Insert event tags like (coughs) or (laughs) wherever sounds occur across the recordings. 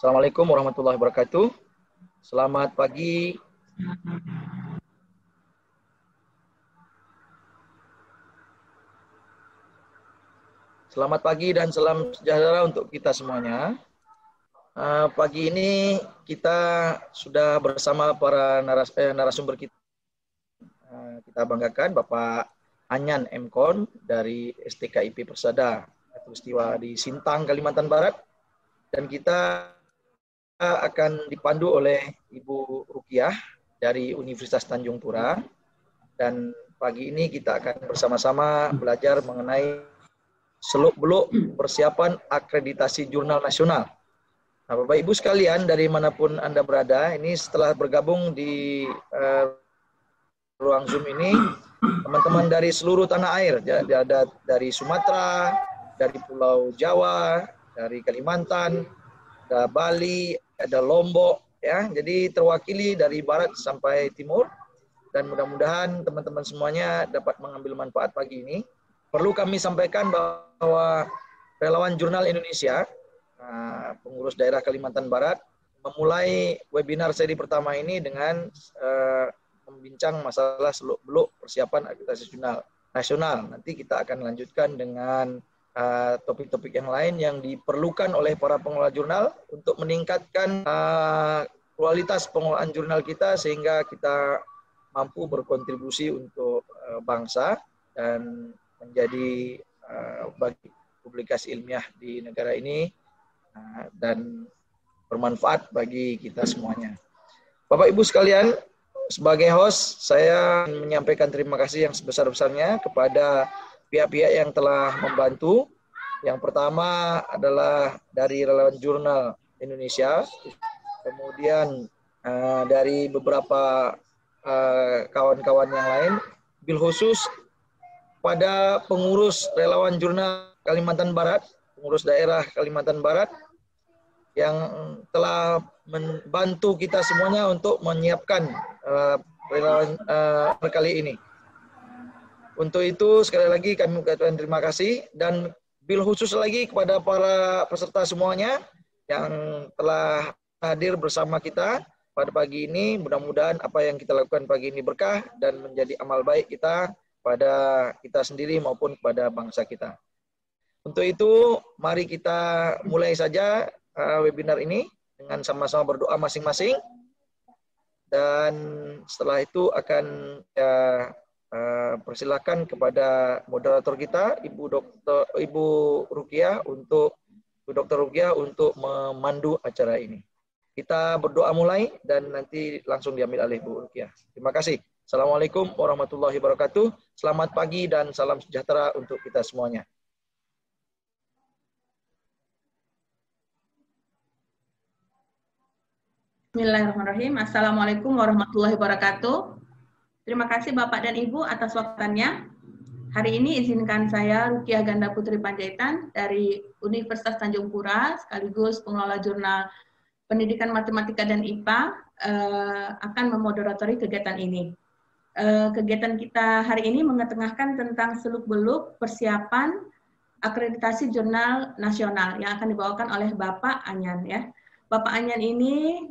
Assalamualaikum warahmatullahi wabarakatuh. Selamat pagi. Selamat pagi dan salam sejahtera untuk kita semuanya. Uh, pagi ini kita sudah bersama para naras, eh, narasumber kita. Uh, kita banggakan Bapak Anyan Mkon dari STKIP Persada peristiwa di Sintang, Kalimantan Barat. Dan kita akan dipandu oleh Ibu Rukiah dari Universitas Tanjung Pura. Dan pagi ini kita akan bersama-sama belajar mengenai seluk-beluk persiapan akreditasi jurnal nasional. Nah, Bapak Ibu sekalian dari mana pun Anda berada, ini setelah bergabung di uh, ruang Zoom ini, teman-teman dari seluruh tanah air, ada dari Sumatera, dari Pulau Jawa, dari Kalimantan, ada Bali, ada Lombok, ya. Jadi terwakili dari barat sampai timur dan mudah-mudahan teman-teman semuanya dapat mengambil manfaat pagi ini. Perlu kami sampaikan bahwa relawan Jurnal Indonesia, uh, pengurus daerah Kalimantan Barat, memulai webinar seri pertama ini dengan uh, membincang masalah seluk-beluk persiapan akreditasi jurnal nasional. Nanti kita akan lanjutkan dengan uh, topik-topik uh, yang lain yang diperlukan oleh para pengelola jurnal untuk meningkatkan uh, kualitas pengelolaan jurnal kita sehingga kita mampu berkontribusi untuk uh, bangsa dan menjadi uh, bagi publikasi ilmiah di negara ini uh, dan bermanfaat bagi kita semuanya. Bapak Ibu sekalian, sebagai host, saya menyampaikan terima kasih yang sebesar-besarnya kepada pihak-pihak yang telah membantu. Yang pertama adalah dari relawan jurnal Indonesia, kemudian uh, dari beberapa eh, kawan-kawan uh, yang lain, bil khusus pada pengurus relawan jurnal Kalimantan Barat, pengurus daerah Kalimantan Barat, yang telah membantu kita semuanya untuk menyiapkan uh, relawan uh, kali ini. Untuk itu sekali lagi kami mengucapkan terima kasih dan bil khusus lagi kepada para peserta semuanya yang telah hadir bersama kita pada pagi ini. Mudah-mudahan apa yang kita lakukan pagi ini berkah dan menjadi amal baik kita pada kita sendiri maupun kepada bangsa kita. Untuk itu, mari kita mulai saja uh, webinar ini dengan sama-sama berdoa masing-masing. Dan setelah itu akan ya, uh, persilakan kepada moderator kita, Ibu Dokter Ibu Rukia untuk Ibu Dokter Rukia untuk memandu acara ini. Kita berdoa mulai dan nanti langsung diambil alih Bu Rukia. Terima kasih. Assalamualaikum warahmatullahi wabarakatuh. Selamat pagi dan salam sejahtera untuk kita semuanya. Bismillahirrahmanirrahim. Assalamualaikum warahmatullahi wabarakatuh. Terima kasih Bapak dan Ibu atas waktunya. Hari ini izinkan saya Rukia Ganda Putri Panjaitan dari Universitas Tanjung Pura sekaligus pengelola jurnal Pendidikan Matematika dan IPA eh, akan memoderatori kegiatan ini. Eh, kegiatan kita hari ini mengetengahkan tentang seluk-beluk persiapan akreditasi jurnal nasional yang akan dibawakan oleh Bapak Anyan ya. Bapak Anyan ini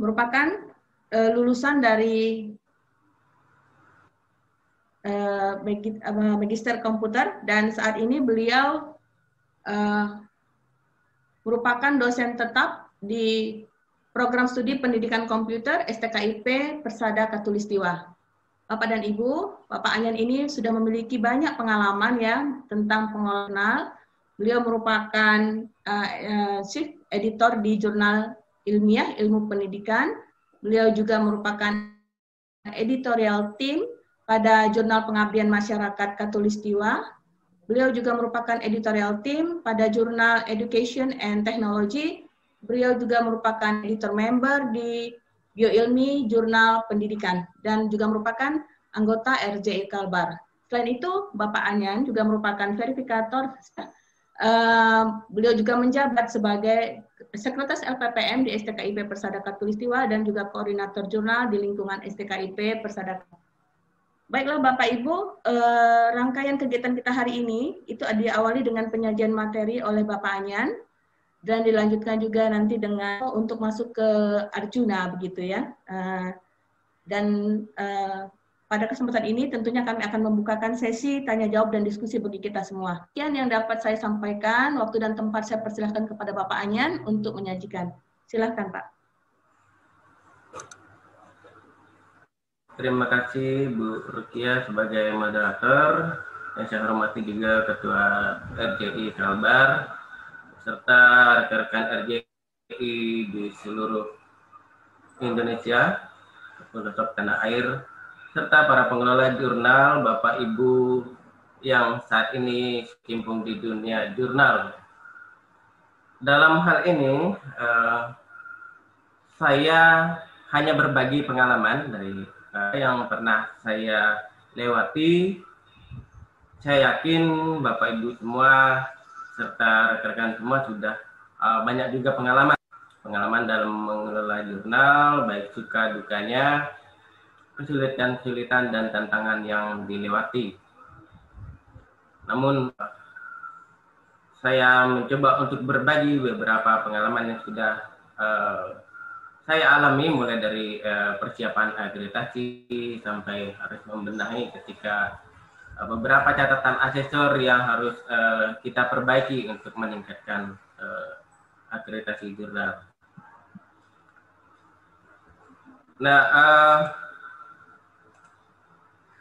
merupakan uh, lulusan dari uh, magister komputer dan saat ini beliau uh, merupakan dosen tetap di program studi pendidikan komputer STKIP Persada Katulistiwa. Bapak dan Ibu, Bapak Anyan ini sudah memiliki banyak pengalaman ya tentang pengelolaan Beliau merupakan uh, uh, chief editor di jurnal ilmiah ilmu pendidikan. Beliau juga merupakan editorial team pada jurnal pengabdian masyarakat Katulistiwa. Beliau juga merupakan editorial team pada jurnal Education and Technology. Beliau juga merupakan editor member di Bioilmi Jurnal Pendidikan dan juga merupakan anggota RJI Kalbar. Selain itu, Bapak Anyan juga merupakan verifikator Uh, beliau juga menjabat sebagai Sekretaris LPPM di STKIP Persada Katulistiwa dan juga koordinator jurnal di lingkungan STKIP Persada. Baiklah Bapak Ibu, uh, rangkaian kegiatan kita hari ini itu diawali dengan penyajian materi oleh Bapak Anyan. dan dilanjutkan juga nanti dengan untuk masuk ke Arjuna begitu ya. Uh, dan uh, pada kesempatan ini tentunya kami akan membukakan sesi tanya jawab dan diskusi bagi kita semua. Sekian yang dapat saya sampaikan. Waktu dan tempat saya persilahkan kepada Bapak Anyan untuk menyajikan. Silahkan Pak. Terima kasih Bu Rukia sebagai moderator. Yang saya hormati juga Ketua RJI Kalbar serta rekan-rekan RJI di seluruh Indonesia, untuk tanah air, serta para pengelola jurnal, Bapak Ibu yang saat ini kimpung di dunia jurnal. Dalam hal ini, uh, saya hanya berbagi pengalaman dari uh, yang pernah saya lewati. Saya yakin Bapak Ibu semua serta rekan-rekan semua sudah uh, banyak juga pengalaman pengalaman dalam mengelola jurnal baik suka dukanya kesulitan-kesulitan dan tantangan yang dilewati namun saya mencoba untuk berbagi beberapa pengalaman yang sudah uh, saya alami mulai dari uh, persiapan akreditasi sampai harus membenahi ketika Eh, beberapa catatan asesor yang harus uh, kita perbaiki untuk meningkatkan uh, akreditasi jurnal. Nah, uh,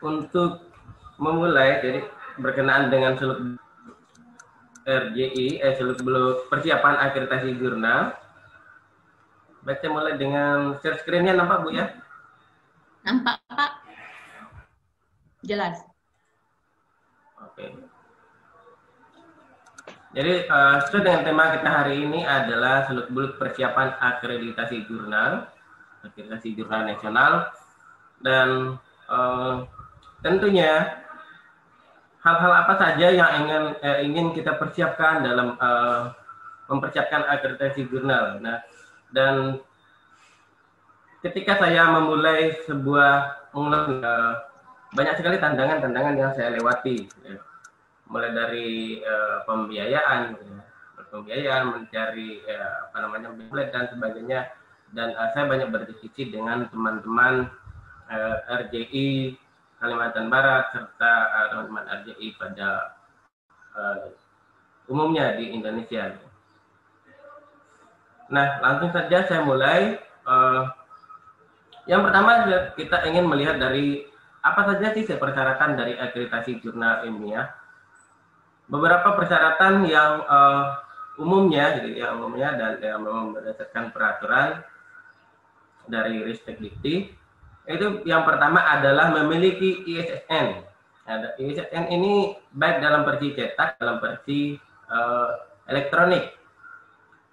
untuk memulai, jadi berkenaan dengan seluk RJI, eh, seluk beluk persiapan akreditasi jurnal. Baca mulai dengan share screen-nya nampak Bu ya? Nampak Pak. Jelas. Oke. Jadi uh, sesuai dengan tema kita hari ini adalah seluk-beluk persiapan akreditasi jurnal, akreditasi jurnal nasional, dan uh, tentunya hal-hal apa saja yang ingin eh, ingin kita persiapkan dalam uh, mempersiapkan akreditasi jurnal. Nah, dan ketika saya memulai sebuah uh, banyak sekali tantangan-tantangan yang saya lewati ya. mulai dari uh, pembiayaan ya. pembiayaan mencari uh, apa namanya dan sebagainya dan uh, saya banyak berdiskusi dengan teman-teman uh, RJI Kalimantan Barat serta uh, pada uh, umumnya di Indonesia. Nah, langsung saja saya mulai. Uh, yang pertama kita ingin melihat dari apa saja sih persyaratan dari akreditasi jurnal ilmiah? Beberapa persyaratan yang uh, umumnya, gitu, yang umumnya dan yang memang berdasarkan peraturan dari Ristek Dikti, itu yang pertama adalah memiliki ISSN. Ada ISSN ini baik dalam versi cetak, dalam versi uh, elektronik,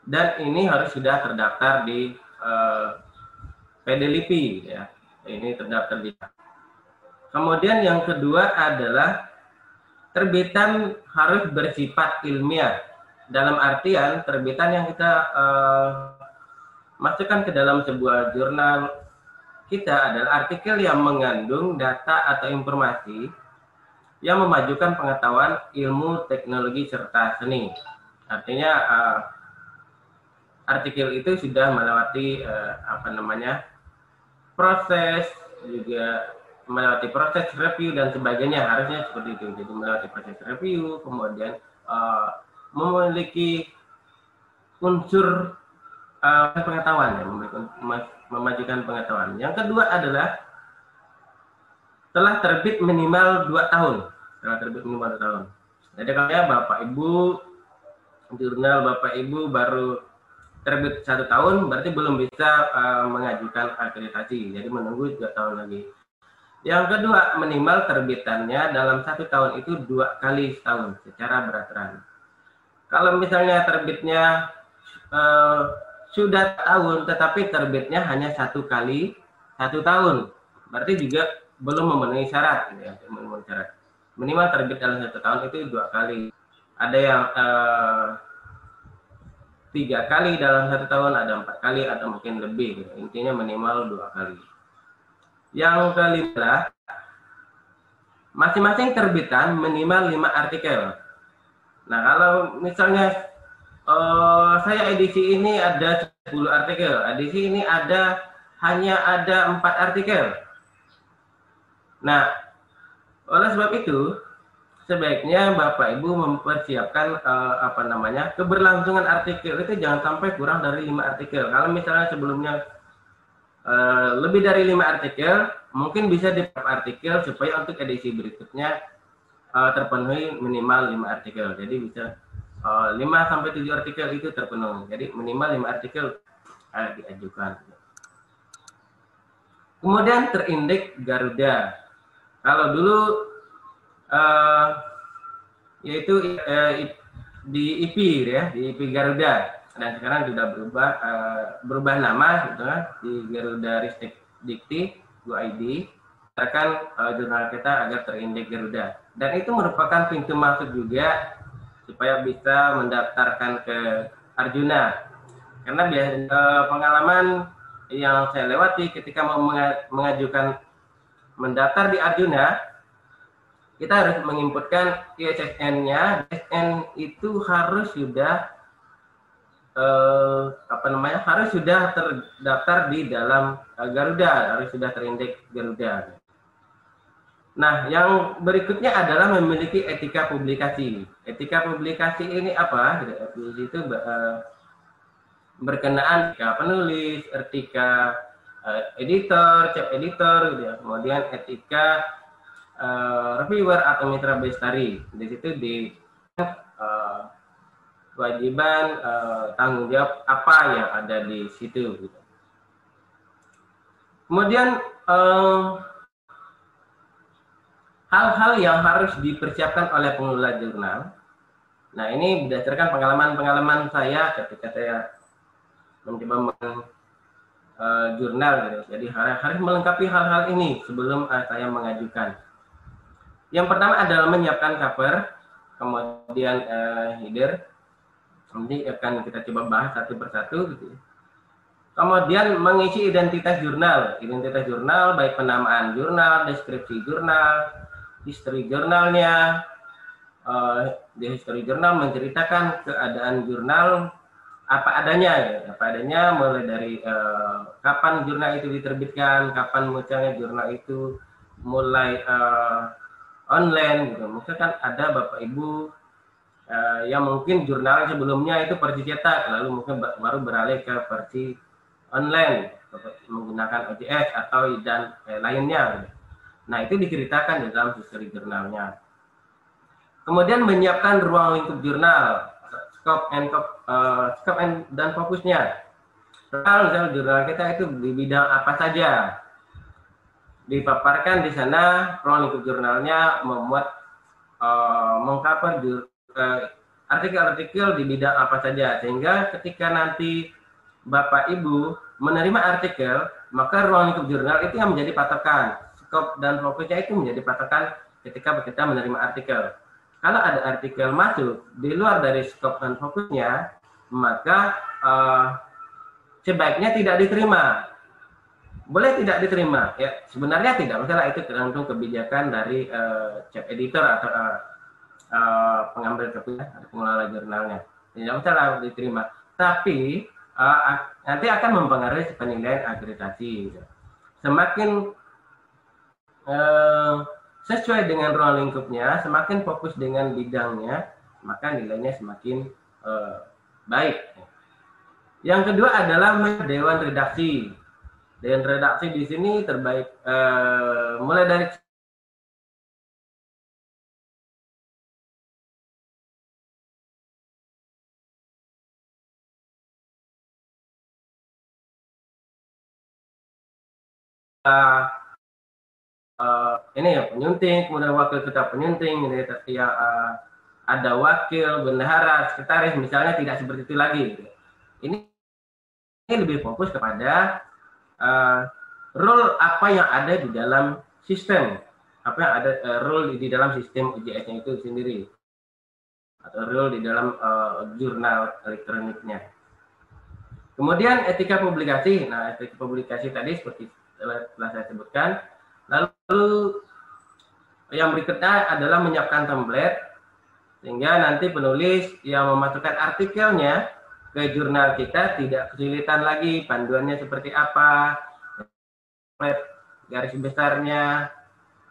dan ini harus sudah terdaftar di uh, PDLIPI, ya. Ini terdaftar di Kemudian yang kedua adalah terbitan harus bersifat ilmiah. Dalam artian terbitan yang kita uh, masukkan ke dalam sebuah jurnal kita adalah artikel yang mengandung data atau informasi yang memajukan pengetahuan ilmu, teknologi serta seni. Artinya uh, artikel itu sudah melewati uh, apa namanya proses juga melewati proses review dan sebagainya harusnya seperti itu jadi melewati proses review kemudian uh, memiliki unsur uh, pengetahuan ya memajukan pengetahuan. Yang kedua adalah telah terbit minimal dua tahun. Telah terbit minimal dua tahun. Jadi kalau ya bapak ibu jurnal bapak ibu baru terbit satu tahun berarti belum bisa uh, mengajukan akreditasi. Jadi menunggu dua tahun lagi. Yang kedua, minimal terbitannya dalam satu tahun itu dua kali setahun secara beraturan. Kalau misalnya terbitnya eh, sudah tahun, tetapi terbitnya hanya satu kali satu tahun, berarti juga belum memenuhi syarat. Ya, memenuhi syarat. Minimal terbit dalam satu tahun itu dua kali. Ada yang eh, tiga kali dalam satu tahun, ada empat kali atau mungkin lebih. Intinya minimal dua kali. Yang kelima, masing-masing terbitan minimal lima artikel. Nah, kalau misalnya uh, saya edisi ini ada 10 artikel, edisi ini ada hanya ada empat artikel. Nah, oleh sebab itu sebaiknya Bapak Ibu mempersiapkan uh, apa namanya keberlangsungan artikel itu jangan sampai kurang dari lima artikel. Kalau misalnya sebelumnya uh, lebih dari lima artikel, mungkin bisa di artikel supaya untuk edisi berikutnya uh, terpenuhi minimal lima artikel. Jadi bisa 5 sampai tujuh artikel itu terpenuhi. Jadi minimal lima artikel uh, diajukan. Kemudian terindeks Garuda. Kalau dulu uh, yaitu uh, di IP ya di IP Garuda dan sekarang sudah berubah uh, berubah nama gitu kan di Garuda Ristek Dikti ID akan uh, jurnal kita agar terindeks Garuda dan itu merupakan pintu masuk juga supaya bisa mendaftarkan ke Arjuna karena biasa uh, pengalaman yang saya lewati ketika mau mengajukan mendaftar di Arjuna kita harus menginputkan ISSN-nya. ISSN itu harus sudah eh, apa namanya? harus sudah terdaftar di dalam eh, Garuda, harus sudah terindeks Garuda. Nah, yang berikutnya adalah memiliki etika publikasi. Etika publikasi ini apa? Di situ eh, berkenaan etika penulis, etika eh, editor, cep editor, gitu ya. kemudian etika uh, reviewer atau mitra bestari. Di situ di kewajiban tanggung jawab apa yang ada di situ. Gitu. Kemudian hal-hal yang harus dipersiapkan oleh pengelola jurnal. Nah ini berdasarkan pengalaman-pengalaman saya ketika saya mencoba men, uh, jurnal gitu. Jadi harus melengkapi hal-hal ini sebelum uh, saya mengajukan. Yang pertama adalah menyiapkan cover, kemudian uh, header. Nanti akan kita coba bahas satu persatu gitu. Ya. Kemudian mengisi identitas jurnal, identitas jurnal baik penamaan jurnal, deskripsi jurnal, history jurnalnya. Uh, di history jurnal menceritakan keadaan jurnal apa adanya ya, apa adanya mulai dari uh, kapan jurnal itu diterbitkan, kapan munculnya jurnal itu mulai uh, online gitu. Mungkin kan ada Bapak Ibu uh, yang mungkin jurnal sebelumnya itu versi cetak, lalu mungkin baru beralih ke versi online menggunakan OJS atau dan eh, lainnya. Gitu. Nah itu diceritakan di dalam history jurnalnya. Kemudian menyiapkan ruang lingkup jurnal, scope and uh, scope and dan fokusnya. Kalau misalnya jurnal kita itu di bidang apa saja, dipaparkan di sana ruang lingkup jurnalnya membuat uh, mengcover uh, artikel-artikel di bidang apa saja sehingga ketika nanti Bapak Ibu menerima artikel maka ruang lingkup jurnal itu yang menjadi patokan skop dan fokusnya itu menjadi patokan ketika kita menerima artikel. Kalau ada artikel masuk di luar dari skop dan fokusnya maka uh, sebaiknya tidak diterima. Boleh tidak diterima? Ya sebenarnya tidak. Masalah itu tergantung kebijakan dari uh, chat editor atau uh, uh, pengambil keputusan atau pengelola jurnalnya. Tidak masalah diterima. Tapi uh, nanti akan mempengaruhi penilaian akreditasi. Semakin uh, sesuai dengan ruang lingkupnya semakin fokus dengan bidangnya maka nilainya semakin uh, baik. Yang kedua adalah dewan redaksi. Dan redaksi di sini terbaik uh, mulai dari uh, ini ya penyunting, kemudian wakil ketua penyunting, ini ya uh, ada wakil, bendahara, sekretaris, misalnya tidak seperti itu lagi. Ini, ini lebih fokus kepada uh, role apa yang ada di dalam sistem apa yang ada uh, role di dalam sistem UJS-nya itu sendiri atau role di dalam uh, jurnal elektroniknya. Kemudian etika publikasi. Nah, etika publikasi tadi seperti telah saya sebutkan. Lalu yang berikutnya adalah menyiapkan template Sehingga nanti penulis yang memasukkan artikelnya ke jurnal kita tidak kesulitan lagi panduannya seperti apa, garis besarnya,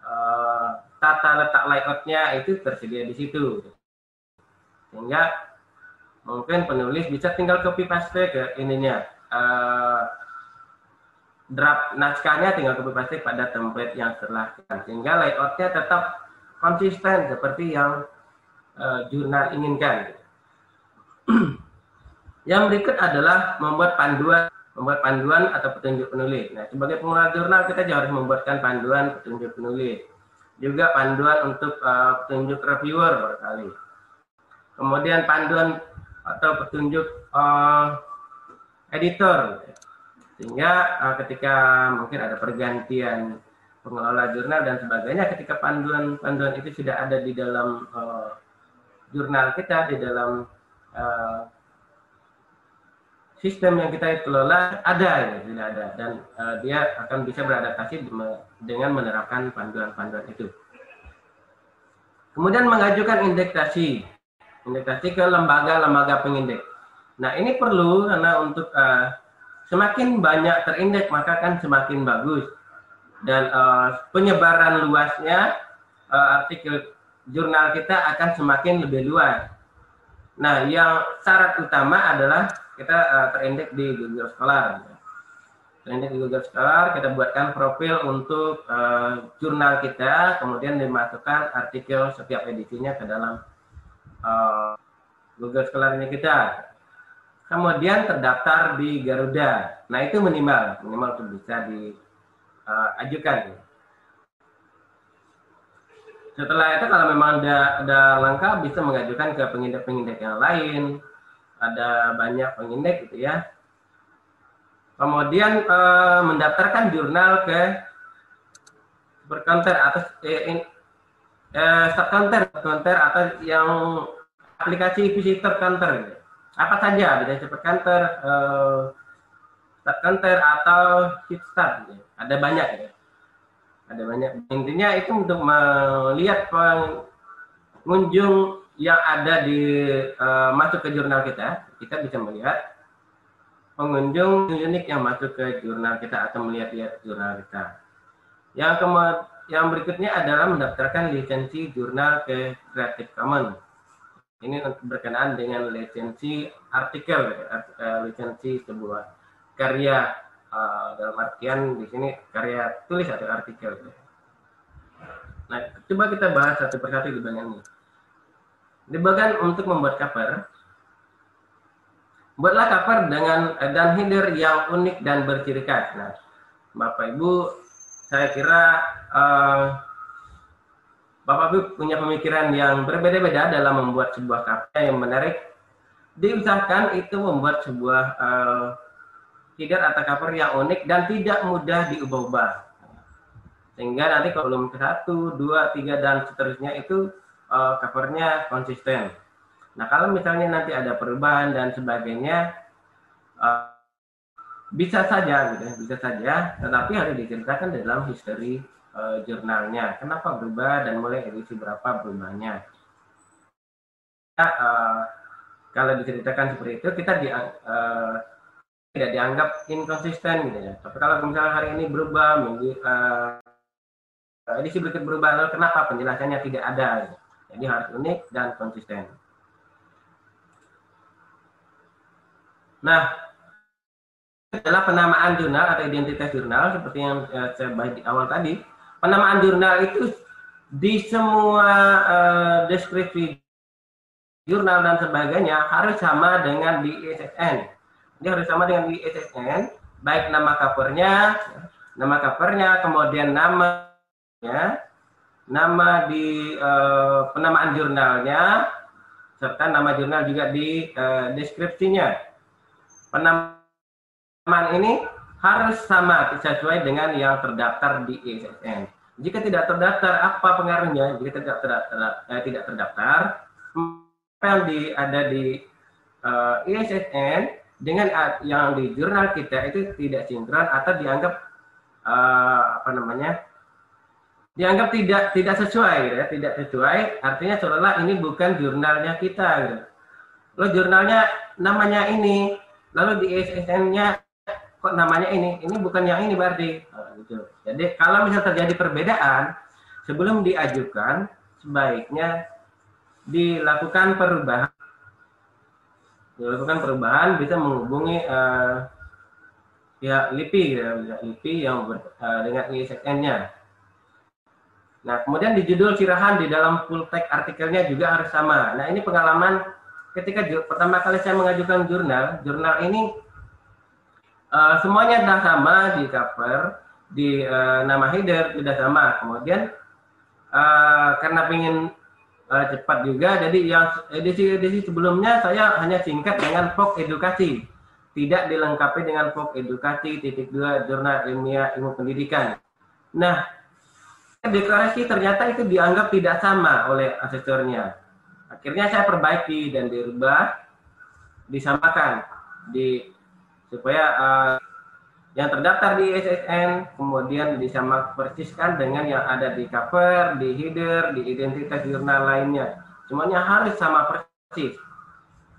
uh, tata letak layoutnya itu tersedia di situ. Sehingga mungkin penulis bisa tinggal copy paste ke ininya. Uh, draft naskahnya tinggal copy paste pada template yang telah sehingga layoutnya tetap konsisten seperti yang uh, jurnal inginkan. (clears throat) yang berikut adalah membuat panduan membuat panduan atau petunjuk penulis. Nah, sebagai pengelola jurnal kita juga harus membuatkan panduan petunjuk penulis. Juga panduan untuk uh, petunjuk reviewer barangkali. Kemudian panduan atau petunjuk uh, editor. Sehingga uh, ketika mungkin ada pergantian pengelola jurnal dan sebagainya, ketika panduan-panduan itu sudah ada di dalam uh, jurnal kita, di dalam uh, sistem yang kita kelola ada ya, ada dan uh, dia akan bisa beradaptasi dengan menerapkan panduan-panduan itu. Kemudian mengajukan indeksasi, indeksasi ke lembaga-lembaga pengindeks. Nah ini perlu karena untuk uh, semakin banyak terindeks maka kan semakin bagus dan uh, penyebaran luasnya uh, artikel jurnal kita akan semakin lebih luas. Nah yang syarat utama adalah kita uh, terindeks di Google Scholar. Terindeks di Google Scholar, kita buatkan profil untuk uh, jurnal kita, kemudian dimasukkan artikel setiap edisinya ke dalam uh, Google Scholar ini kita. Kemudian terdaftar di Garuda. Nah itu minimal, minimal untuk bisa diajukan. Uh, setelah itu kalau memang ada, ada langkah bisa mengajukan ke pengindek-pengindek yang lain ada banyak pengindek gitu ya. Kemudian eh, mendaftarkan jurnal ke berkonter atau eh, eh, start counter, counter atau yang aplikasi visitor counter. Gitu. Apa saja, bisa super counter, eh, start counter atau hit start. Gitu. Ada banyak ya. Ada banyak. Intinya itu untuk melihat pengunjung yang ada di uh, masuk ke jurnal kita, kita bisa melihat pengunjung unik yang masuk ke jurnal kita atau melihat-lihat jurnal kita. Yang kemudian yang berikutnya adalah mendaftarkan lisensi jurnal ke Creative Commons. Ini berkenaan dengan lisensi artikel, uh, lisensi sebuah karya uh, dalam artian di sini karya tulis atau artikel. Nah, coba kita bahas satu persatu di bagian ini. Di bagian untuk membuat cover, buatlah cover dengan dan header yang unik dan berciri khas. Nah, Bapak Ibu, saya kira uh, Bapak Ibu punya pemikiran yang berbeda-beda dalam membuat sebuah cover yang menarik. Diusahakan itu membuat sebuah uh, atau cover yang unik dan tidak mudah diubah-ubah. Sehingga nanti belum ke satu, dua, tiga dan seterusnya itu uh, covernya konsisten. Nah kalau misalnya nanti ada perubahan dan sebagainya, uh, bisa saja, gitu, ya, bisa saja, tetapi harus diceritakan dalam history uh, jurnalnya. Kenapa berubah dan mulai edisi berapa berubahnya. Nah, uh, kalau diceritakan seperti itu, kita di, uh, tidak dianggap inkonsisten gitu ya. Tapi kalau misalnya hari ini berubah, minggu uh, edisi berikut berubah, lalu kenapa penjelasannya tidak ada? Jadi harus unik dan konsisten. Nah, adalah penamaan jurnal atau identitas jurnal seperti yang saya bahas di awal tadi. Penamaan jurnal itu di semua uh, deskripsi jurnal dan sebagainya harus sama dengan di ISSN. Jadi harus sama dengan di ISSN, baik nama covernya, nama covernya, kemudian namanya, nama di uh, penamaan jurnalnya serta nama jurnal juga di uh, deskripsinya. Penamaan ini harus sama sesuai dengan yang terdaftar di ISSN. Jika tidak terdaftar, apa pengaruhnya? Jika tidak terdaftar, eh, tidak terdaftar apa yang di, ada di uh, ISSN dengan yang di jurnal kita itu tidak sinkron atau dianggap uh, apa namanya dianggap tidak tidak sesuai ya, tidak sesuai artinya seolah ini bukan jurnalnya kita gitu. Lo jurnalnya namanya ini, lalu di SSN-nya kok namanya ini, ini bukan yang ini berarti. Nah, gitu. Jadi kalau misal terjadi perbedaan sebelum diajukan sebaiknya dilakukan perubahan dilakukan perubahan bisa menghubungi uh, pihak LIPI ya, pihak LIPI yang ber, uh, dengan ISSN-nya. Nah, kemudian di judul sirahan di dalam full text artikelnya juga harus sama. Nah, ini pengalaman ketika pertama kali saya mengajukan jurnal, jurnal ini uh, semuanya sudah sama di cover, di uh, nama header sudah sama. Kemudian uh, karena ingin uh, cepat juga. Jadi yang edisi-edisi sebelumnya saya hanya singkat dengan pok edukasi, tidak dilengkapi dengan pok edukasi titik dua jurnal ilmiah ilmu pendidikan. Nah, deklarasi ternyata itu dianggap tidak sama oleh asesornya. Akhirnya saya perbaiki dan dirubah, disamakan di supaya uh, yang terdaftar di SSN kemudian disamak persiskan dengan yang ada di cover, di header, di identitas jurnal lainnya. Semuanya harus sama persis.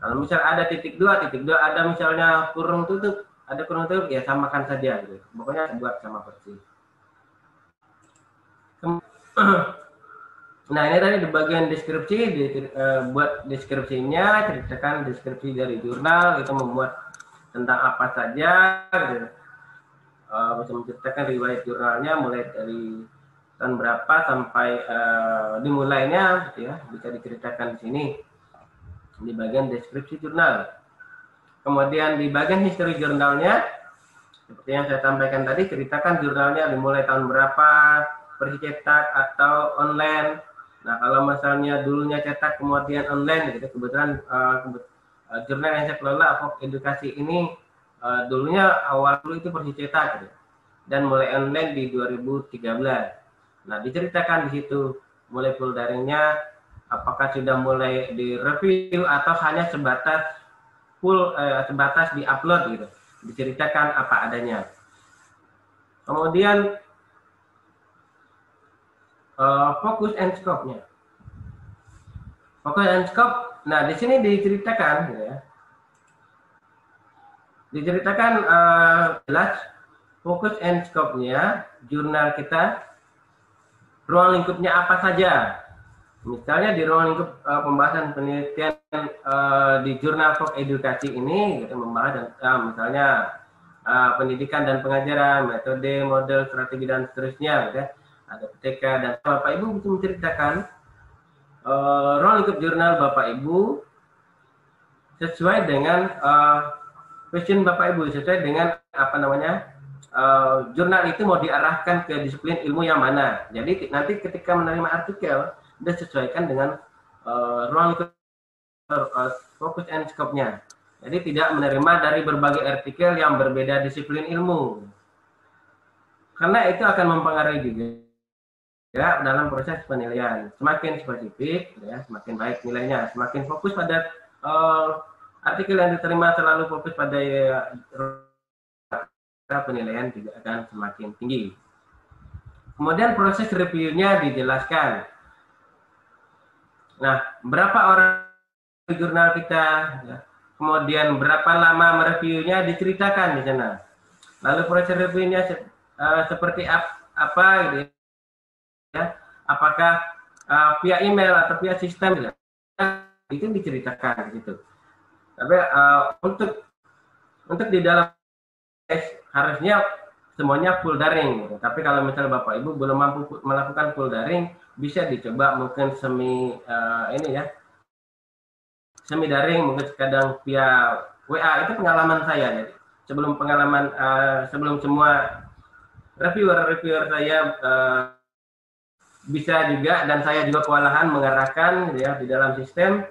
Kalau misal ada titik dua, titik dua ada misalnya kurung tutup, ada kurung tutup, ya samakan saja gitu. Pokoknya buat sama persis. Nah ini tadi di bagian deskripsi, di, uh, buat deskripsinya, ceritakan deskripsi dari jurnal, itu membuat tentang apa saja, uh, bisa menceritakan riwayat jurnalnya mulai dari tahun berapa sampai uh, dimulainya gitu ya. Bisa diceritakan di sini di bagian deskripsi jurnal. Kemudian di bagian history jurnalnya seperti yang saya sampaikan tadi ceritakan jurnalnya dimulai tahun berapa versi cetak atau online. Nah kalau misalnya dulunya cetak kemudian online gitu. Kebetulan uh, jurnal yang saya kelola Avok Edukasi ini uh, dulunya awal dulu itu versi cetak gitu. dan mulai online di 2013. Nah diceritakan di situ mulai full daringnya apakah sudah mulai direview atau hanya sebatas full eh, sebatas di upload gitu diceritakan apa adanya kemudian uh, fokus and scope-nya fokus and scope nah di sini diceritakan gitu ya diceritakan uh, jelas fokus and scope-nya jurnal kita ruang lingkupnya apa saja misalnya di ruang lingkup uh, pembahasan penelitian uh, di jurnal Fok Edukasi ini kita membahas uh, misalnya uh, pendidikan dan pengajaran metode model strategi dan seterusnya gitu ya. ada PTK dan Bapak Ibu bisa menceritakan uh, ruang lingkup jurnal Bapak Ibu sesuai dengan uh, passion Bapak Ibu sesuai dengan apa namanya uh, jurnal itu mau diarahkan ke disiplin ilmu yang mana. Jadi nanti ketika menerima artikel, dia sesuaikan dengan uh, ruang uh, fokus and scope-nya. Jadi tidak menerima dari berbagai artikel yang berbeda disiplin ilmu. Karena itu akan mempengaruhi juga ya dalam proses penilaian. Semakin spesifik, ya, semakin baik nilainya. Semakin fokus pada uh, artikel yang diterima terlalu fokus pada ya, penilaian juga akan semakin tinggi. Kemudian proses reviewnya dijelaskan. Nah, berapa orang di jurnal kita, ya. kemudian berapa lama mereviewnya diceritakan di sana. Lalu proses reviewnya uh, seperti ap, apa gitu ya. Apakah uh, via email atau via sistem gitu. itu diceritakan gitu. Tapi uh, untuk untuk di dalam harusnya semuanya full daring. Gitu. Tapi kalau misalnya Bapak Ibu belum mampu melakukan full daring, bisa dicoba mungkin semi uh, ini ya. Semi daring mungkin kadang via WA itu pengalaman saya jadi sebelum pengalaman uh, sebelum semua reviewer-reviewer saya uh, bisa juga dan saya juga kewalahan mengarahkan gitu ya di dalam sistem.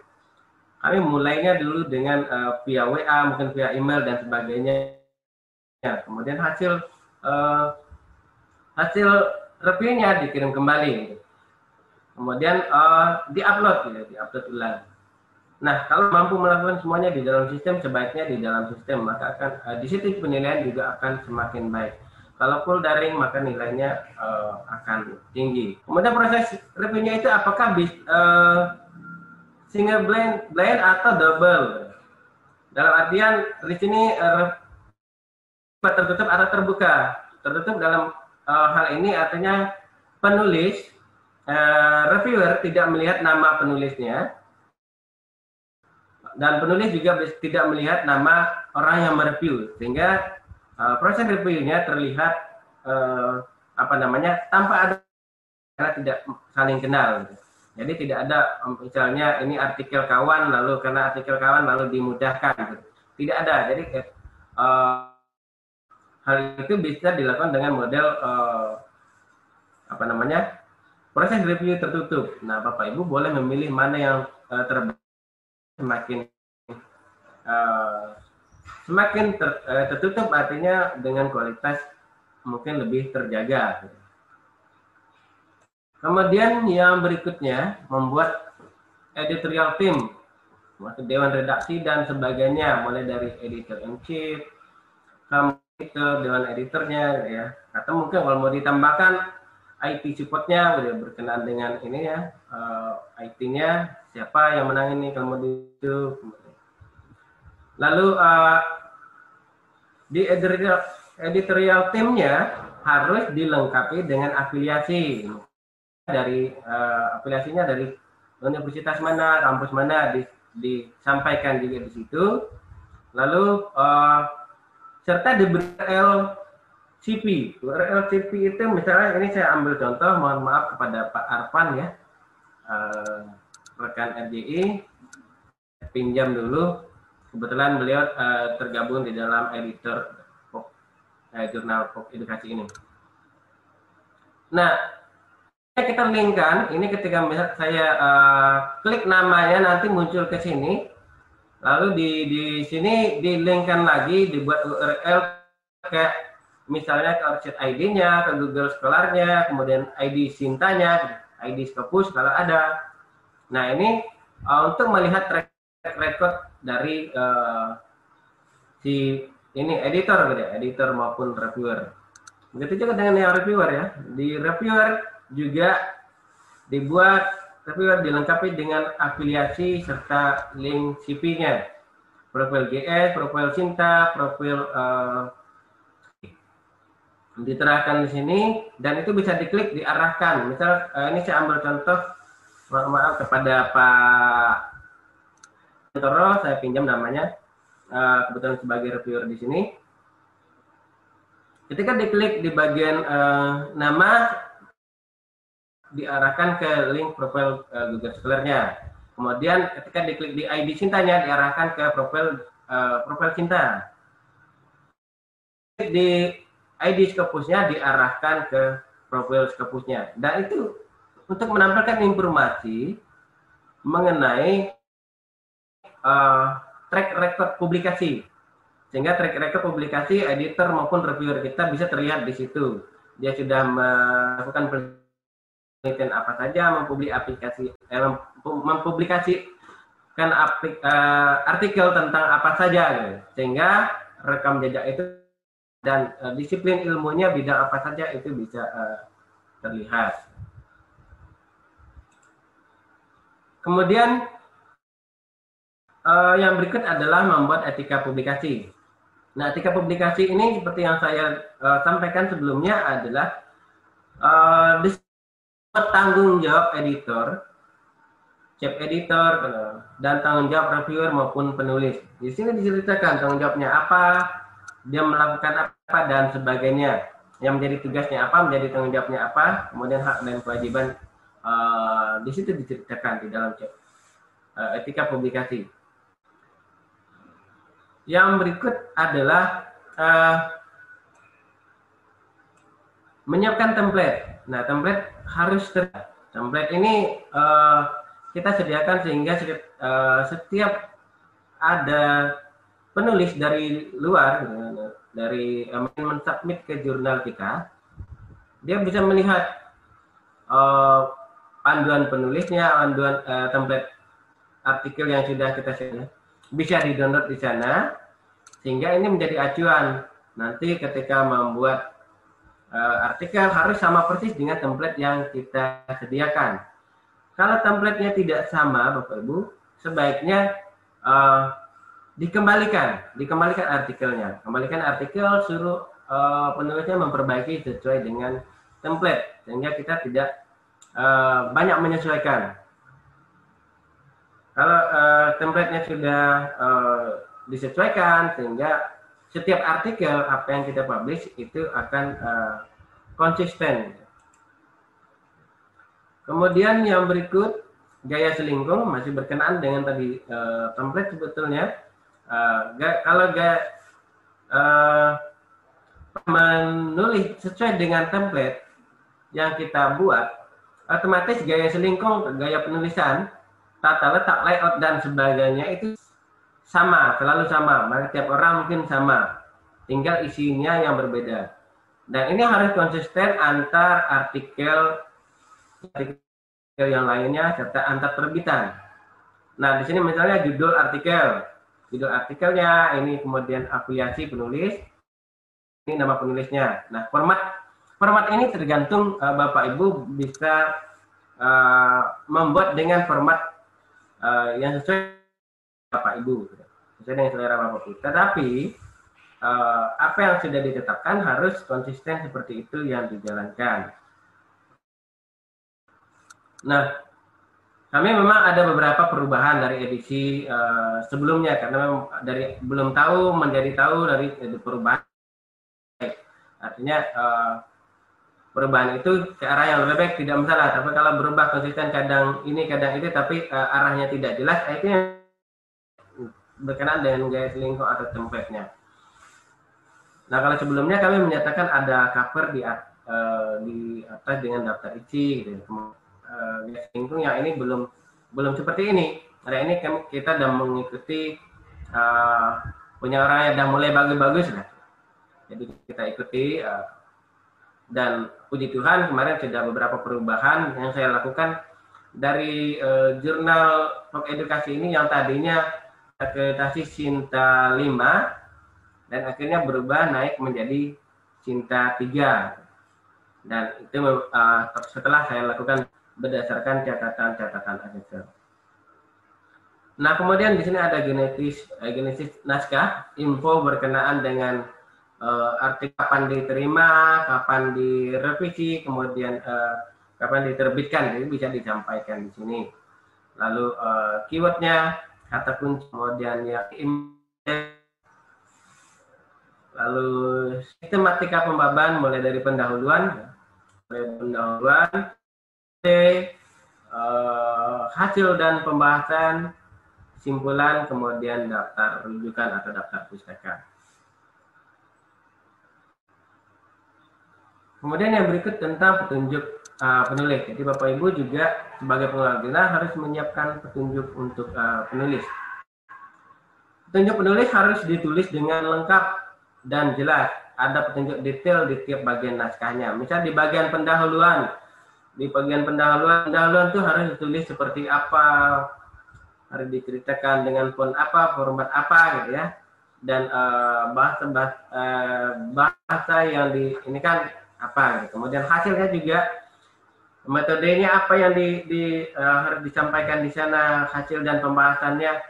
Kami mulainya dulu dengan uh, via WA mungkin via email dan sebagainya. Ya, kemudian hasil uh, hasil reviewnya dikirim kembali kemudian uh, diupload gitu, diupload ulang. Nah kalau mampu melakukan semuanya di dalam sistem sebaiknya di dalam sistem maka akan uh, di situ penilaian juga akan semakin baik Kalau full daring maka nilainya uh, akan tinggi. Kemudian proses reviewnya itu apakah uh, single blind, blind atau double? Dalam artian di sini uh, tertutup atau terbuka. Tertutup dalam uh, hal ini artinya penulis uh, reviewer tidak melihat nama penulisnya dan penulis juga tidak melihat nama orang yang mereview sehingga uh, proses reviewnya terlihat uh, apa namanya tanpa ada karena tidak saling kenal. Jadi tidak ada misalnya ini artikel kawan lalu karena artikel kawan lalu dimudahkan. Tidak ada. Jadi uh, hal itu bisa dilakukan dengan model uh, apa namanya proses review tertutup. Nah, Bapak Ibu boleh memilih mana yang uh, terbaik semakin uh, semakin ter, uh, tertutup artinya dengan kualitas mungkin lebih terjaga. Kemudian yang berikutnya membuat editorial team, maksud dewan redaksi dan sebagainya, mulai dari editor in chief, ke dewan editornya, ya. Atau mungkin kalau mau ditambahkan IT supportnya udah berkenaan dengan ini ya, uh, eh, IT-nya siapa yang menang ini kalau mau itu. Lalu uh, di editorial, editorial timnya harus dilengkapi dengan afiliasi dari uh, afiliasinya dari universitas mana, kampus mana di, disampaikan juga di situ. Lalu uh, serta CP. URL CP itu misalnya ini saya ambil contoh, mohon maaf kepada Pak Arfan ya, uh, rekan RJI, pinjam dulu kebetulan beliau uh, tergabung di dalam editor pop, uh, jurnal pop edukasi ini. Nah, kita linkkan ini ketika saya uh, klik namanya nanti muncul ke sini, lalu di di sini dilinkkan lagi dibuat URL kayak misalnya ke Orchid ID-nya, ke Google Scholar-nya, kemudian ID Sintanya, ID Scopus kalau ada. Nah ini uh, untuk melihat track record dari uh, si ini editor gitu ya, editor maupun reviewer. Begitu juga dengan yang reviewer ya. Di reviewer juga dibuat reviewer dilengkapi dengan afiliasi serta link CP-nya. Profil GS, profil Cinta, profil uh, diterahkan di sini dan itu bisa diklik diarahkan. Misal uh, ini saya ambil contoh maaf, maaf kepada Pak Toro saya pinjam namanya uh, kebetulan sebagai reviewer di sini. Ketika diklik di bagian uh, nama diarahkan ke link profil uh, Google Scholar-nya. Kemudian ketika diklik di ID cintanya diarahkan ke profil uh, profil cinta. Di ID Scopusnya diarahkan ke profil Scopusnya. Dan itu untuk menampilkan informasi mengenai uh, track record publikasi. Sehingga track record publikasi editor maupun reviewer kita bisa terlihat di situ. Dia sudah melakukan penelitian apa saja, mempublik aplikasi, eh, mempublikasikan aplik, uh, artikel tentang apa saja, gitu. sehingga rekam jejak itu dan uh, disiplin ilmunya bidang apa saja itu bisa uh, terlihat. Kemudian uh, yang berikut adalah membuat etika publikasi. Nah, etika publikasi ini seperti yang saya uh, sampaikan sebelumnya adalah uh, tanggung jawab editor, chief editor, dan tanggung jawab reviewer maupun penulis. Di sini diceritakan tanggung jawabnya apa, dia melakukan apa dan sebagainya. Yang menjadi tugasnya apa, menjadi tanggung jawabnya apa, kemudian hak dan kewajiban uh, di situ diceritakan di dalam uh, etika publikasi. Yang berikut adalah uh, menyiapkan template. Nah, template harus ter template ini uh, kita sediakan sehingga uh, setiap ada penulis dari luar dari uh, mensubmit ke jurnal kita, dia bisa melihat uh, panduan penulisnya, panduan uh, template artikel yang sudah kita share bisa di-download di sana sehingga ini menjadi acuan nanti ketika membuat uh, artikel harus sama persis dengan template yang kita sediakan. Kalau templatenya tidak sama, Bapak Ibu, sebaiknya uh, dikembalikan, dikembalikan artikelnya. Kembalikan artikel, suruh uh, penulisnya memperbaiki sesuai dengan template, sehingga kita tidak uh, banyak menyesuaikan. Kalau uh, template-nya sudah uh, disesuaikan, sehingga setiap artikel apa yang kita publish itu akan uh, konsisten. Kemudian yang berikut gaya selingkuh masih berkenaan dengan tadi uh, template sebetulnya. Uh, gaya, kalau gaya uh, menulis sesuai dengan template yang kita buat, otomatis gaya selingkuh, gaya penulisan, tata letak, layout dan sebagainya itu sama, selalu sama. Maka tiap orang mungkin sama. Tinggal isinya yang berbeda. Dan ini harus konsisten antar artikel artikel yang lainnya serta antar terbitan. Nah, di sini misalnya judul artikel. Judul artikelnya ini kemudian afiliasi penulis. Ini nama penulisnya. Nah, format format ini tergantung uh, Bapak Ibu bisa uh, membuat dengan format uh, yang sesuai Bapak Ibu gitu. sesuai dengan selera Bapak Ibu. Tetapi uh, apa yang sudah ditetapkan harus konsisten seperti itu yang dijalankan. Nah, kami memang ada beberapa perubahan dari edisi uh, sebelumnya karena memang dari belum tahu menjadi tahu dari perubahan. Artinya uh, perubahan itu ke arah yang lebih baik tidak masalah. Tapi kalau berubah konsisten kadang ini kadang itu tapi uh, arahnya tidak jelas, itu yang berkenaan dengan gaya selingkuh atau template-nya. Nah kalau sebelumnya kami menyatakan ada cover di uh, di atas dengan daftar isi, gitu. uh, gaya selingkuh yang ini belum belum seperti ini. Hari ini kami, kita sudah mengikuti uh, punya orang yang sudah mulai bagus-bagus lah. Jadi kita ikuti uh, dan puji Tuhan kemarin sudah beberapa perubahan yang saya lakukan dari uh, jurnal edukasi ini yang tadinya akreditasi Cinta 5 dan akhirnya berubah naik menjadi Cinta 3 dan itu uh, setelah saya lakukan berdasarkan catatan-catatan asesor. Nah kemudian di sini ada genetis uh, genesis naskah info berkenaan dengan uh, arti kapan diterima, kapan direvisi, kemudian uh, kapan diterbitkan, jadi bisa disampaikan di sini. Lalu uh, keywordnya kata kunci kemudian ya lalu sistematika pembaban mulai dari pendahuluan mulai pendahuluan uh, hasil dan pembahasan simpulan kemudian daftar rujukan atau daftar pustaka kemudian yang berikut tentang petunjuk uh, penulis. Jadi Bapak Ibu juga sebagai pengguna harus menyiapkan petunjuk untuk uh, penulis. Petunjuk penulis harus ditulis dengan lengkap dan jelas. Ada petunjuk detail di tiap bagian naskahnya. Misal di bagian pendahuluan, di bagian pendahuluan, pendahuluan itu harus ditulis seperti apa, harus diceritakan dengan font apa, format apa gitu ya. Dan uh, bahasa bahasa, uh, bahasa yang di ini kan apa gitu. Kemudian hasilnya juga metodenya apa yang di, di uh, harus disampaikan di sana hasil dan pembahasannya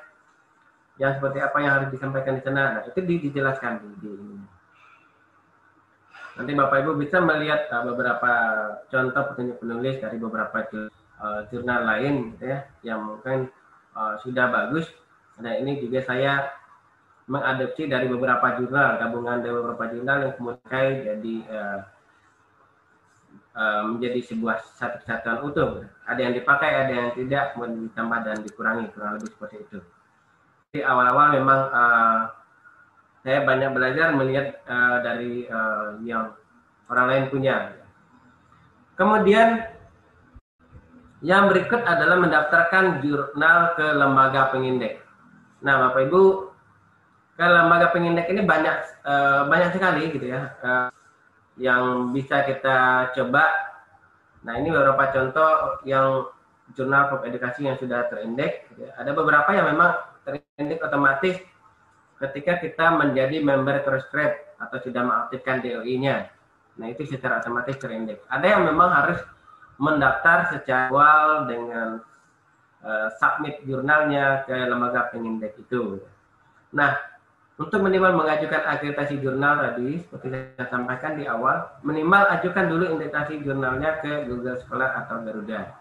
yang seperti apa yang harus disampaikan di sana. Nah itu dijelaskan di, di nanti bapak ibu bisa melihat uh, beberapa contoh petunjuk penulis dari beberapa uh, jurnal lain gitu ya yang mungkin uh, sudah bagus. Nah ini juga saya mengadopsi dari beberapa jurnal gabungan dari beberapa jurnal yang kemudian jadi uh, Eh, menjadi sebuah satu kesatuan utuh. Ada yang dipakai, ada yang tidak, kemudian ditambah dan dikurangi, kurang lebih seperti itu. Jadi awal-awal memang uh, saya banyak belajar melihat uh, dari uh, yang orang lain punya. Kemudian yang berikut adalah mendaftarkan jurnal ke lembaga pengindek. Nah, Bapak Ibu, ke lembaga pengindek ini banyak uh, banyak sekali gitu ya. Uh, yang bisa kita coba. Nah ini beberapa contoh yang jurnal pop edukasi yang sudah terindeks. Ada beberapa yang memang terindeks otomatis ketika kita menjadi member Crosscraft atau sudah mengaktifkan DOI-nya. Nah itu secara otomatis terindeks. Ada yang memang harus mendaftar secara awal dengan uh, submit jurnalnya ke lembaga pengindeks itu. Nah, untuk minimal mengajukan akreditasi jurnal tadi, seperti saya sampaikan di awal, minimal ajukan dulu akreditasi jurnalnya ke Google Scholar atau Garuda.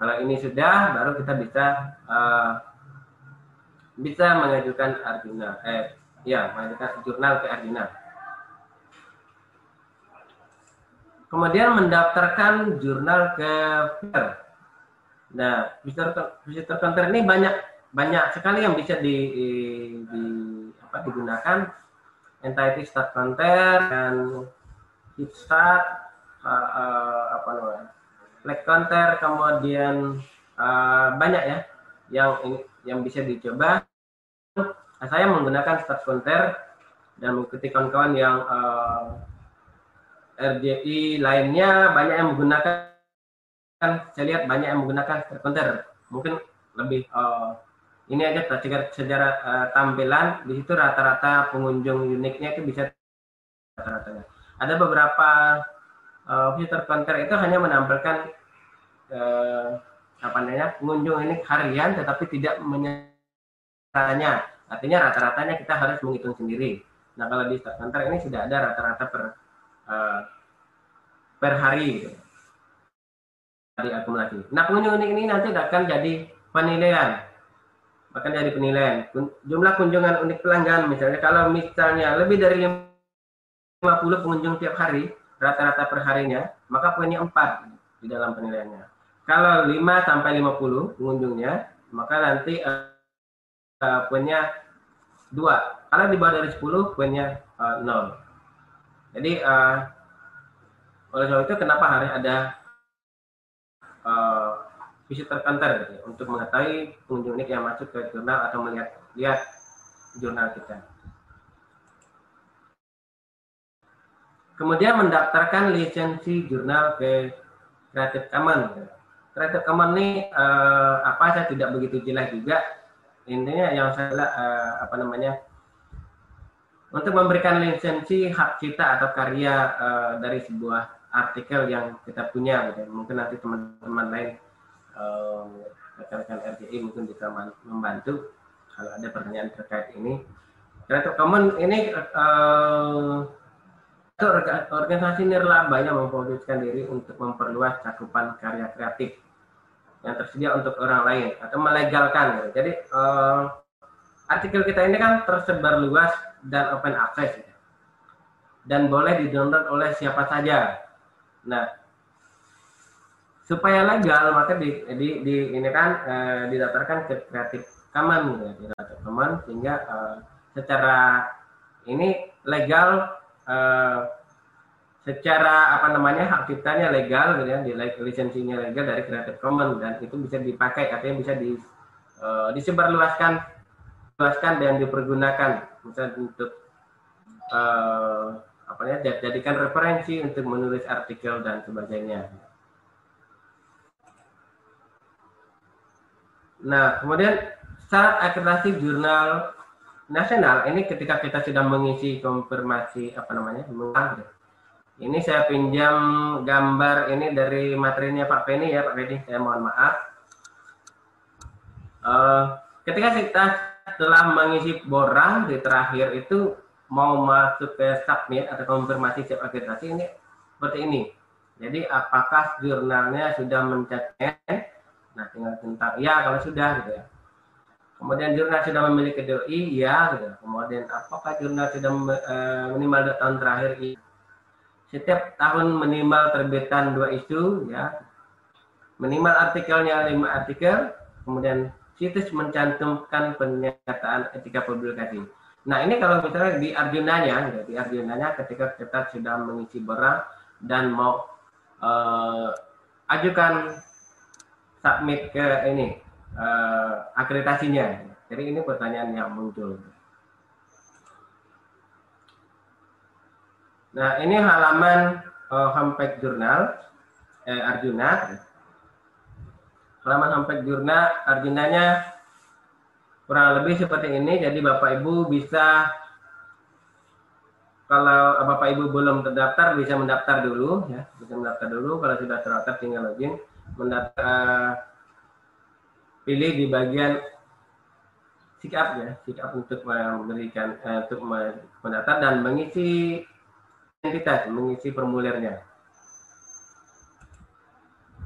Kalau ini sudah, baru kita bisa uh, bisa mengajukan Arjuna. Eh, ya, mengajukan jurnal ke Arjuna. Kemudian mendaftarkan jurnal ke PER. Nah, visitor, visitor counter ini banyak banyak sekali yang bisa di, di apa digunakan entah itu start counter dan hit start uh, uh, apa namanya flag counter kemudian uh, banyak ya yang yang bisa dicoba. Nah, saya menggunakan start counter dan mengikuti kawan-kawan yang uh, RJI lainnya banyak yang menggunakan saya lihat banyak yang menggunakan start counter. Mungkin lebih uh, ini aja secara, secara uh, tampilan. Di situ rata-rata pengunjung uniknya itu bisa rata-ratanya ada beberapa uh, fitur counter itu hanya menampilkan uh, apa namanya pengunjung ini harian tetapi tidak menyerahnya artinya rata-ratanya kita harus menghitung sendiri. Nah kalau di counter ini sudah ada rata-rata per uh, per hari gitu. akumulasi. Nah pengunjung unik ini nanti akan jadi penilaian, bahkan jadi penilaian. Jumlah kunjungan unik pelanggan misalnya kalau misalnya lebih dari 50 pengunjung tiap hari, rata-rata per harinya, maka poinnya 4 di dalam penilaiannya. Kalau 5 sampai 50 pengunjungnya, maka nanti uh, uh, poinnya 2. Kalau di bawah dari 10, poinnya uh, 0. Jadi uh, oleh sebab itu kenapa harus ada visitor counter gitu, ya, untuk mengetahui pengunjung unik yang masuk ke jurnal atau melihat lihat jurnal kita. Kemudian mendaftarkan lisensi jurnal ke Creative Commons. Creative Commons ini uh, apa saya tidak begitu jelas juga. Intinya yang saya uh, apa namanya untuk memberikan lisensi hak cipta atau karya uh, dari sebuah artikel yang kita punya gitu. mungkin nanti teman-teman lain uh, rekan-rekan RJI mungkin bisa membantu kalau ada pertanyaan terkait ini. Creative Commons ini uh, organisasi nirlaba yang memfokuskan diri untuk memperluas cakupan karya kreatif yang tersedia untuk orang lain atau melegalkan. Jadi uh, artikel kita ini kan tersebar luas dan open access. Dan boleh didownload oleh siapa saja. Nah, supaya legal maka di, di, di ini kan eh, didaftarkan ke kreatif Commons ya, kreatif Commons sehingga eh, secara ini legal eh, secara apa namanya hak ciptanya legal gitu ya, di lisensinya legal dari Creative Commons dan itu bisa dipakai artinya bisa di uh, disebarluaskan luaskan dan dipergunakan misalnya untuk uh, apa ya jadikan referensi untuk menulis artikel dan sebagainya. Nah, kemudian syarat akreditasi jurnal nasional ini ketika kita sudah mengisi konfirmasi apa namanya ini saya pinjam gambar ini dari materinya Pak Penny ya Pak Penny saya mohon maaf uh, ketika kita telah mengisi borang di terakhir itu mau masuk ke submit atau konfirmasi siap akreditasi ini seperti ini. Jadi apakah jurnalnya sudah mencetak? Nah, tinggal tentang ya kalau sudah gitu ya. Kemudian jurnal sudah memiliki DOI, ya gitu. Kemudian apakah jurnal sudah e, minimal dua tahun terakhir? Iya. Setiap tahun minimal terbitan dua isu, ya. Minimal artikelnya lima artikel, kemudian situs mencantumkan pernyataan etika publikasi. Nah ini kalau misalnya di Arjunanya, gitu, di Arjunanya ketika kita sudah mengisi barang dan mau uh, ajukan submit ke ini uh, akreditasinya. Jadi ini pertanyaan yang muncul. Nah ini halaman uh, homepage jurnal eh, Arjuna. Halaman homepage jurnal Arjunanya kurang lebih seperti ini jadi bapak ibu bisa kalau Bapak Ibu belum terdaftar bisa mendaftar dulu ya, bisa mendaftar dulu. Kalau sudah terdaftar tinggal login, mendaftar pilih di bagian sikap ya, sikap untuk memberikan eh, untuk mendaftar dan mengisi identitas, mengisi formulirnya.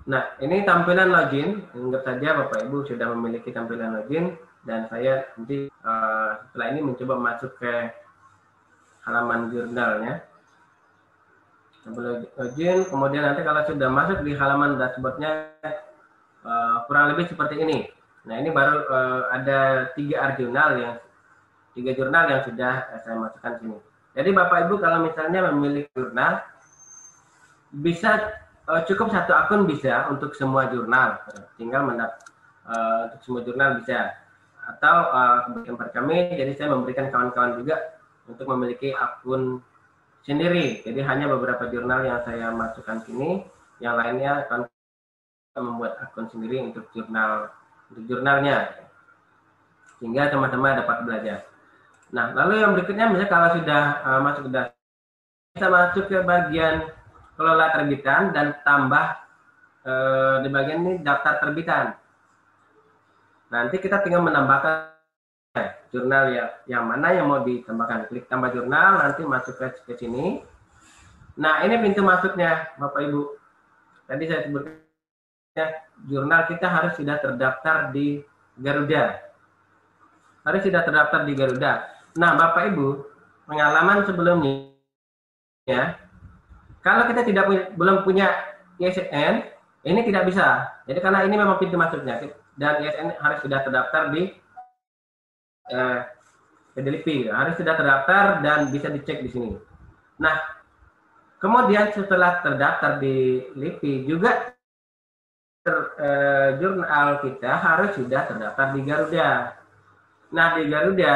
Nah, ini tampilan login. Anggap saja Bapak Ibu sudah memiliki tampilan login dan saya nanti uh, setelah ini mencoba masuk ke halaman jurnalnya. Login, kemudian nanti kalau sudah masuk di halaman dashboardnya uh, kurang lebih seperti ini. Nah ini baru uh, ada tiga jurnal yang tiga jurnal yang sudah saya masukkan sini. Jadi Bapak Ibu kalau misalnya memiliki jurnal bisa uh, cukup satu akun bisa untuk semua jurnal, tinggal mendap untuk semua jurnal bisa. Atau uh, kemudian kami, jadi saya memberikan kawan-kawan juga untuk memiliki akun sendiri. Jadi hanya beberapa jurnal yang saya masukkan sini, yang lainnya akan membuat akun sendiri untuk jurnal untuk jurnalnya, sehingga teman-teman dapat belajar. Nah, lalu yang berikutnya misalnya kalau sudah uh, masuk ke bisa masuk ke bagian kelola terbitan dan tambah uh, di bagian ini daftar terbitan. Nanti kita tinggal menambahkan jurnal ya, yang mana yang mau ditambahkan. Klik tambah jurnal, nanti masuk ke, ke sini. Nah, ini pintu masuknya, Bapak Ibu. Tadi saya sebutkan ya, jurnal kita harus sudah terdaftar di Garuda. Harus sudah terdaftar di Garuda. Nah, Bapak Ibu, pengalaman sebelumnya ya, kalau kita tidak punya, belum punya ISN, ini tidak bisa. Jadi karena ini memang pintu masuknya dan ISN harus sudah terdaftar di eh, PDLP harus sudah terdaftar dan bisa dicek di sini. Nah, kemudian setelah terdaftar di LIPI juga ter, eh, jurnal kita harus sudah terdaftar di Garuda. Nah, di Garuda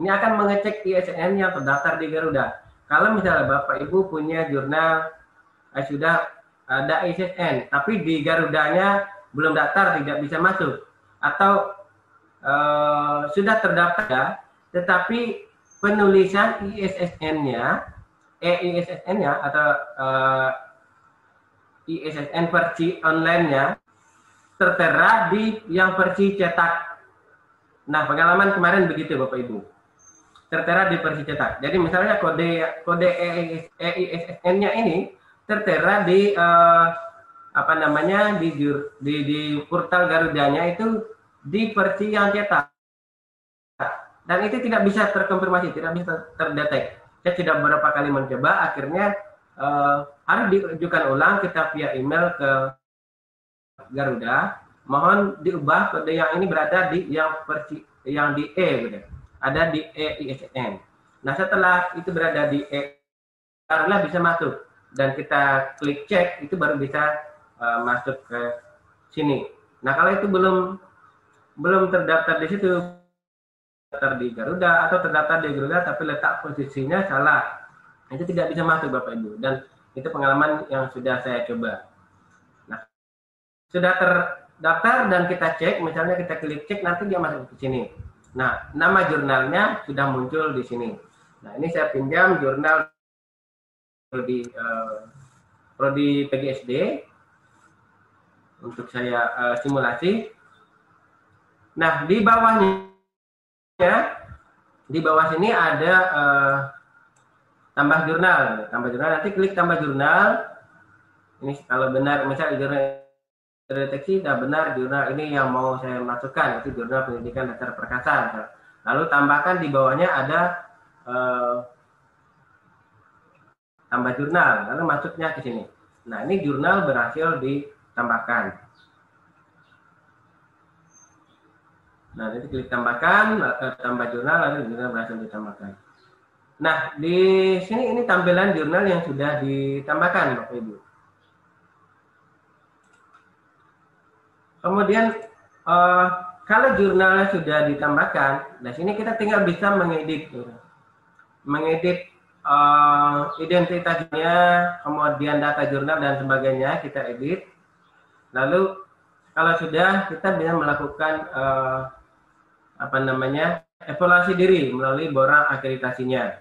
ini akan mengecek ISN yang terdaftar di Garuda. Kalau misalnya Bapak Ibu punya jurnal eh, sudah ada ISN, tapi di Garudanya belum daftar tidak bisa masuk atau uh, sudah terdaftar tetapi penulisan ISSN-nya eh ISSN-nya atau uh, eh, ISSN versi online-nya tertera di yang versi cetak. Nah, pengalaman kemarin begitu Bapak Ibu. Tertera di versi cetak. Jadi misalnya kode kode EISSN-nya ini tertera di uh, apa namanya di di, di portal Garudanya itu di versi yang cetak. Dan itu tidak bisa terkonfirmasi, tidak bisa terdetek. Saya sudah beberapa kali mencoba, akhirnya uh, harus diajukan ulang kita via email ke Garuda. Mohon diubah kode yang ini berada di yang versi yang di E, gitu. ada di E ISN. Nah setelah itu berada di E, barulah bisa masuk dan kita klik cek itu baru bisa uh, masuk ke sini. Nah kalau itu belum belum terdaftar di situ. Terdaftar di Garuda atau terdaftar di Garuda tapi letak posisinya salah. Itu tidak bisa masuk Bapak Ibu. Dan itu pengalaman yang sudah saya coba. Nah sudah terdaftar dan kita cek misalnya kita klik cek nanti dia masuk ke sini. Nah nama jurnalnya sudah muncul di sini. Nah ini saya pinjam jurnal prodi uh, prodi PGSD untuk saya uh, simulasi Nah, di bawahnya ya, di bawah sini ada uh, tambah jurnal. Tambah jurnal nanti klik tambah jurnal. Ini kalau benar misalnya jurnal terdeteksi sudah benar jurnal ini yang mau saya masukkan itu jurnal pendidikan dasar perkasa. Lalu tambahkan di bawahnya ada uh, tambah jurnal, lalu masuknya ke sini. Nah, ini jurnal berhasil ditambahkan. Nah, nanti klik tambahkan, eh, tambah jurnal, lalu jurnal berhasil ditambahkan. Nah, di sini ini tampilan jurnal yang sudah ditambahkan, Bapak Ibu. Kemudian, uh, kalau jurnalnya sudah ditambahkan, nah sini kita tinggal bisa mengedit, mengedit uh, identitasnya, kemudian data jurnal dan sebagainya kita edit. Lalu kalau sudah kita bisa melakukan uh, apa namanya evaluasi diri melalui borang akreditasinya.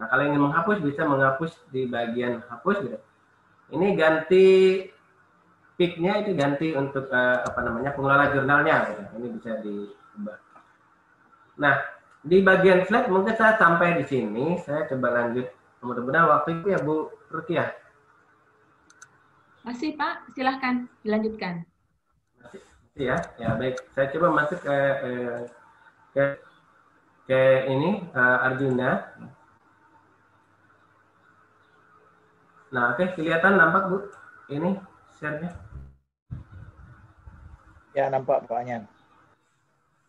Nah, kalau ingin menghapus bisa menghapus di bagian hapus gitu. Ini ganti pick-nya itu ganti untuk uh, apa namanya pengelola jurnalnya gitu. Ini bisa diubah. Nah, di bagian slide mungkin saya sampai di sini. Saya coba lanjut. Mudah-mudahan waktu itu ya Bu Rukiah. Masih Pak, silahkan dilanjutkan. Masih, ya, ya baik. Saya coba masuk ke eh, ke ke ini uh, Arjuna. Nah, oke, kelihatan nampak Bu ini share-nya. Ya, nampak Pak Anyan.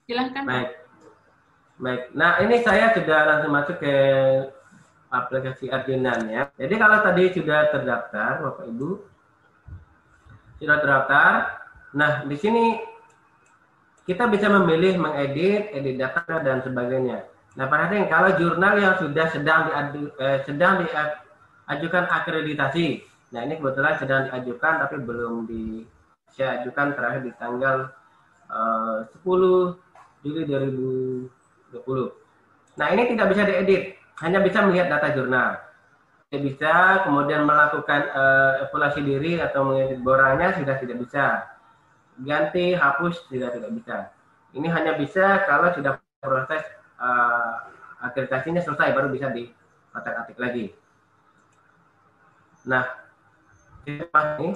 Silahkan. Baik. Baik. Nah, ini saya sudah langsung masuk ke aplikasi Arjuna ya. Jadi kalau tadi sudah terdaftar, Bapak Ibu, sudah terdaftar. Nah, di sini kita bisa memilih mengedit, edit data dan sebagainya. Nah, perhatikan kalau jurnal yang sudah sedang diadu, eh, sedang diajukan akreditasi. Nah, ini kebetulan sedang diajukan tapi belum di saya ajukan terakhir di tanggal eh, 10 Juli 2020. Nah, ini tidak bisa diedit, hanya bisa melihat data jurnal bisa kemudian melakukan uh, evaluasi diri atau mengedit borangnya sudah tidak bisa ganti hapus sudah tidak bisa ini hanya bisa kalau sudah proses uh, akreditasinya selesai baru bisa di atik lagi nah ini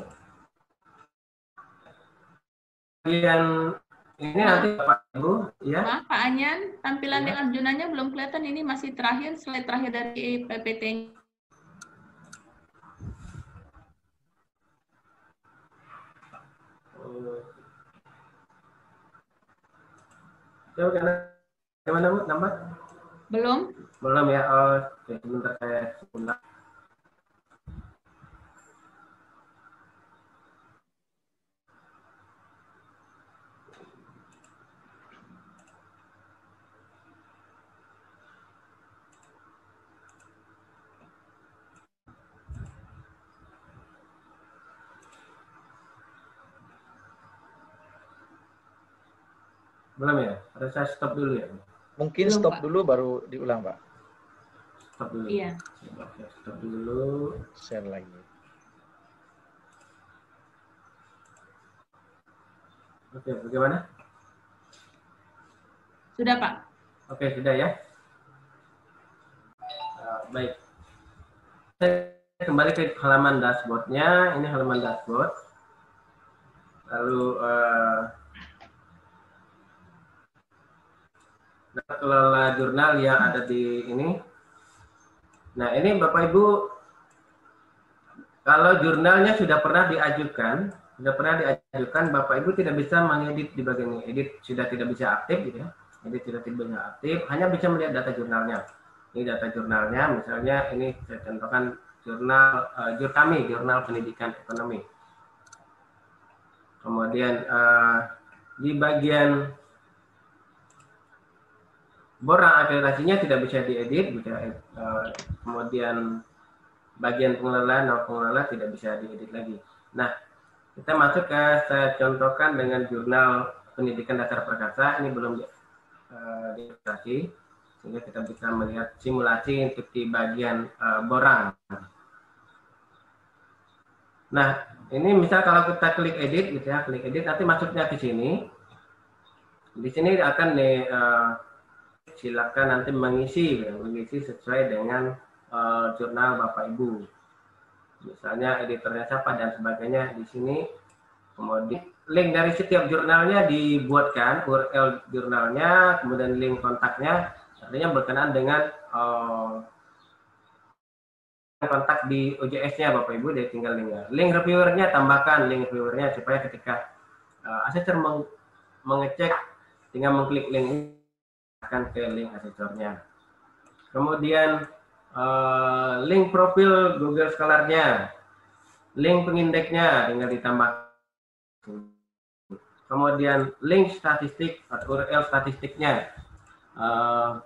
yang ini nanti Pak Ibu ya. Maaf Pak Anyan, tampilan ya. yang Arjunanya belum kelihatan ini masih terakhir slide terakhir dari PPT. Coba karena gimana bu nambah? Belum. Belum ya. Oh, sebentar saya sebentar. Belum ya? Harus saya stop dulu ya? Mungkin Belum, stop Pak. dulu baru diulang, Pak. Stop dulu. Iya. stop dulu. Share lagi. Oke, bagaimana? Sudah, Pak. Oke, sudah ya. Uh, baik. Saya kembali ke halaman dashboardnya. Ini halaman dashboard. Lalu uh, kelola jurnal yang ada di ini. Nah, ini Bapak Ibu kalau jurnalnya sudah pernah diajukan, sudah pernah diajukan, Bapak Ibu tidak bisa mengedit di bagian ini. Edit sudah tidak bisa aktif gitu ya. Edit sudah tidak bisa aktif, hanya bisa melihat data jurnalnya. Ini data jurnalnya, misalnya ini saya contohkan jurnal uh, jur kami, jurnal pendidikan ekonomi. Kemudian uh, di bagian borang akreditasinya tidak bisa diedit, bisa uh, kemudian bagian pengelola, nama pengelola tidak bisa diedit lagi. Nah, kita masuk ke saya contohkan dengan jurnal pendidikan dasar perkasa ini belum uh, sehingga kita bisa melihat simulasi untuk di bagian uh, borang. Nah, ini misal kalau kita klik edit gitu ya, klik edit nanti masuknya ke sini. Di sini akan di uh, silakan nanti mengisi mengisi sesuai dengan uh, jurnal Bapak Ibu. Misalnya editornya siapa dan sebagainya di sini. Kemudian link dari setiap jurnalnya dibuatkan URL jurnalnya, kemudian link kontaknya artinya berkenaan dengan uh, kontak di OJS-nya Bapak Ibu dia tinggal linknya. Link reviewernya tambahkan link reviewernya supaya ketika uh, assessor meng mengecek tinggal mengklik link akan ke link asesornya. Kemudian uh, link profil Google Scholar-nya, link pengindeknya tinggal ditambah. Kemudian link statistik atau URL statistiknya uh,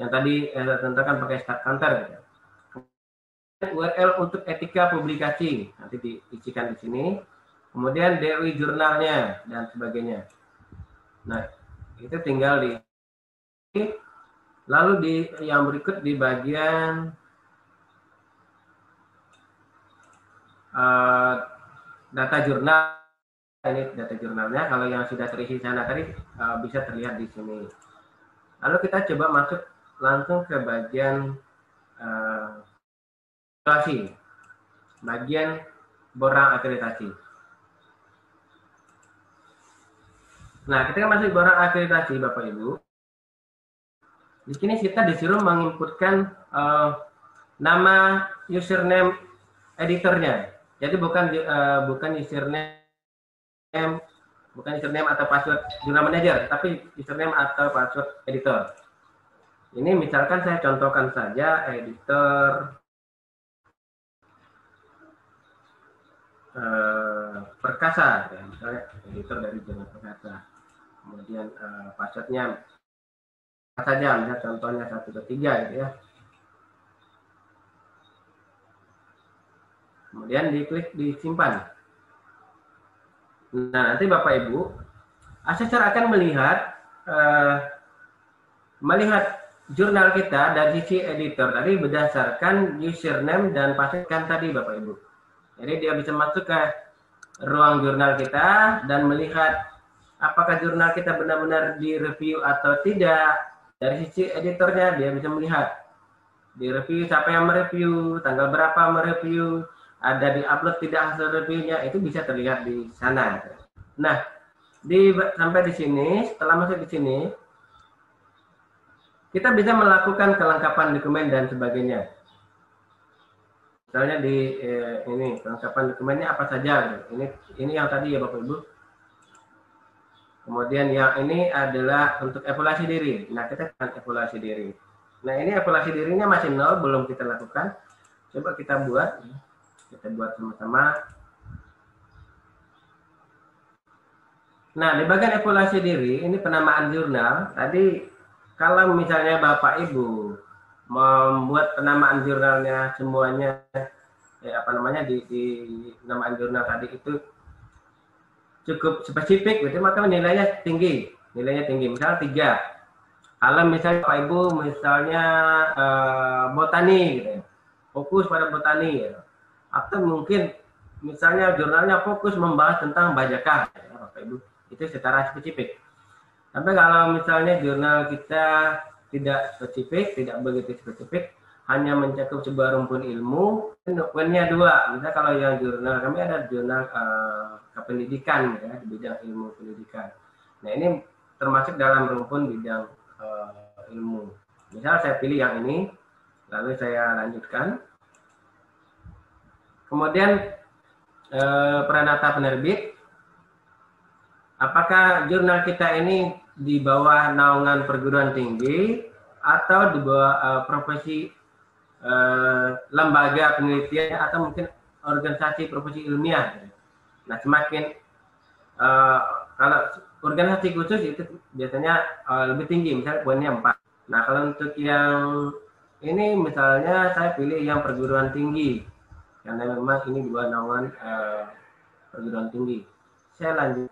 yang tadi eh, tentukan pakai start counter. URL untuk etika publikasi nanti diisikan di sini. Kemudian DOI jurnalnya dan sebagainya. Nah, itu tinggal di lalu di yang berikut di bagian uh, data jurnal. Ini data jurnalnya. Kalau yang sudah terisi sana tadi uh, bisa terlihat di sini. Lalu kita coba masuk langsung ke bagian uh, bagian borang akreditasi. Nah ketika masuk borang akreditasi bapak ibu di sini kita disuruh menginputkan uh, nama username editornya jadi bukan uh, bukan username bukan username atau password jurnal manager, tapi username atau password editor. Ini misalkan saya contohkan saja editor eh, perkasa, ya, misalnya editor dari jurnal perkasa. Kemudian eh, passwordnya saja, misalnya contohnya satu ke tiga gitu ya. Kemudian diklik disimpan. Nah, nanti Bapak Ibu, asesor akan melihat uh, melihat jurnal kita dari sisi editor tadi berdasarkan username dan password tadi Bapak Ibu. Jadi dia bisa masuk ke ruang jurnal kita dan melihat apakah jurnal kita benar-benar direview atau tidak. Dari sisi editornya dia bisa melihat di review siapa yang mereview, tanggal berapa mereview, ada di upload tidak hasil reviewnya itu bisa terlihat di sana. Nah, di sampai di sini, setelah masuk di sini, kita bisa melakukan kelengkapan dokumen dan sebagainya. Misalnya di eh, ini kelengkapan dokumennya apa saja. Ini ini yang tadi ya Bapak Ibu. Kemudian yang ini adalah untuk evaluasi diri. Nah, kita akan evaluasi diri. Nah, ini evaluasi dirinya masih nol, belum kita lakukan. Coba kita buat kita buat sama-sama. Nah, di bagian evaluasi diri, ini penamaan jurnal. Tadi kalau misalnya Bapak Ibu membuat penamaan jurnalnya semuanya eh, apa namanya di, di penamaan jurnal tadi itu cukup spesifik gitu maka nilainya tinggi nilainya tinggi. Misal tiga. Kalau misalnya Bapak Ibu misalnya eh, botani gitu ya, fokus pada botani gitu. Atau mungkin misalnya jurnalnya fokus membahas tentang bajakah ya, Bapak Ibu. Itu secara spesifik. Tapi kalau misalnya jurnal kita tidak spesifik tidak begitu spesifik hanya mencakup sebuah rumpun ilmu dokumennya dua. Misalnya kalau yang jurnal kami ada jurnal uh, kependidikan ya di bidang ilmu pendidikan. Nah ini termasuk dalam rumpun bidang uh, ilmu. Misal saya pilih yang ini lalu saya lanjutkan. Kemudian eh, peranata penerbit, apakah jurnal kita ini di bawah naungan perguruan tinggi atau di bawah eh, profesi eh, lembaga penelitian atau mungkin organisasi profesi ilmiah. Nah, semakin eh, kalau organisasi khusus itu biasanya eh, lebih tinggi, misalnya poinnya 4. Nah, kalau untuk yang ini misalnya saya pilih yang perguruan tinggi karena memang ini dua naungan uh, perguruan tinggi. Saya lanjut.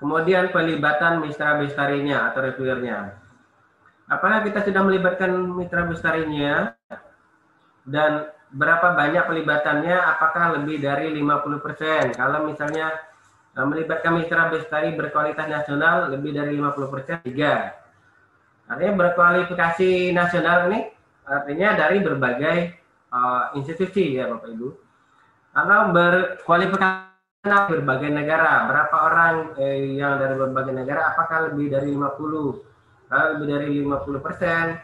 Kemudian pelibatan mitra bestarinya atau reviewernya. Apakah kita sudah melibatkan mitra bestarinya dan berapa banyak pelibatannya? Apakah lebih dari 50%? Kalau misalnya uh, melibatkan mitra bestari berkualitas nasional lebih dari 50%, tiga. Artinya berkualifikasi nasional ini artinya dari berbagai uh, institusi ya Bapak Ibu. Atau berkualifikasi berbagai negara. Berapa orang eh, yang dari berbagai negara? Apakah lebih dari 50? Kalau lebih dari 50 persen,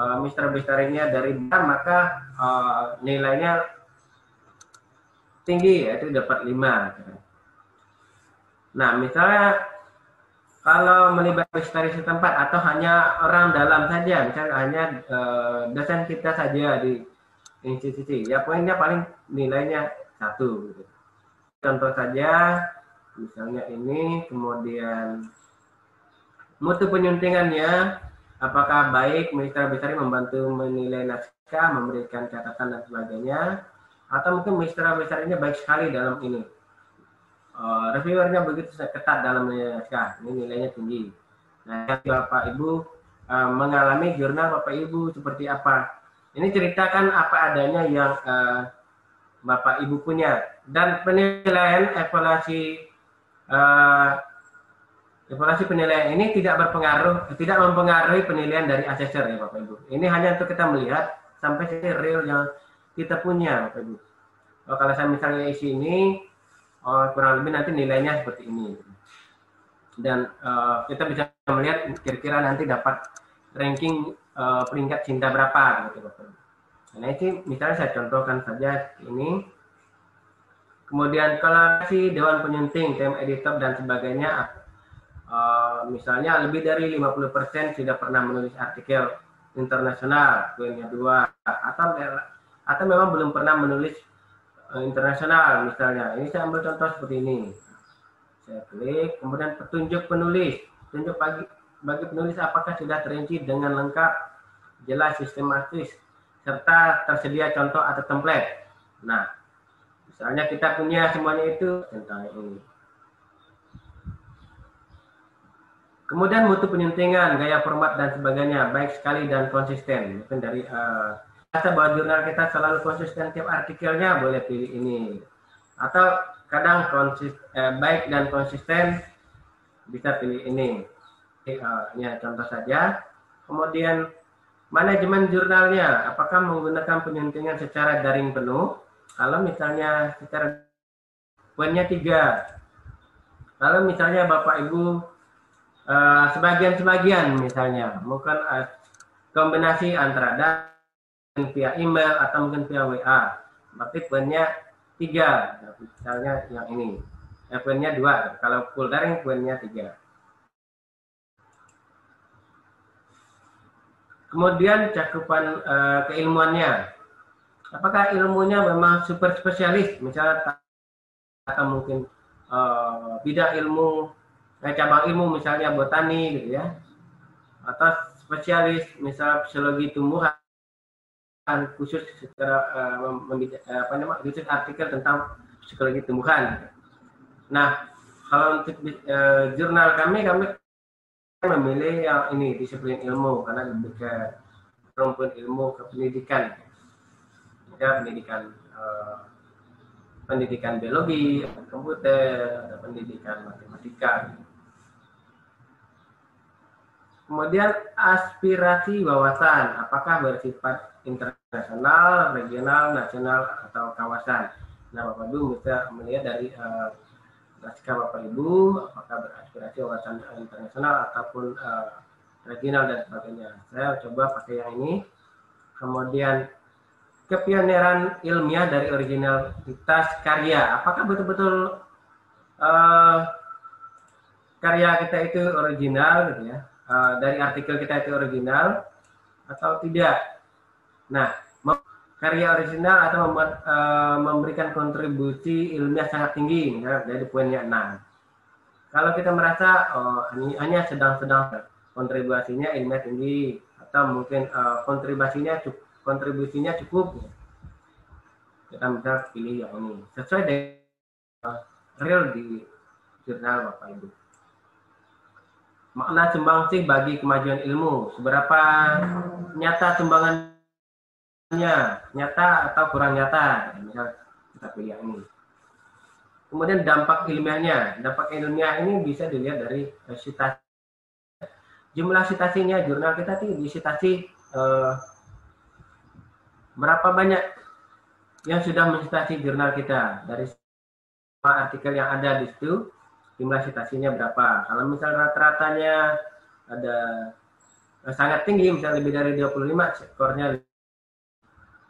uh, Mister Bestarinya dari bar, maka uh, nilainya tinggi, yaitu dapat 5. Nah, misalnya kalau melibatkan dari setempat atau hanya orang dalam saja, misalnya hanya uh, dosen kita saja di institusi, ya poinnya paling nilainya satu. Contoh saja, misalnya ini, kemudian mutu penyuntingannya, apakah baik mitra besar membantu menilai naskah, memberikan catatan dan sebagainya, atau mungkin mitra besar ini baik sekali dalam ini uh, reviewernya begitu ketat dalam naskah, ini nilainya tinggi. Nah, Bapak Ibu uh, mengalami jurnal Bapak Ibu seperti apa? Ini ceritakan apa adanya yang uh, Bapak Ibu punya dan penilaian evaluasi uh, evaluasi penilaian ini tidak berpengaruh tidak mempengaruhi penilaian dari asesor ya Bapak Ibu. Ini hanya untuk kita melihat sampai real yang kita punya Bapak Ibu. Oh, kalau saya misalnya isi ini oh, kurang lebih nanti nilainya seperti ini dan uh, kita bisa melihat kira-kira nanti dapat ranking uh, peringkat cinta berapa gitu Bapak. Nah ini misalnya saya contohkan saja ini. Kemudian kalau si Dewan Penyunting, tim editor dan sebagainya, uh, misalnya lebih dari 50% sudah pernah menulis artikel internasional, poinnya dua, atau atau memang belum pernah menulis uh, internasional misalnya. Ini saya ambil contoh seperti ini. Saya klik, kemudian petunjuk penulis, petunjuk bagi bagi penulis apakah sudah terinci dengan lengkap, jelas, sistematis, serta tersedia contoh atau template. Nah, misalnya kita punya semuanya itu tentang ini. Kemudian mutu penyuntingan, gaya format dan sebagainya baik sekali dan konsisten. Mungkin dari uh, bahwa jurnal kita selalu konsisten tiap artikelnya boleh pilih ini. Atau kadang konsis, eh, baik dan konsisten bisa pilih ini. Uh, ya contoh saja. Kemudian manajemen jurnalnya, apakah menggunakan penyuntingan secara daring penuh? Kalau misalnya secara poinnya tiga. Kalau misalnya Bapak Ibu uh, sebagian-sebagian misalnya, mungkin uh, kombinasi antara dan via email atau mungkin via WA. Berarti poinnya tiga. Misalnya yang ini. Poinnya dua. Kalau full daring poinnya tiga. Kemudian cakupan uh, keilmuannya. Apakah ilmunya memang super spesialis? Misalnya atau mungkin uh, bidang ilmu eh, cabang ilmu misalnya botani gitu ya atau spesialis misal psikologi tumbuhan khusus secara uh, apa namanya khusus artikel tentang psikologi tumbuhan. Nah, kalau untuk uh, jurnal kami kami memilih yang ini disiplin ilmu karena lebih ke perempuan ilmu ke pendidikan, ya pendidikan uh, pendidikan biologi, komputer, pendidikan matematika. Kemudian aspirasi wawasan, apakah bersifat internasional, regional, nasional, atau kawasan. Nah, Bapak Ibu bisa melihat dari uh, Bapak Ibu, apakah beraspirasi wawasan internasional ataupun uh, regional dan sebagainya. Saya coba pakai yang ini. Kemudian kepioneran ilmiah dari originalitas karya. Apakah betul-betul uh, karya kita itu original gitu ya? Uh, dari artikel kita itu original atau tidak. Nah, karya original atau membuat, uh, memberikan kontribusi ilmiah sangat tinggi, misalnya dari poinnya 6. Kalau kita merasa oh, ini hanya sedang-sedang kontribusinya ilmiah tinggi atau mungkin uh, kontribusinya cukup, kontribusinya cukup, kita bisa pilih yang ini sesuai dengan uh, real di jurnal Bapak Ibu makna sumbangsih bagi kemajuan ilmu. Seberapa nyata sumbangannya, nyata atau kurang nyata. Misal kita pilih yang ini. Kemudian dampak ilmiahnya. Dampak ilmiah ini bisa dilihat dari citasi. Jumlah citasinya, jurnal kita tuh disitasi eh, berapa banyak yang sudah mencitasi jurnal kita dari semua artikel yang ada di situ jumlah citasinya berapa. Kalau misal rata-ratanya ada eh, sangat tinggi, misal lebih dari 25, skornya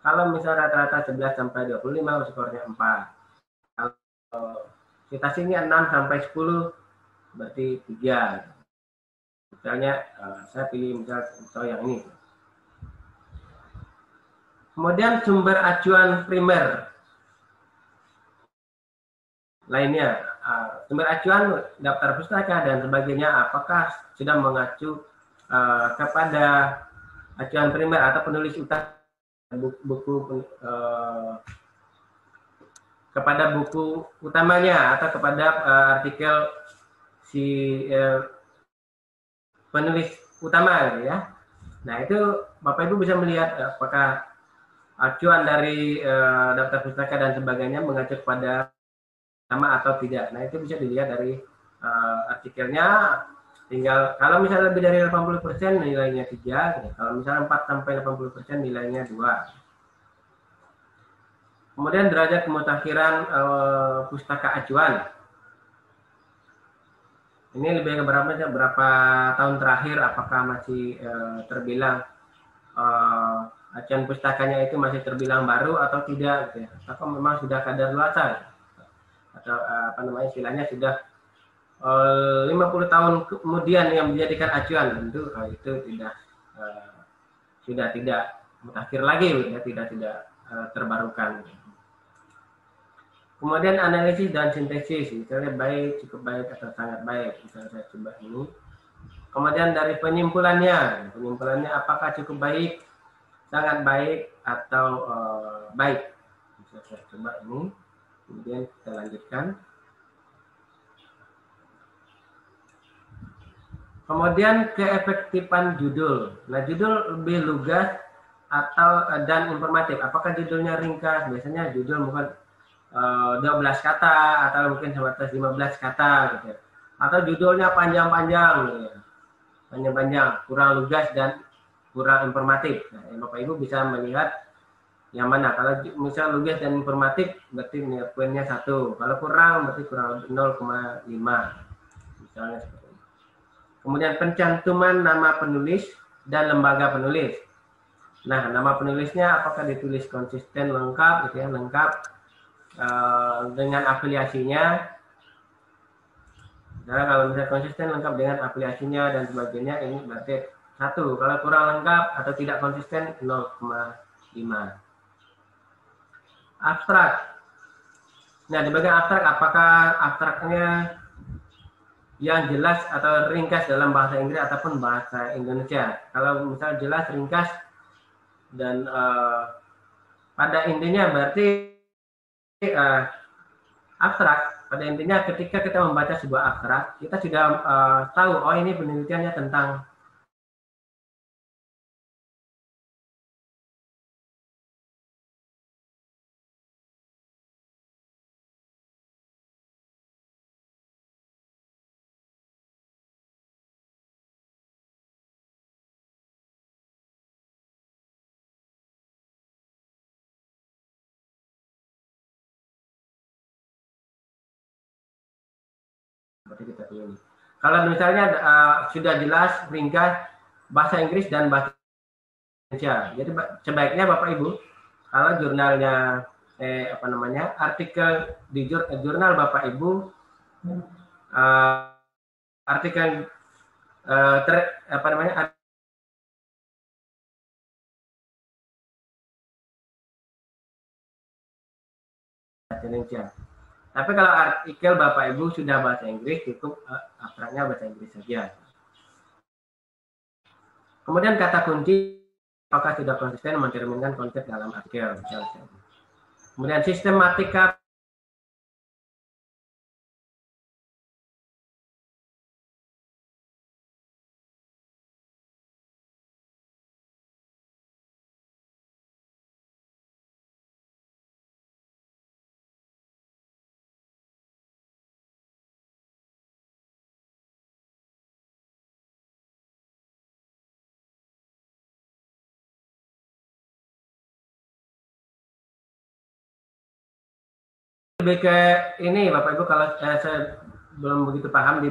kalau misal rata-rata 11 sampai 25, skornya 4. Kalau citasinya 6 sampai 10, berarti 3. Misalnya, saya pilih misal yang ini. Kemudian sumber acuan primer lainnya uh, sumber acuan daftar pustaka dan sebagainya apakah sudah mengacu uh, kepada acuan primer atau penulis utama buku, buku uh, kepada buku utamanya atau kepada uh, artikel si uh, penulis utama gitu ya. Nah itu Bapak Ibu bisa melihat apakah acuan dari uh, daftar pustaka dan sebagainya mengacu kepada nama atau tidak. Nah, itu bisa dilihat dari uh, artikelnya. Tinggal kalau misalnya lebih dari 80% nilainya 3, gitu. kalau misalnya 4 sampai 80% nilainya 2. Kemudian derajat kemutakhiran uh, pustaka acuan. Ini lebih ke berapa berapa tahun terakhir apakah masih uh, terbilang uh, acuan pustakanya itu masih terbilang baru atau tidak gitu ya. Atau memang sudah kadar luasa atau uh, apa namanya istilahnya sudah uh, 50 tahun kemudian yang menjadikan acuan tentu uh, itu tidak sudah tidak mutakhir lagi ya, tidak tidak terbarukan. Kemudian analisis dan sintesis, misalnya baik, cukup baik atau sangat baik. Misalnya saya coba ini. Kemudian dari penyimpulannya, penyimpulannya apakah cukup baik, sangat baik atau uh, baik. Bisa saya coba ini. Kemudian kita lanjutkan. Kemudian keefektifan judul. Nah, judul lebih lugas atau eh, dan informatif. Apakah judulnya ringkas? Biasanya judul bukan uh, eh, 12 kata atau mungkin sebatas 15 kata gitu ya. Atau judulnya panjang-panjang gitu ya. Panjang-panjang, kurang lugas dan kurang informatif. Nah, Bapak Ibu bisa melihat yang mana. Kalau misal lugas dan informatif berarti poinnya satu. Kalau kurang berarti kurang 0,5. Misalnya seperti ini. Kemudian pencantuman nama penulis dan lembaga penulis. Nah, nama penulisnya apakah ditulis konsisten lengkap gitu ya, lengkap Eh, dengan afiliasinya nah kalau misalnya konsisten lengkap dengan afiliasinya dan sebagainya ini berarti satu kalau kurang lengkap atau tidak konsisten 0,5 abstrak. Nah di bagian abstrak apakah abstraknya yang jelas atau ringkas dalam bahasa Inggris ataupun bahasa Indonesia? Kalau misalnya jelas ringkas dan uh, pada intinya berarti uh, abstrak. Pada intinya ketika kita membaca sebuah abstrak kita sudah uh, tahu oh ini penelitiannya tentang seperti kita pilih. Kalau misalnya uh, sudah jelas ringkas bahasa Inggris dan bahasa Indonesia. Jadi sebaiknya Bapak Ibu kalau jurnalnya eh apa namanya artikel di jur, jurnal Bapak Ibu uh, artikel uh, ter, apa namanya Indonesia. Tapi kalau artikel Bapak Ibu sudah bahasa Inggris, cukup uh, abstraknya bahasa Inggris saja. Kemudian kata kunci, apakah sudah konsisten mencerminkan konsep dalam artikel. Kemudian sistematika lebih ke ini Bapak Ibu kalau saya, saya belum begitu paham di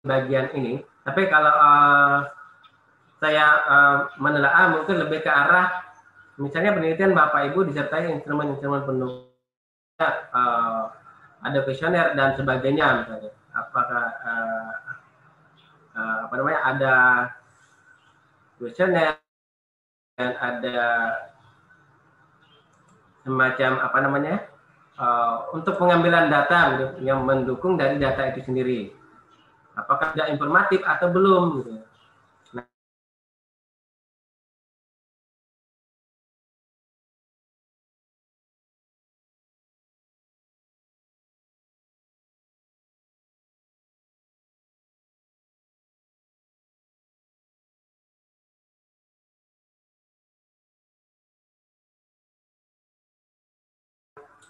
bagian ini. Tapi kalau uh, saya uh, menelaah mungkin lebih ke arah misalnya penelitian Bapak Ibu disertai instrumen-instrumen penuh uh, ada kuesioner dan sebagainya misalnya. Apakah uh, uh, apa namanya ada kuesioner dan ada semacam apa namanya uh, untuk pengambilan data gitu, yang mendukung dari data itu sendiri. Apakah sudah informatif atau belum gitu.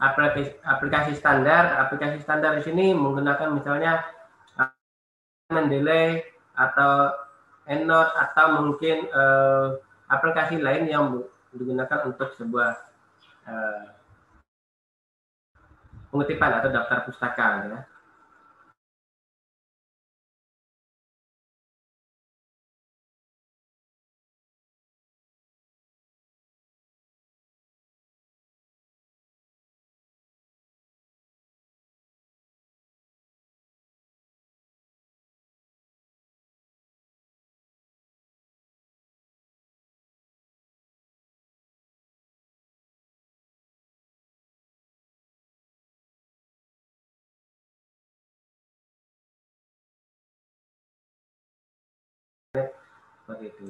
Aplikasi, standar. Aplikasi standar di sini menggunakan misalnya Mendeley atau EndNote atau mungkin uh, aplikasi lain yang digunakan untuk sebuah uh, pengutipan atau daftar pustaka ya. Seperti itu.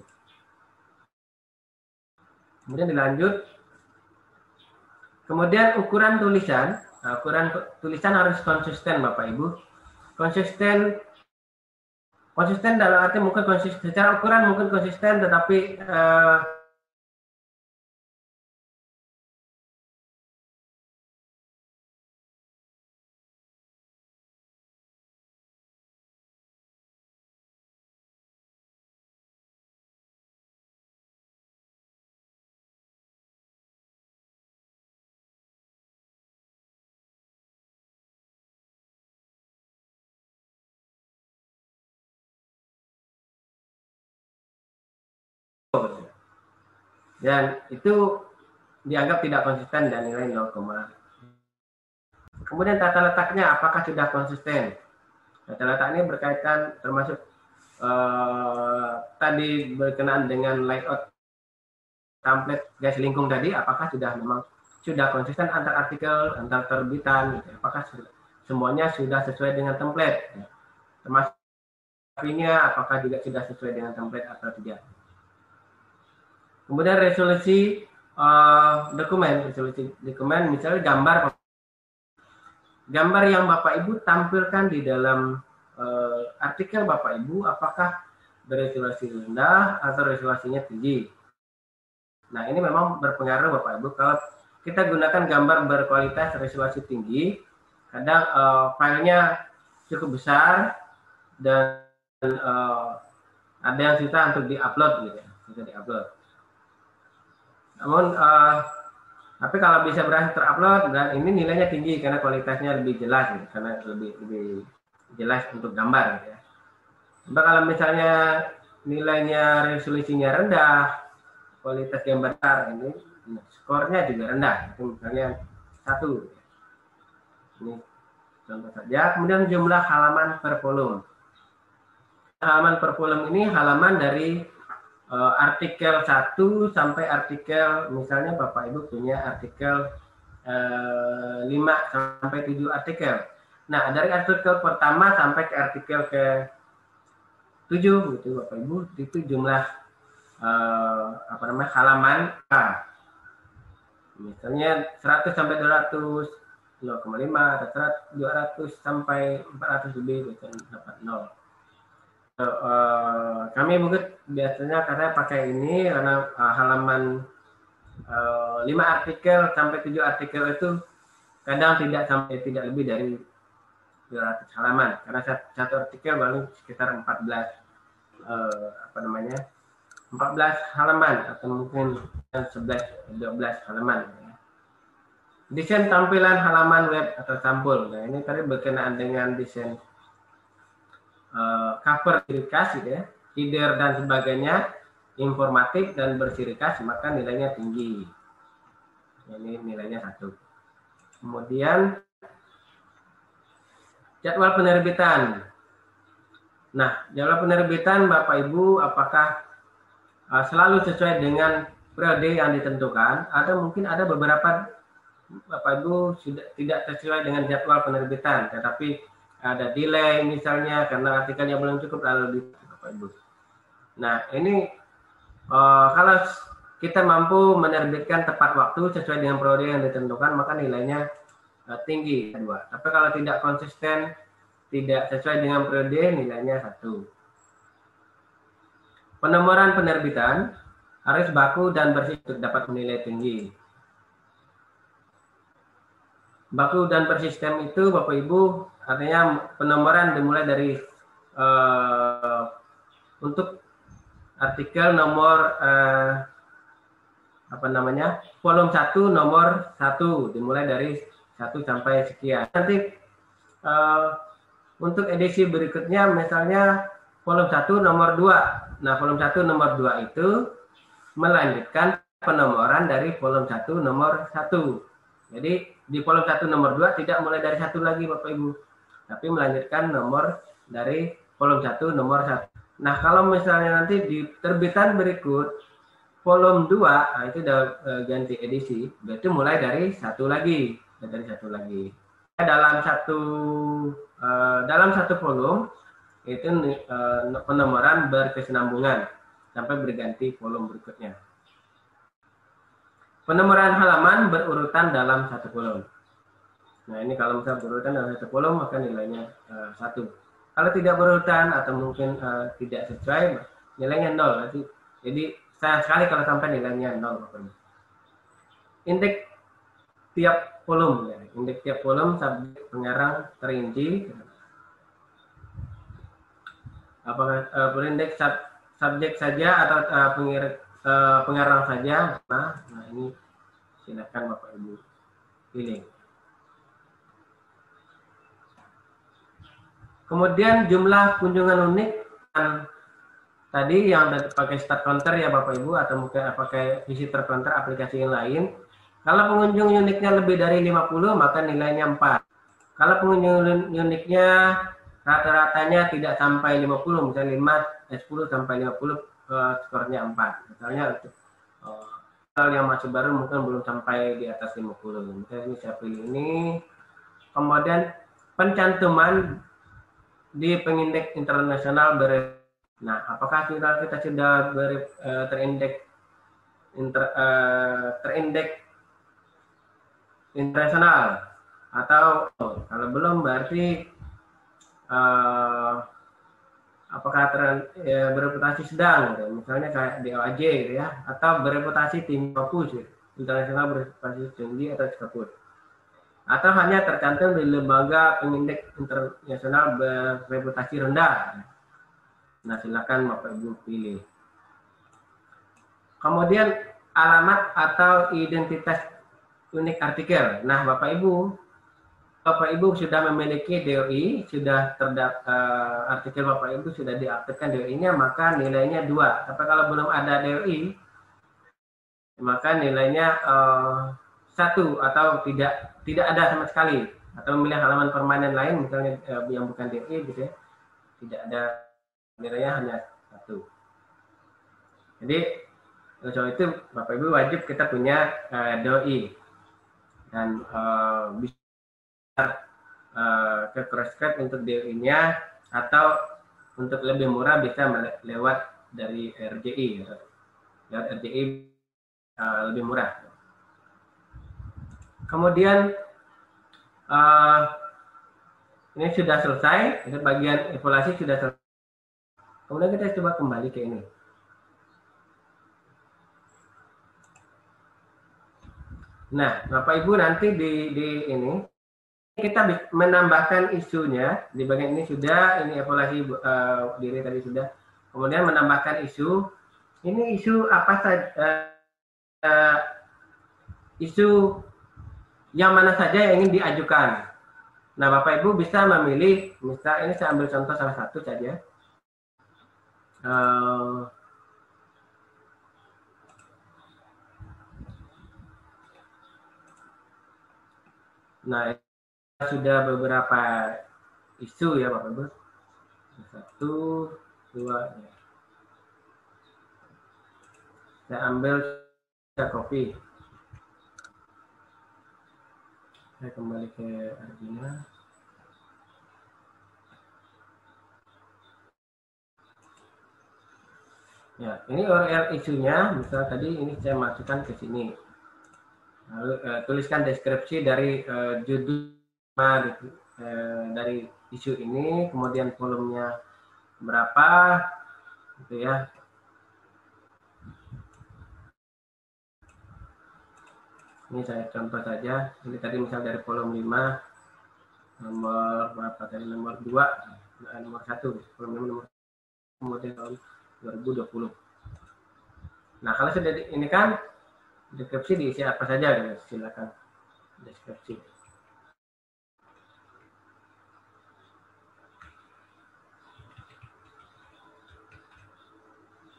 Kemudian dilanjut. Kemudian ukuran tulisan, nah, ukuran tulisan harus konsisten Bapak Ibu. Konsisten konsisten dalam arti mungkin konsisten secara ukuran mungkin konsisten tetapi eh, dan itu dianggap tidak konsisten dan nilai 0, kemudian tata letaknya apakah sudah konsisten? Tata letak ini berkaitan termasuk uh, tadi berkenaan dengan layout template garis lingkung tadi apakah sudah memang sudah konsisten antar artikel antar terbitan gitu. apakah semuanya sudah sesuai dengan template? Termasuk apakah juga sudah sesuai dengan template atau tidak Kemudian resolusi uh, dokumen, resolusi dokumen misalnya gambar gambar yang Bapak Ibu tampilkan di dalam uh, artikel Bapak Ibu apakah beresolusi rendah atau resolusinya tinggi. Nah, ini memang berpengaruh Bapak Ibu kalau kita gunakan gambar berkualitas resolusi tinggi, kadang uh, filenya cukup besar dan uh, ada yang susah untuk diupload gitu ya, susah diupload. Namun uh, tapi kalau bisa berhasil terupload dan ini nilainya tinggi karena kualitasnya lebih jelas gitu, karena lebih lebih jelas untuk gambar gitu ya. Tapi kalau misalnya nilainya resolusinya rendah, kualitas gambar ini skornya juga rendah, itu misalnya satu. Ini contoh saja. Kemudian jumlah halaman per volume. Halaman per volume ini halaman dari uh, artikel 1 sampai artikel misalnya Bapak Ibu punya artikel uh, eh, 5 sampai 7 artikel. Nah, dari artikel pertama sampai ke artikel ke 7 gitu Bapak Ibu itu jumlah uh, apa namanya halaman K. Misalnya 100 sampai 200 0,5 atau 200 sampai 400 lebih gitu dapat 0 uh, kami mungkin biasanya karena pakai ini karena uh, halaman uh, 5 artikel sampai 7 artikel itu kadang tidak sampai tidak lebih dari 200 halaman. Karena satu artikel paling sekitar 14 uh, apa namanya 14 halaman atau mungkin 11 12 halaman. Desain tampilan halaman web atau sampul. Nah ini tadi berkenaan dengan desain uh, cover ciri khas gitu ya, header dan sebagainya, informatif dan bersiri khas, maka nilainya tinggi. Ini nilainya satu. Kemudian jadwal penerbitan. Nah, jadwal penerbitan Bapak Ibu apakah uh, selalu sesuai dengan periode yang ditentukan atau mungkin ada beberapa Bapak Ibu sudah tidak sesuai dengan jadwal penerbitan, tetapi ada delay misalnya karena artikelnya belum cukup lalu Bapak Ibu. Nah, ini uh, kalau kita mampu menerbitkan tepat waktu sesuai dengan periode yang ditentukan, maka nilainya uh, tinggi dua. Tapi kalau tidak konsisten, tidak sesuai dengan periode, nilainya satu. Penomoran penerbitan harus baku dan bersih untuk dapat menilai tinggi. Baku dan persistem itu Bapak Ibu artinya penomoran dimulai dari uh, untuk artikel nomor uh, apa namanya kolom satu nomor satu dimulai dari satu sampai sekian. Nanti uh, untuk edisi berikutnya misalnya kolom satu nomor dua. Nah kolom satu nomor dua itu melanjutkan penomoran dari kolom satu nomor satu. Jadi di kolom satu nomor dua tidak mulai dari satu lagi Bapak Ibu, tapi melanjutkan nomor dari kolom satu nomor satu. Nah kalau misalnya nanti di terbitan berikut kolom dua, nah itu udah e, ganti edisi, berarti mulai dari satu lagi, dari satu lagi. Dalam satu e, dalam satu kolom itu e, penomoran berkesinambungan sampai berganti kolom berikutnya. Penomoran halaman berurutan dalam satu kolom. Nah ini kalau misalnya berurutan dalam satu kolom maka nilainya uh, satu. Kalau tidak berurutan atau mungkin uh, tidak sesuai nilainya nol. Nanti, jadi saya sekali kalau sampai nilainya nol. Indeks tiap kolom, ya. indeks tiap kolom subjek pengarang terinci. Apakah uh, berindeks sub, subjek saja atau uh, uh, pengarang saja? Nah, nah ini silakan Bapak Ibu pilih. Kemudian jumlah kunjungan unik dan tadi yang pakai start counter ya Bapak Ibu atau mungkin pakai visitor counter aplikasi yang lain. Kalau pengunjung uniknya lebih dari 50 maka nilainya 4. Kalau pengunjung uniknya rata-ratanya tidak sampai 50 misalnya 5 eh, 10 sampai 50 skornya 4. Misalnya untuk uh, yang masih baru mungkin belum sampai di atas 50. Misalnya ini saya pilih ini. Kemudian pencantuman di pengindeks internasional ber Nah, apakah kita, kita sudah ber, uh, terindeks inter, uh, terindeks internasional atau oh, kalau belum berarti uh, apakah ter, ya, bereputasi sedang gitu. misalnya kayak DOAJ gitu ya atau bereputasi tinggi fokus gitu. internasional bereputasi tinggi atau kapus atau hanya tercantum di lembaga pengindeks internasional bereputasi rendah. Nah, silakan Bapak Ibu pilih. Kemudian alamat atau identitas unik artikel. Nah, Bapak Ibu, Bapak Ibu sudah memiliki DOI, sudah terdaftar uh, artikel Bapak Ibu sudah diaktifkan DOI-nya, maka nilainya dua. Tapi kalau belum ada DOI, maka nilainya uh, satu atau tidak tidak ada sama sekali. Atau memilih halaman permainan lain misalnya eh, yang bukan DE gitu ya tidak ada. Nilainya hanya satu. Jadi sebab itu bapak ibu wajib kita punya uh, doi dan uh, bisa uh, ke cross untuk doi nya atau untuk lebih murah bisa lewat dari RJI lewat RJI uh, lebih murah Kemudian uh, ini sudah selesai, bagian evaluasi sudah selesai. Kemudian kita coba kembali ke ini. Nah, Bapak Ibu nanti di, di ini kita menambahkan isunya di bagian ini sudah, ini evaluasi uh, diri tadi sudah. Kemudian menambahkan isu. Ini isu apa saja? Uh, uh, isu yang mana saja yang ingin diajukan. Nah, Bapak Ibu bisa memilih, misal ini saya ambil contoh salah satu saja. Uh, nah, sudah beberapa isu ya Bapak Ibu. Satu, dua, ya. Saya ambil saya copy. saya kembali ke Arjuna ya ini URL isunya misal tadi ini saya masukkan ke sini lalu eh, tuliskan deskripsi dari eh, judul dari isu ini kemudian volumenya berapa gitu ya Ini saya contoh saja. Ini tadi misal dari kolom 5 nomor berapa tadi nomor 2 nah, nomor 1 kolom 5 nomor kemudian tahun 2020. Nah, kalau sudah di, ini kan deskripsi diisi apa saja gitu. Silakan deskripsi.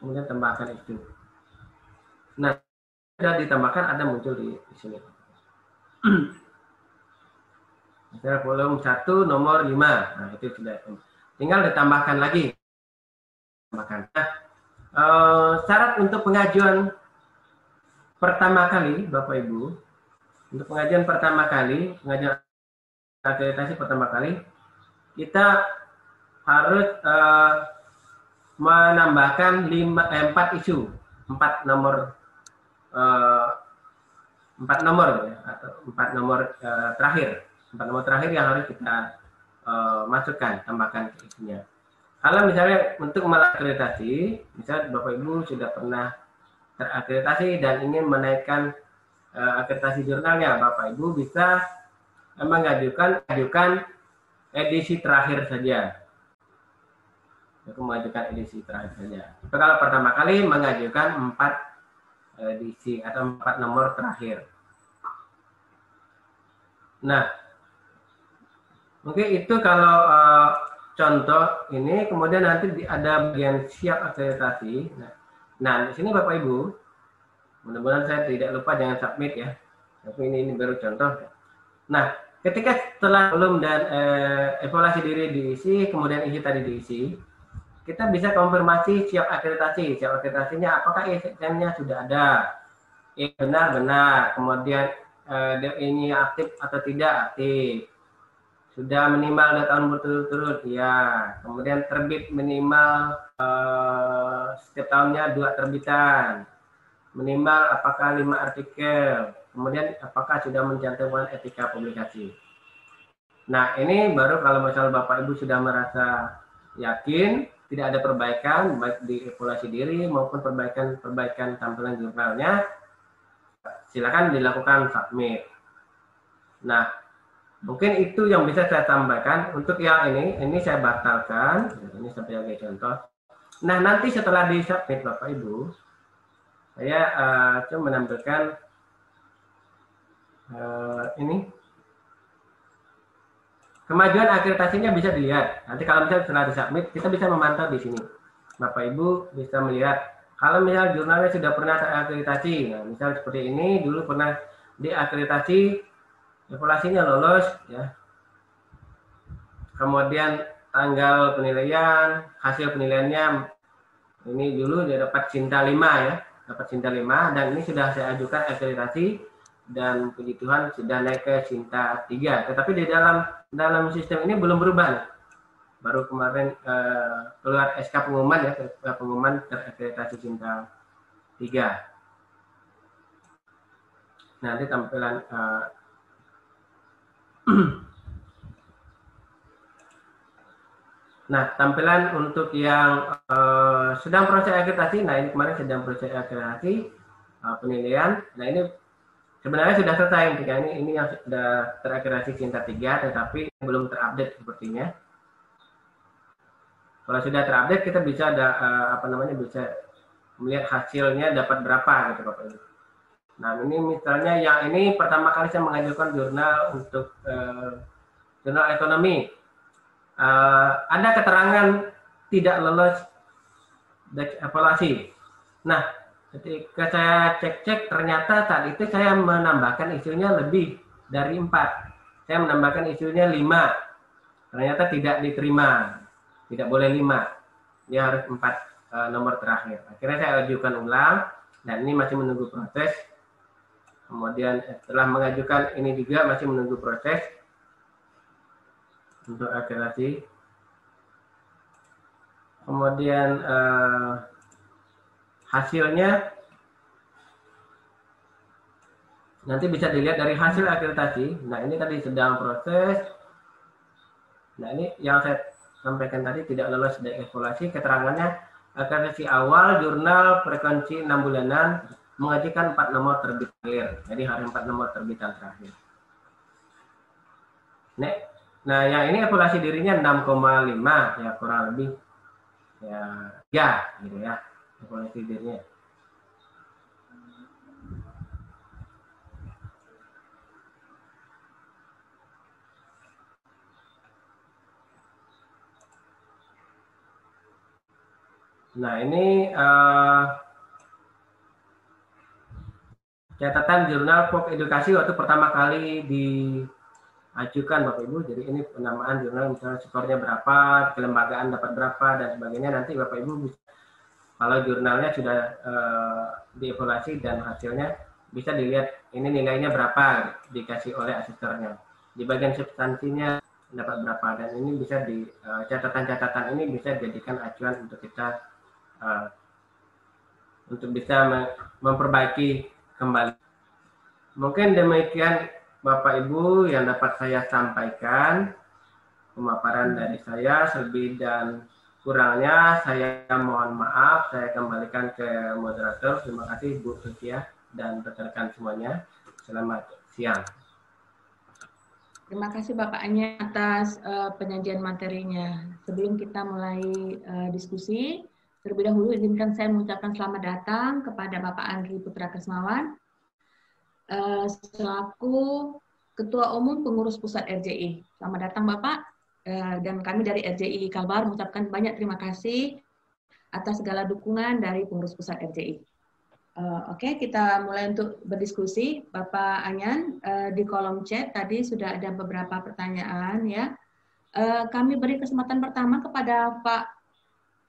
Kemudian tambahkan itu. Nah, sudah ditambahkan ada muncul di, di sini. (clears throat) Misalnya volume 1 nomor 5. Nah, itu sudah. Tinggal ditambahkan lagi. Tambahkan. Nah, uh, syarat untuk pengajuan pertama kali, Bapak Ibu, untuk pengajuan pertama kali, pengajuan akreditasi pertama kali, kita harus uh, menambahkan lima, eh, 4 isu, 4 nomor uh, empat nomor ya, atau empat nomor uh, terakhir. Empat nomor terakhir yang harus kita uh, masukkan tambahkan ke isinya kalau misalnya untuk melakreditasi misalnya bapak ibu sudah pernah terakreditasi dan ingin menaikkan uh, akreditasi jurnalnya bapak ibu bisa mengajukan ajukan edisi terakhir saja mengajukan edisi terakhir saja. Kalau pertama kali mengajukan empat edisi atau empat nomor terakhir. Nah, mungkin itu kalau uh, contoh ini, kemudian nanti ada bagian siap akreditasi. Nah, nah di sini Bapak Ibu, mudah-mudahan saya tidak lupa jangan submit ya. Tapi ini, ini baru contoh. Nah, ketika setelah belum dan eh, evaluasi diri diisi, kemudian isi tadi diisi, kita bisa konfirmasi siap akreditasi. Siap akreditasinya apakah ISN-nya sudah ada? Ya, benar benar. Kemudian eh, ini aktif atau tidak aktif. Sudah minimal dua tahun berturut-turut, ya. Kemudian terbit minimal eh, setiap tahunnya dua terbitan. Minimal apakah lima artikel. Kemudian apakah sudah mencantumkan etika publikasi. Nah ini baru kalau misalnya Bapak Ibu sudah merasa yakin tidak ada perbaikan baik di evaluasi diri maupun perbaikan-perbaikan tampilan jurnalnya, silakan dilakukan submit. Nah, mungkin itu yang bisa saya tambahkan. Untuk yang ini, ini saya batalkan. Ini sebagai contoh. Nah, nanti setelah di submit Bapak Ibu, saya uh, coba menampilkan uh, ini Kemajuan akreditasinya bisa dilihat. Nanti kalau misalnya setelah disubmit, kita bisa memantau di sini. Bapak Ibu bisa melihat. Kalau misalnya jurnalnya sudah pernah terakreditasi, nah misal seperti ini, dulu pernah diakreditasi, evaluasinya lolos, ya. Kemudian tanggal penilaian, hasil penilaiannya, ini dulu dia dapat cinta 5 ya, dapat cinta 5, dan ini sudah saya ajukan akreditasi, dan puji Tuhan sudah naik ke cinta 3. Tetapi di dalam dalam sistem ini belum berubah. Nih. Baru kemarin uh, keluar SK pengumuman ya, pengumuman terakreditasi cinta 3. Nanti tampilan uh, (clears throat) Nah, tampilan untuk yang uh, sedang proses akreditasi, nah ini kemarin sedang proses akreditasi uh, penilaian. Nah, ini sebenarnya sudah selesai ketika ini ini yang sudah terakreditasi cinta tiga tetapi belum terupdate sepertinya. Kalau sudah terupdate kita bisa ada uh, apa namanya bisa melihat hasilnya dapat berapa gitu bapak ibu nah ini misalnya yang ini pertama kali saya mengajukan jurnal untuk uh, jurnal ekonomi. Uh, ada keterangan tidak lolos evaluasi. Nah ketika saya cek-cek ternyata saat itu saya menambahkan isunya lebih dari empat. Saya menambahkan isunya lima. Ternyata tidak diterima. Tidak boleh lima. Dia harus empat uh, nomor terakhir. Akhirnya saya ajukan ulang dan ini masih menunggu proses. Kemudian setelah mengajukan ini juga masih menunggu proses. Untuk akreditasi kemudian uh, hasilnya nanti bisa dilihat dari hasil akreditasi. Nah ini tadi sedang proses. Nah ini yang saya sampaikan tadi tidak lolos dari evaluasi. Keterangannya akreditasi awal jurnal frekuensi 6 bulanan mengajukan empat nomor terbit akhir. Jadi hari empat nomor terbitan terakhir. Nah, yang ini evaluasi dirinya 6,5 ya kurang lebih ya ya gitu ya Nah, ini uh, catatan jurnal pop edukasi waktu pertama kali diajukan Bapak Ibu. Jadi ini penamaan jurnal misalnya skornya berapa, kelembagaan dapat berapa dan sebagainya. Nanti Bapak Ibu bisa kalau jurnalnya sudah uh, dievaluasi dan hasilnya bisa dilihat ini nilainya berapa dikasih oleh asisternya. Di bagian substansinya dapat berapa dan ini bisa di uh, catatan-catatan ini bisa dijadikan acuan untuk kita uh, untuk bisa memperbaiki kembali. Mungkin demikian Bapak Ibu yang dapat saya sampaikan pemaparan dari saya lebih dan kurangnya saya mohon maaf. Saya kembalikan ke moderator. Terima kasih Bu Sutia dan rekan-rekan semuanya. Selamat siang. Terima kasih Bapak Anya atas uh, penyajian materinya. Sebelum kita mulai uh, diskusi, Terlebih dahulu izinkan saya mengucapkan selamat datang kepada Bapak Andri Putra Kesmawan uh, selaku Ketua Umum Pengurus Pusat RJI. Selamat datang Bapak uh, dan kami dari RJI Kalbar mengucapkan banyak terima kasih atas segala dukungan dari Pengurus Pusat RJI. Uh, eh, Oke, okay, kita mulai untuk berdiskusi. Bapak Anyan, uh, di kolom chat tadi sudah ada beberapa pertanyaan ya. Uh, kami beri kesempatan pertama kepada Pak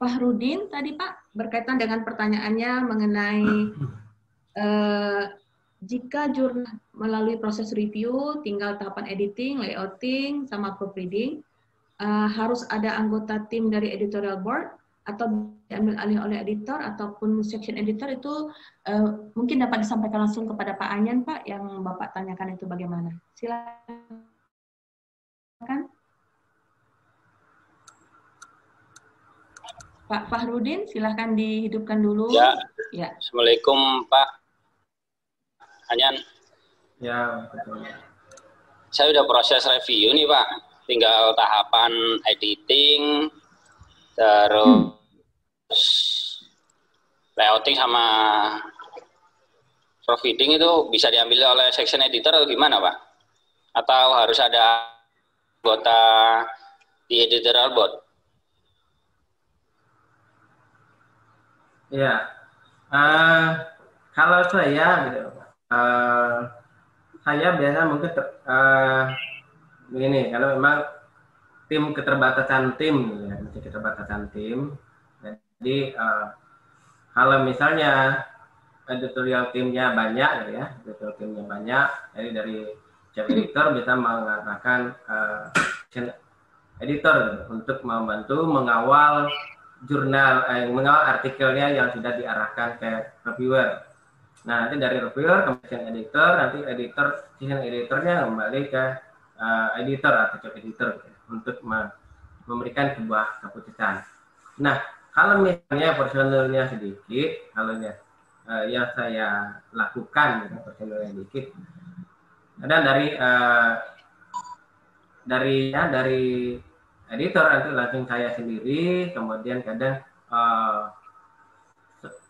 Fahrudin tadi Pak berkaitan dengan pertanyaannya mengenai eh, jika jurnal melalui proses review, tinggal tahapan editing, layouting, sama proofreading, eh, harus ada anggota tim dari editorial board atau diambil alih oleh editor ataupun section editor itu eh, mungkin dapat disampaikan langsung kepada Pak Anyan Pak yang Bapak tanyakan itu bagaimana? Silakan. Pak Fahrudin, silahkan dihidupkan dulu. Ya. ya. Assalamualaikum Pak Anyan. Ya, betul. Saya sudah proses review nih Pak. Tinggal tahapan editing, terus hmm. layouting sama proofreading itu bisa diambil oleh section editor atau gimana Pak? Atau harus ada anggota di editorial board? Ya, uh, kalau saya gitu, uh, saya biasa mungkin uh, begini, kalau memang tim keterbatasan tim, gitu ya, keterbatasan tim, jadi uh, kalau misalnya editorial timnya banyak, gitu ya, editorial timnya banyak, jadi dari chef editor bisa mengarahkan uh, editor gitu, untuk membantu mengawal jurnal eh, mengawal artikelnya yang sudah diarahkan ke reviewer. Nah, nanti dari reviewer ke editor, nanti editor season editornya kembali ke uh, editor atau editor gitu, untuk memberikan sebuah keputusan. Nah, kalau misalnya personelnya sedikit, kalau ya, uh, yang saya lakukan gitu, sedikit, ada dari uh, dari ya dari editor nanti langsung saya sendiri kemudian kadang uh,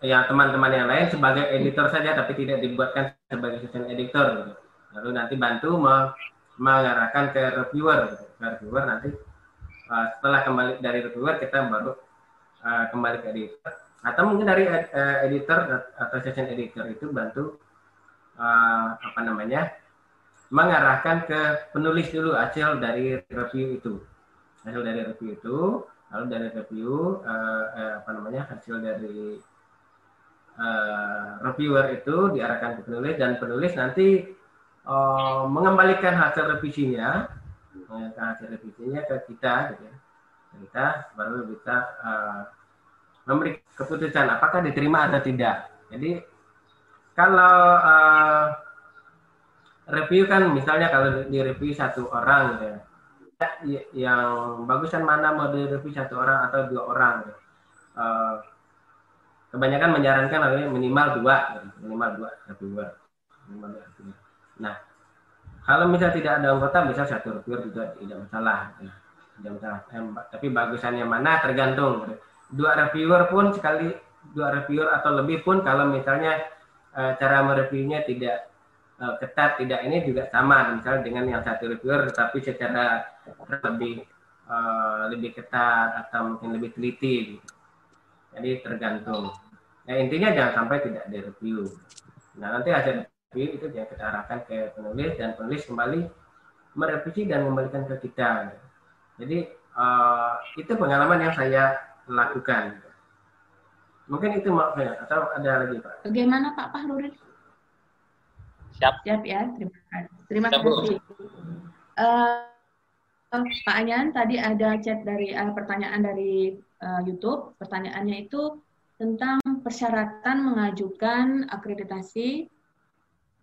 ya teman-teman yang lain sebagai editor saja tapi tidak dibuatkan sebagai season editor gitu. lalu nanti bantu mengarahkan ke reviewer gitu. ke reviewer nanti uh, setelah kembali dari reviewer kita baru uh, kembali ke editor atau mungkin dari ed, uh, editor atau season editor itu bantu uh, apa namanya mengarahkan ke penulis dulu hasil dari review itu hasil dari review itu lalu dari review uh, eh, apa namanya hasil dari uh, reviewer itu diarahkan ke penulis dan penulis nanti uh, mengembalikan hasil revisinya hasil revisinya ke kita gitu ya. Kita baru bisa uh, memberi keputusan apakah diterima atau tidak. Jadi kalau uh, review kan misalnya kalau di review satu orang gitu ya. Yang bagusan mana mau direview satu orang atau dua orang uh, kebanyakan menyarankan minimal dua, minimal dua. Minimal dua. Nah, kalau misalnya tidak ada anggota bisa satu reviewer juga tidak masalah. Tidak masalah. Eh, tapi bagusannya mana tergantung. Dua reviewer pun sekali dua reviewer atau lebih pun kalau misalnya uh, cara mereviewnya tidak uh, ketat tidak ini juga sama misalnya dengan yang satu reviewer tetapi secara lebih uh, lebih ketat atau mungkin lebih teliti. Jadi tergantung. Nah intinya jangan sampai tidak direview. Nah nanti hasil itu yang kita arahkan ke penulis dan penulis kembali merevisi dan kembalikan ke kita. Jadi uh, itu pengalaman yang saya lakukan. Mungkin itu maksudnya atau ada lagi Pak? Bagaimana Pak Fahrudin? Siap. Siap ya, terima kasih. Terima kasih. Uh, Pak Anyan, tadi ada chat dari uh, pertanyaan dari uh, YouTube. Pertanyaannya itu tentang persyaratan mengajukan akreditasi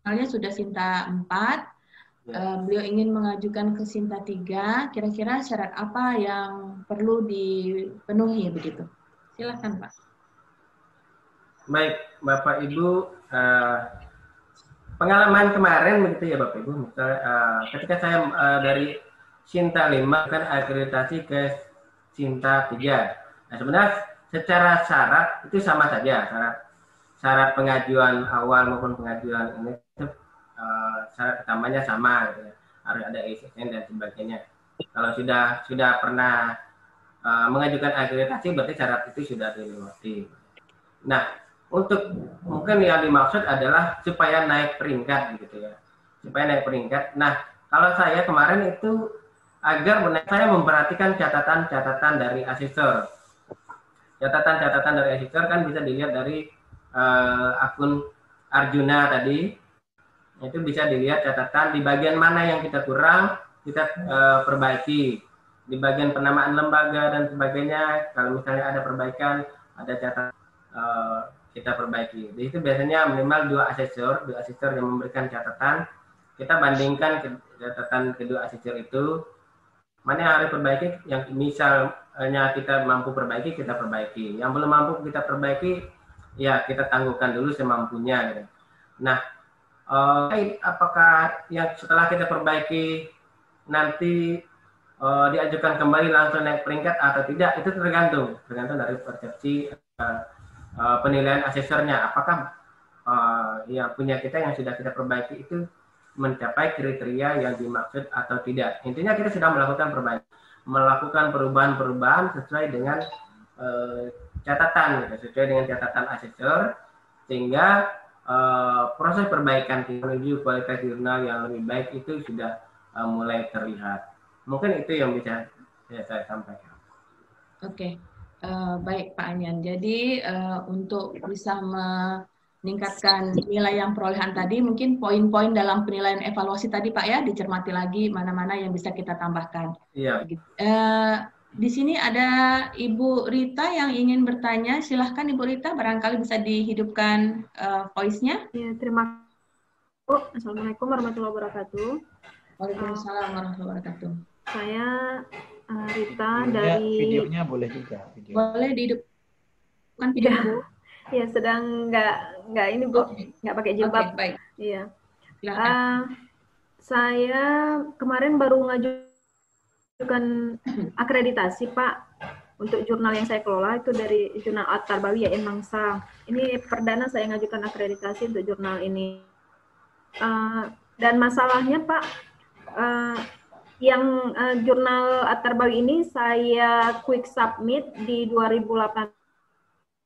misalnya sudah Sinta 4, ya. uh, beliau ingin mengajukan ke Sinta 3, kira-kira syarat apa yang perlu dipenuhi begitu? Silakan Pak. Baik, Bapak Ibu, uh, pengalaman kemarin begitu ya Bapak Ibu, misalnya, uh, ketika saya uh, dari Sinta 5 kan akreditasi ke Sinta 3. Nah sebenarnya secara syarat itu sama saja syarat syarat pengajuan awal maupun pengajuan ini utamanya sama gitu ya. harus ada ASN dan sebagainya. Kalau sudah sudah pernah uh, mengajukan akreditasi berarti syarat itu sudah dilewati. Nah untuk mungkin yang dimaksud adalah supaya naik peringkat gitu ya. Supaya naik peringkat. Nah kalau saya kemarin itu agar saya memperhatikan catatan-catatan dari asesor. Catatan-catatan dari asesor kan bisa dilihat dari uh, akun Arjuna tadi itu bisa dilihat catatan di bagian mana yang kita kurang kita uh, perbaiki. Di bagian penamaan lembaga dan sebagainya kalau misalnya ada perbaikan ada catatan uh, kita perbaiki. Jadi itu biasanya minimal dua asesor dua asesor yang memberikan catatan. Kita bandingkan catatan kedua asesor itu mana yang harus perbaiki yang misalnya kita mampu perbaiki kita perbaiki. Yang belum mampu kita perbaiki ya kita tangguhkan dulu semampunya gitu. nah uh, apakah yang setelah kita perbaiki nanti uh, diajukan kembali langsung naik peringkat atau tidak itu tergantung. Tergantung dari persepsi uh, uh, penilaian asesornya apakah uh, yang punya kita yang sudah kita perbaiki itu mencapai kriteria yang dimaksud atau tidak. Intinya kita sudah melakukan perbaikan melakukan perubahan-perubahan sesuai dengan uh, catatan sesuai dengan catatan asesor sehingga uh, proses perbaikan menuju kualitas jurnal yang lebih baik itu sudah uh, mulai terlihat. Mungkin itu yang bisa ya, saya sampaikan. Oke, okay. uh, baik Pak Anyan. Jadi uh, untuk bisa meningkatkan nilai yang perolehan tadi, mungkin poin-poin dalam penilaian evaluasi tadi Pak ya dicermati lagi mana-mana yang bisa kita tambahkan. Iya. Uh, di sini ada Ibu Rita yang ingin bertanya. Silahkan Ibu Rita, barangkali bisa dihidupkan uh, voice-nya. Ya, terima kasih. Assalamualaikum warahmatullahi wabarakatuh. Waalaikumsalam warahmatullahi wabarakatuh. Saya uh, Rita videonya, dari... Videonya boleh juga. Video. Boleh dihidupkan video, ya, Ya, sedang nggak nggak ini Bu, nggak pakai jilbab. Okay, baik. Iya. Uh, saya kemarin baru ngajukan mengajukan akreditasi Pak untuk jurnal yang saya kelola itu dari jurnal Atar Bawi ya Mangsa. Ini perdana saya ngajukan akreditasi untuk jurnal ini. Uh, dan masalahnya Pak, uh, yang uh, jurnal Atar Bawi ini saya quick submit di 2008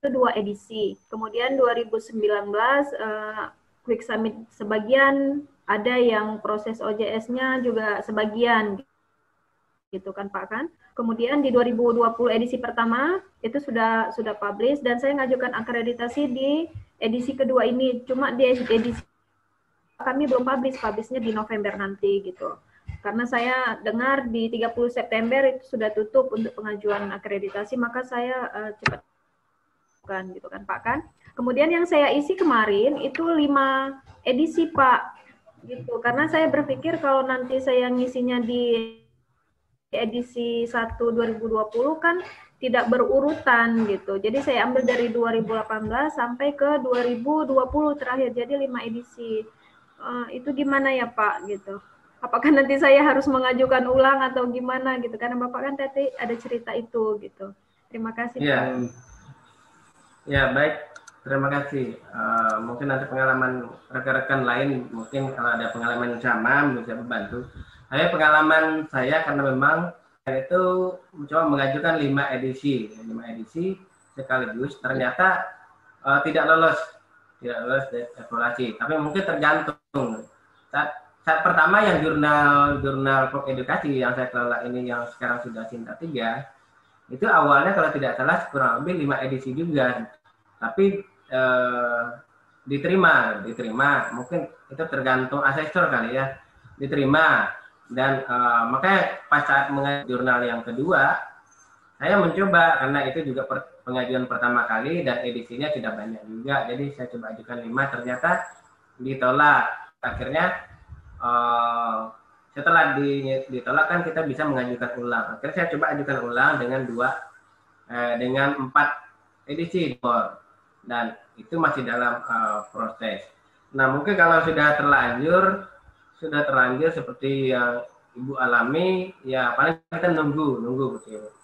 itu dua edisi. Kemudian 2019 uh, quick submit sebagian, ada yang proses OJS-nya juga sebagian gitu kan Pak kan. Kemudian di 2020 edisi pertama itu sudah sudah publish dan saya ngajukan akreditasi di edisi kedua ini. Cuma di edisi kami belum publish, publishnya di November nanti gitu. Karena saya dengar di 30 September itu sudah tutup untuk pengajuan akreditasi, maka saya uh, cepat kan gitu kan Pak kan. Kemudian yang saya isi kemarin itu lima edisi Pak gitu. Karena saya berpikir kalau nanti saya ngisinya di edisi 1 2020 kan tidak berurutan gitu. Jadi saya ambil dari 2018 sampai ke 2020 terakhir, jadi lima edisi. Uh, itu gimana ya Pak gitu? Apakah nanti saya harus mengajukan ulang atau gimana gitu? Karena Bapak kan tadi ada cerita itu gitu. Terima kasih. Ya, ya baik. Terima kasih. Uh, mungkin nanti pengalaman rekan-rekan lain, mungkin kalau ada pengalaman yang sama bisa membantu. Saya pengalaman saya karena memang itu mencoba mengajukan lima edisi, lima edisi sekaligus ternyata uh, tidak lolos, tidak lolos evaluasi. Tapi mungkin tergantung. Saat, saat pertama yang jurnal jurnal pok edukasi yang saya kelola ini yang sekarang sudah cinta tiga, itu awalnya kalau tidak salah kurang lebih lima edisi juga. Tapi uh, diterima, diterima. Mungkin itu tergantung asesor kali ya, diterima dan uh, makanya pas saat mengajar jurnal yang kedua saya mencoba karena itu juga per, pengajuan pertama kali dan edisinya tidak banyak juga. Jadi saya coba ajukan lima ternyata ditolak. Akhirnya uh, setelah di, ditolak kan kita bisa mengajukan ulang. Akhirnya saya coba ajukan ulang dengan dua eh, dengan empat edisi dan itu masih dalam uh, proses. Nah mungkin kalau sudah terlanjur sudah terlanjur seperti yang ibu alami, ya paling kita nunggu, nunggu betul.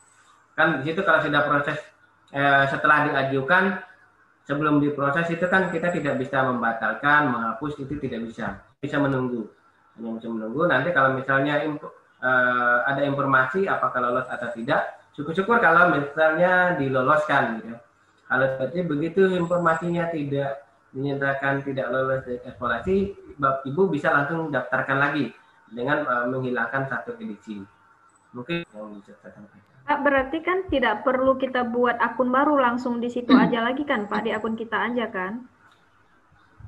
Kan di situ kalau sudah proses eh, setelah diajukan sebelum diproses itu kan kita tidak bisa membatalkan, menghapus itu tidak bisa, bisa menunggu, hanya bisa menunggu. Nanti kalau misalnya info, eh, ada informasi apakah lolos atau tidak, syukur-syukur kalau misalnya diloloskan gitu. Kalau seperti begitu informasinya tidak dinyatakan tidak lolos evaluasi, ibu bisa langsung daftarkan lagi dengan uh, menghilangkan satu edisi. Mungkin yang bisa saya sampaikan. Berarti kan tidak perlu kita buat akun baru langsung di situ aja (clears throat) lagi kan Pak di akun kita aja kan?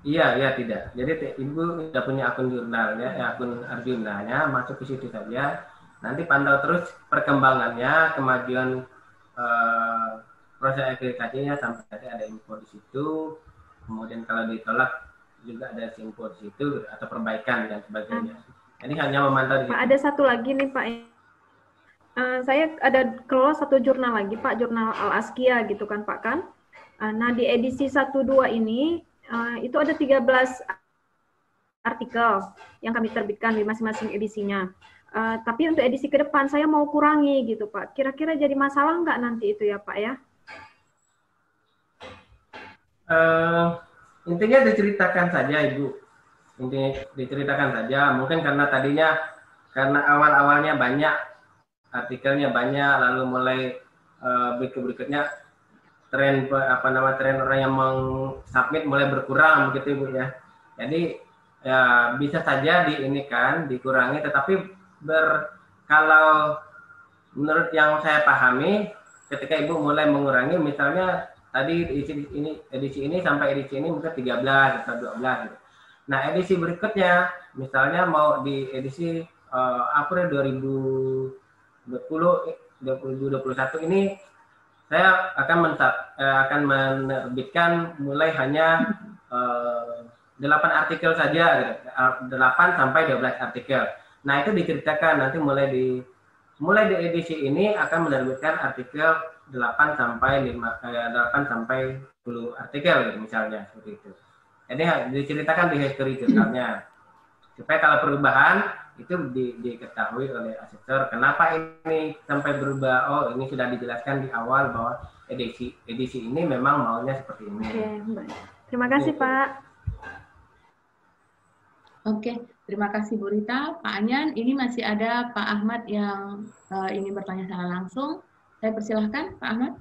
Iya, iya tidak. Jadi ibu sudah punya akun jurnalnya, ya, akun Arjunanya, masuk ke situ saja. Nanti pantau terus perkembangannya, kemajuan uh, proses akreditasinya sampai nanti ada info di situ kemudian kalau ditolak juga ada simpul situ atau perbaikan dan sebagainya. Ini hanya memantau. Pak, ada satu lagi nih Pak. Uh, saya ada kelola satu jurnal lagi Pak, jurnal Al Askia gitu kan Pak kan. Uh, nah di edisi 12 ini uh, itu ada 13 artikel yang kami terbitkan di masing-masing edisinya. Uh, tapi untuk edisi ke depan saya mau kurangi gitu Pak. Kira-kira jadi masalah nggak nanti itu ya Pak ya? Uh, intinya diceritakan saja ibu. Intinya diceritakan saja. Mungkin karena tadinya karena awal awalnya banyak artikelnya banyak lalu mulai uh, berikut berikutnya tren apa nama tren orang yang submit mulai berkurang begitu ibu ya. Jadi ya bisa saja di ini kan dikurangi tetapi ber kalau menurut yang saya pahami ketika ibu mulai mengurangi misalnya tadi edisi ini edisi ini sampai edisi ini mungkin 13 atau 12 gitu. Nah, edisi berikutnya misalnya mau di edisi uh, April 2020 2021 ini saya akan uh, akan menerbitkan mulai hanya eh, 8 artikel saja gitu. 8 sampai 12 artikel. Nah, itu diceritakan nanti mulai di mulai di edisi ini akan menerbitkan artikel 8 sampai 5 eh, 8 sampai 10 artikel gitu, misalnya seperti itu. Jadi diceritakan di history jurnalnya. Supaya kalau perubahan itu di, diketahui oleh asesor kenapa ini sampai berubah. Oh, ini sudah dijelaskan di awal bahwa edisi edisi ini memang maunya seperti ini. Oke, Terima kasih, Pak. Oke, terima kasih Bu Rita. Pak Anyan, ini masih ada Pak Ahmad yang uh, ingin bertanya secara langsung. Saya persilahkan Pak Ahmad.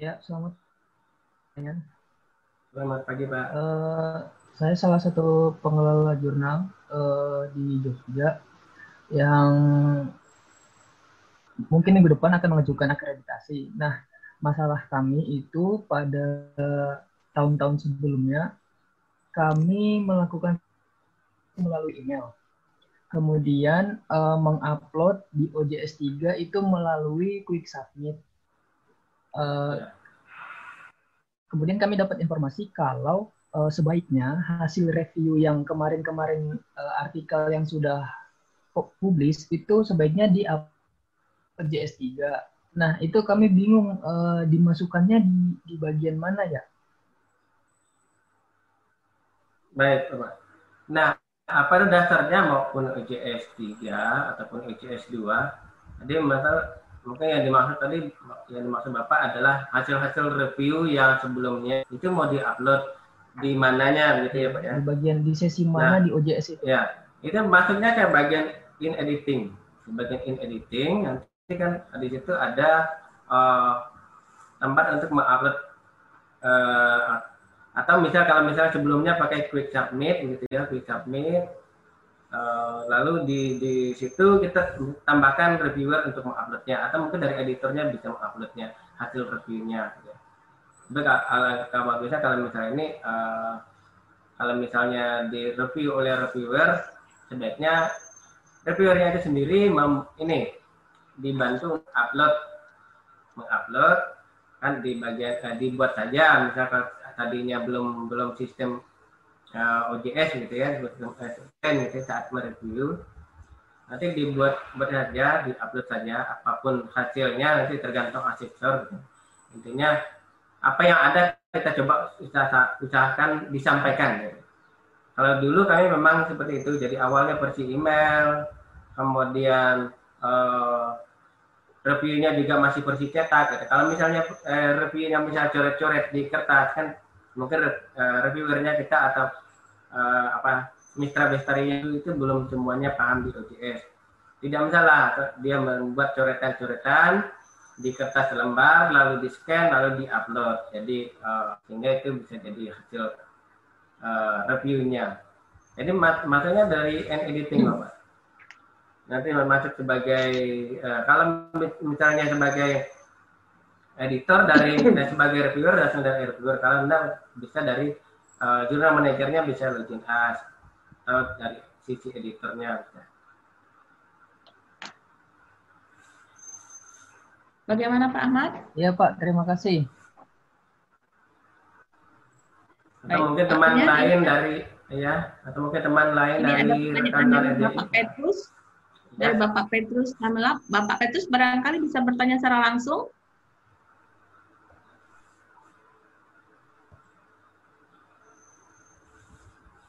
Ya, selamat. Selamat pagi Pak. Uh, saya salah satu pengelola jurnal uh, di Jogja yang mungkin minggu depan akan mengajukan akreditasi. Nah, masalah kami itu pada tahun-tahun sebelumnya kami melakukan melalui email kemudian uh, mengupload di OJS 3 itu melalui quick submit. Uh, kemudian kami dapat informasi kalau uh, sebaiknya hasil review yang kemarin-kemarin uh, artikel yang sudah publis itu sebaiknya di OJS 3. Nah, itu kami bingung uh, dimasukkannya di, di bagian mana ya? Baik, Pak. Nah, apa dasarnya maupun UJS 3 ataupun UJS 2, jadi mungkin yang dimaksud tadi yang dimaksud Bapak adalah hasil-hasil review yang sebelumnya itu mau diupload di mananya gitu ya Pak ya? Di bagian di sesi mana nah, di OJS itu? Ya, itu maksudnya kayak bagian in editing. Di bagian in editing nanti kan di situ ada uh, tempat untuk mengupload uh, atau misal kalau misalnya sebelumnya pakai quick submit gitu ya quick submit uh, lalu di di situ kita tambahkan reviewer untuk menguploadnya atau mungkin dari editornya bisa menguploadnya hasil reviewnya gitu. tapi kalau kalau misalnya ini uh, kalau misalnya di review oleh reviewer sebaiknya reviewernya itu sendiri mem, ini dibantu upload mengupload kan di bagian eh, dibuat saja misalkan tadinya belum belum sistem uh, eh, OJS gitu ya sistem SSN gitu ya, saat mereview nanti dibuat buat saja diupload saja apa pun hasilnya nanti tergantung asesor gitu. intinya apa yang ada kita coba usaha, usahakan disampaikan gitu. kalau dulu kami memang seperti itu jadi awalnya versi email kemudian uh, reviewnya juga masih versi cetak gitu. Kalau misalnya uh, reviewnya misalnya coret-coret di kertas kan mungkin uh, reviewernya kita atau uh, apa mitra bestarinya itu, itu belum semuanya paham di OJS. Tidak masalah dia membuat coretan-coretan di kertas lembar lalu di scan lalu di upload. Jadi uh, sehingga itu bisa jadi hasil uh, reviewnya. Jadi maksudnya dari end editing Bapak nanti masuk sebagai uh, kalau misalnya sebagai editor dari (coughs) dan sebagai reviewer dan dari reviewer kalau anda bisa dari uh, jurnal manajernya bisa login as atau dari sisi editornya Bagaimana Pak Ahmad? Ya Pak, terima kasih. Atau mungkin teman lain dari ya, atau mungkin teman lain dari rekan-rekan Bapak Petrus dari Bapak Petrus. Bapak Petrus barangkali bisa bertanya secara langsung.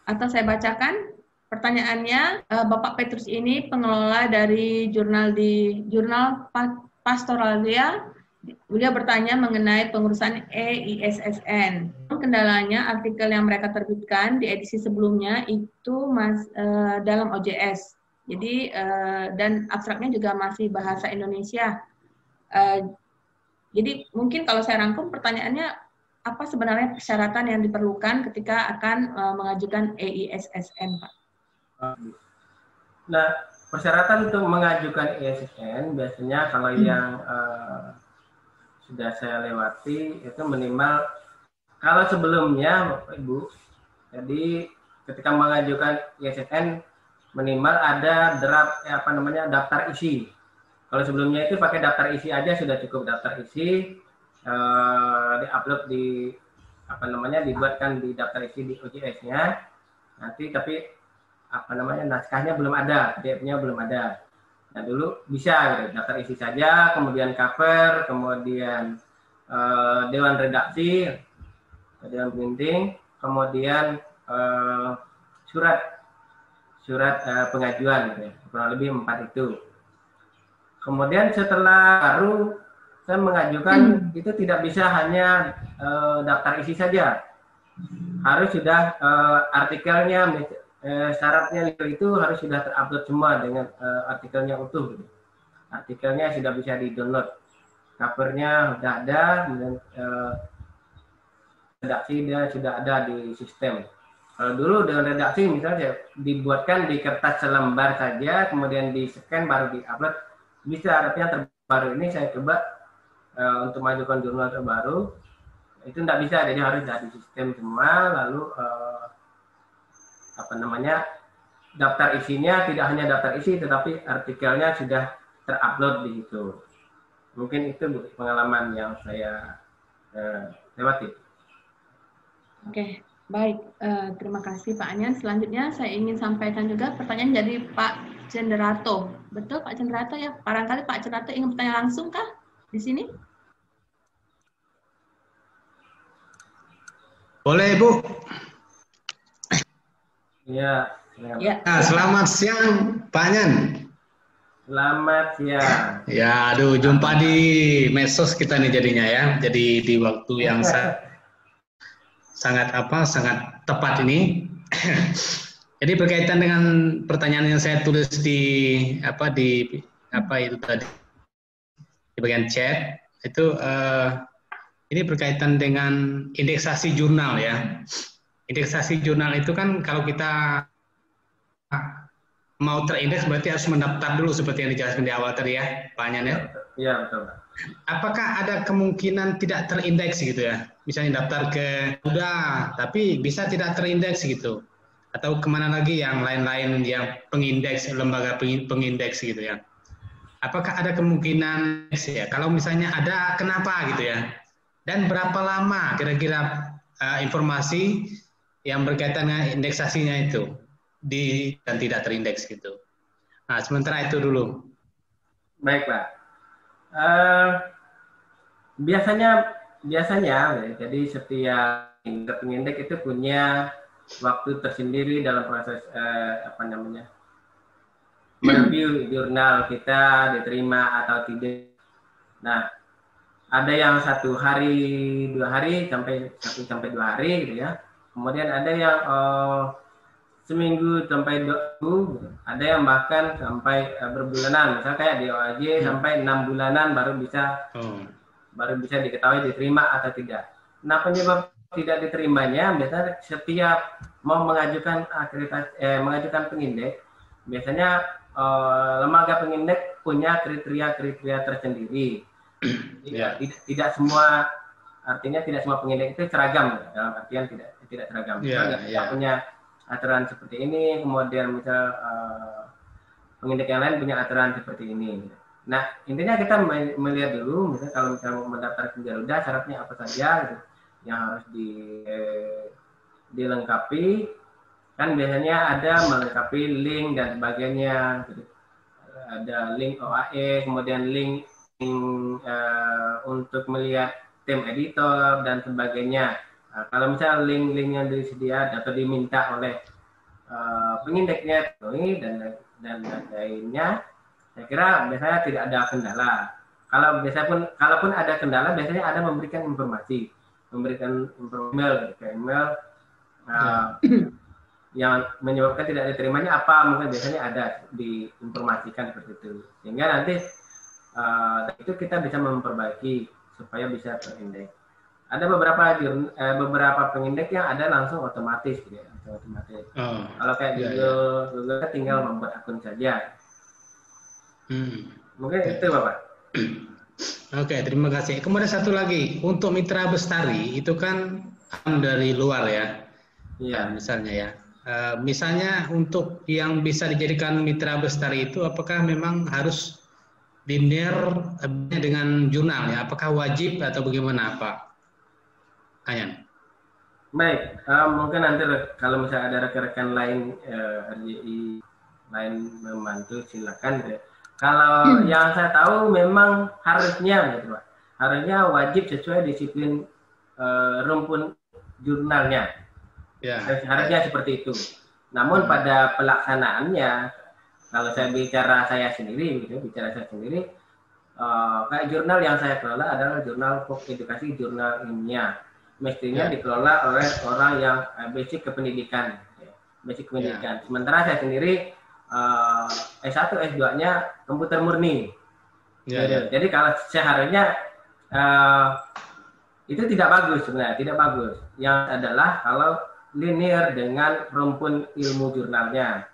Atau saya bacakan pertanyaannya. Eh, Bapak Petrus ini pengelola dari jurnal di jurnal Pastoralia. Beliau bertanya mengenai pengurusan EISSN. Kendalanya artikel yang mereka terbitkan di edisi sebelumnya itu mas, uh, dalam OJS jadi uh, dan abstraknya juga masih bahasa Indonesia. Uh, jadi mungkin kalau saya rangkum pertanyaannya apa sebenarnya persyaratan yang diperlukan ketika akan uh, mengajukan EISSN, Pak? Nah, persyaratan untuk mengajukan EISSN biasanya kalau hmm. yang uh, sudah saya lewati itu minimal kalau sebelumnya Bapak Ibu, jadi ketika mengajukan EISSN minimal ada draft eh, apa namanya daftar isi. Kalau sebelumnya itu pakai daftar isi aja sudah cukup daftar isi eh, diupload di apa namanya dibuatkan di daftar isi di OJS-nya. Nanti tapi apa namanya naskahnya belum ada, PDF-nya belum ada. Nah dulu bisa gitu, daftar isi saja, kemudian cover, kemudian eh, dewan redaksi, dewan printing, kemudian eh, surat surat uh, pengajuan gitu ya. kurang lebih empat itu kemudian setelah baru saya mengajukan hmm. itu tidak bisa hanya uh, daftar isi saja harus sudah uh, artikelnya uh, syaratnya itu harus sudah terupload semua dengan uh, artikelnya utuh gitu. artikelnya sudah bisa di download covernya sudah ada dan uh, redaksinya sudah ada di sistem kalau dulu dengan redaksi misalnya dibuatkan di kertas selembar saja, kemudian di scan baru di upload bisa. Tapi yang terbaru ini saya coba uh, untuk majukan jurnal terbaru itu tidak bisa, jadi harus dari sistem semua. Lalu uh, apa namanya daftar isinya tidak hanya daftar isi, tetapi artikelnya sudah terupload di situ. Mungkin itu pengalaman yang saya uh, lewati. Oke. Okay. Baik, terima kasih Pak Anyan. Selanjutnya saya ingin sampaikan juga pertanyaan dari Pak Cenderato. Betul Pak Cenderato ya? Barangkali Pak Cenderato ingin bertanya langsung kah? di sini? Boleh, Bu. Iya. Ya. Nah, selamat siang, Pak Nyan. Selamat siang. Ya, aduh, jumpa di medsos kita nih jadinya ya. Jadi di waktu yang sa sangat apa, sangat tepat ini. (clears throat) Jadi berkaitan dengan pertanyaan yang saya tulis di apa di apa itu tadi di bagian chat itu uh, ini berkaitan dengan indeksasi jurnal ya. Indeksasi jurnal itu kan kalau kita mau terindeks berarti harus mendaftar dulu seperti yang dijelaskan di awal tadi ya, Pak ya. Iya betul. Apakah ada kemungkinan tidak terindeks gitu ya? Misalnya daftar ke udah, tapi bisa tidak terindeks gitu atau ke mana lagi yang lain-lain yang pengindeks lembaga pengindeks gitu ya apakah ada kemungkinan ya kalau misalnya ada kenapa gitu ya dan berapa lama kira-kira uh, informasi yang berkaitan dengan indeksasinya itu? Di dan tidak terindeks gitu. Nah sementara itu dulu. Baik pak. Uh, biasanya biasanya jadi setiap pengindeks itu punya waktu tersendiri dalam proses eh, apa namanya mereview jurnal kita diterima atau tidak. Nah, ada yang satu hari dua hari sampai satu sampai dua hari gitu ya. Kemudian ada yang oh, seminggu sampai dua minggu, ada yang bahkan sampai uh, berbulanan. Misalnya kayak di OAJ hmm. sampai enam bulanan baru bisa hmm. baru bisa diketahui diterima atau tidak. Nah penyebab tidak diterimanya biasanya setiap mau mengajukan akreditasi eh, mengajukan pengindek biasanya eh, lembaga pengindek punya kriteria-kriteria tersendiri. Tidak, tidak, tidak semua artinya tidak semua pengindek itu seragam dalam artian tidak tidak seragam. Yeah, yeah. punya aturan seperti ini, kemudian misal uh, pengindek yang lain punya aturan seperti ini. Nah intinya kita melihat dulu, misalnya kalau misalnya mau mendaftar ke Garuda syaratnya apa saja, gitu yang harus di eh, dilengkapi kan biasanya ada melengkapi link dan sebagainya gitu. ada link OAE kemudian link uh, untuk melihat tim editor dan sebagainya. Nah, kalau misalnya link-link yang disedia atau diminta oleh uh, pengindeknya ini dan dan lainnya saya kira biasanya tidak ada kendala. Kalau biasa pun kalaupun ada kendala biasanya ada memberikan informasi. Memberikan email ke email nah, (clears throat) yang menyebabkan tidak diterimanya apa mungkin biasanya ada diinformasikan seperti itu. Sehingga nanti uh, itu kita bisa memperbaiki supaya bisa terindeks ada beberapa eh, beberapa pengindeks yang ada langsung otomatis gitu ya otomatis oh, kalau kayak iya, Google iya. Google kan tinggal membuat akun saja hmm. mungkin ya. itu bapak (clears throat) Oke, terima kasih. Kemudian satu lagi, untuk mitra bestari itu kan dari luar ya. Iya, nah, misalnya ya. Uh, misalnya untuk yang bisa dijadikan mitra bestari itu apakah memang harus linear dengan jurnal ya? Apakah wajib atau bagaimana Pak Ayan? Baik, uh, mungkin nanti kalau misalnya ada rekan-rekan lain uh, eh, RJI lain membantu silakan. Ya kalau hmm. yang saya tahu memang harusnya gitu Pak. Harusnya wajib sesuai disiplin uh, rumpun jurnalnya. Ya. Harusnya seperti itu. Namun pada pelaksanaannya kalau saya bicara saya sendiri gitu, bicara saya sendiri uh, kayak jurnal yang saya kelola adalah jurnal pok edukasi jurnal ilmiah. Mestinya ya. dikelola oleh orang yang uh, basic kependidikan, ya. basic pendidikan. Ya. Sementara saya sendiri uh, S1 S2-nya komputer murni. Ya, ya. Jadi kalau seharusnya uh, itu tidak bagus sebenarnya, tidak bagus. Yang adalah kalau linear dengan rumpun ilmu jurnalnya.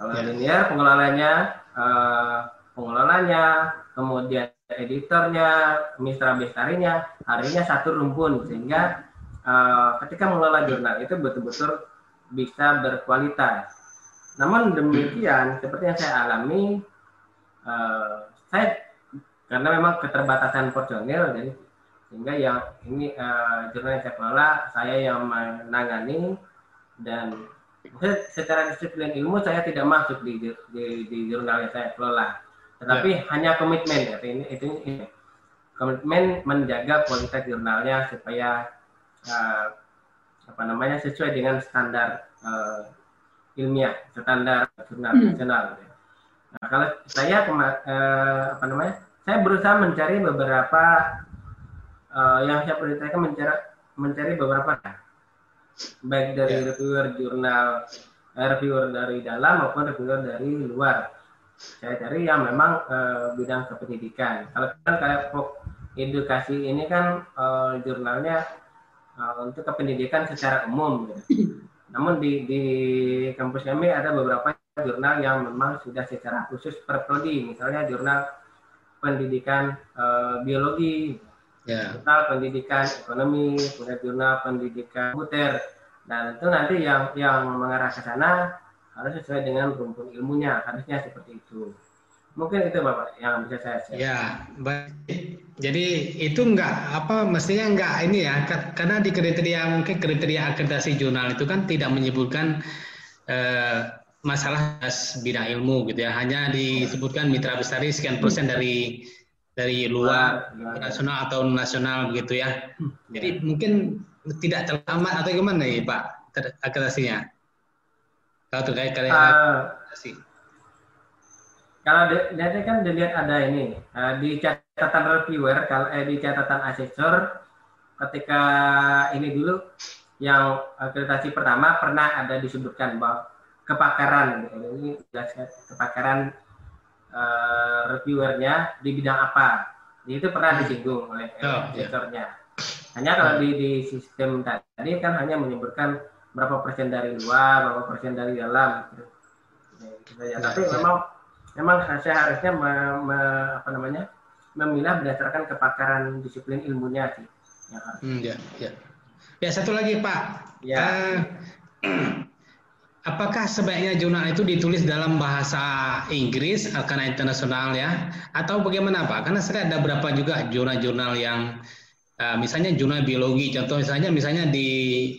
Kalau ya. linear pengelolanya uh, pengelolanya, kemudian editornya, mitra bestarinya, harinya satu rumpun sehingga uh, ketika mengelola jurnal itu betul-betul bisa berkualitas namun demikian, seperti yang saya alami, uh, saya karena memang keterbatasan personil, jadi sehingga yang ini uh, jurnal yang saya kelola, saya yang menangani dan secara disiplin ilmu saya tidak masuk di, di, di jurnal yang saya kelola, tetapi ya. hanya komitmen ya, ini, itu ini. komitmen menjaga kualitas jurnalnya supaya uh, apa namanya sesuai dengan standar uh, ilmiah, standar jurnal hmm. nasional. Nah, kalau saya uh, apa namanya, saya berusaha mencari beberapa uh, yang saya perintahkan mencari mencari beberapa baik dari yeah. reviewer jurnal reviewer dari dalam maupun reviewer dari luar saya cari yang memang uh, bidang kependidikan. Kalau kan kayak edukasi ini kan uh, jurnalnya uh, untuk kependidikan secara umum. Gitu. Namun di, di kampus kami ada beberapa jurnal yang memang sudah secara khusus per prodi, misalnya jurnal pendidikan biologi, yeah. jurnal pendidikan ekonomi, kemudian jurnal pendidikan komputer. Dan itu nanti yang yang mengarah ke sana harus sesuai dengan rumpun ilmunya harusnya seperti itu mungkin itu bapak yang bisa saya share. ya baik jadi itu enggak apa mestinya enggak ini ya karena di kriteria mungkin kriteria akreditasi jurnal itu kan tidak menyebutkan eh, masalah bidang ilmu gitu ya hanya disebutkan mitra besar sekian persen dari dari luar nasional atau nasional begitu ya. Jadi mungkin tidak terlambat atau gimana nih pak akreditasinya kalau terkait kalian uh, kalau nanti kan dilihat ada ini uh, di catatan reviewer kalau eh, di catatan asesor ketika ini dulu yang akreditasi pertama pernah ada disebutkan bahwa kepakaran ini kepakaran uh, reviewernya di bidang apa itu pernah disinggung oleh oh, yeah. hanya kalau di, di sistem tadi kan hanya menyebutkan berapa persen dari luar, berapa persen dari dalam. Gitu. Ya, tapi ya. memang memang saya harusnya me, me, apa namanya memilah berdasarkan kepakaran disiplin ilmunya sih. Ya, hmm, ya, ya. ya satu lagi Pak. Ya. Uh, (clears throat) apakah sebaiknya jurnal itu ditulis dalam bahasa Inggris karena internasional ya, atau bagaimana Pak? Karena saya ada berapa juga jurnal-jurnal yang Uh, misalnya jurnal biologi, contoh misalnya misalnya di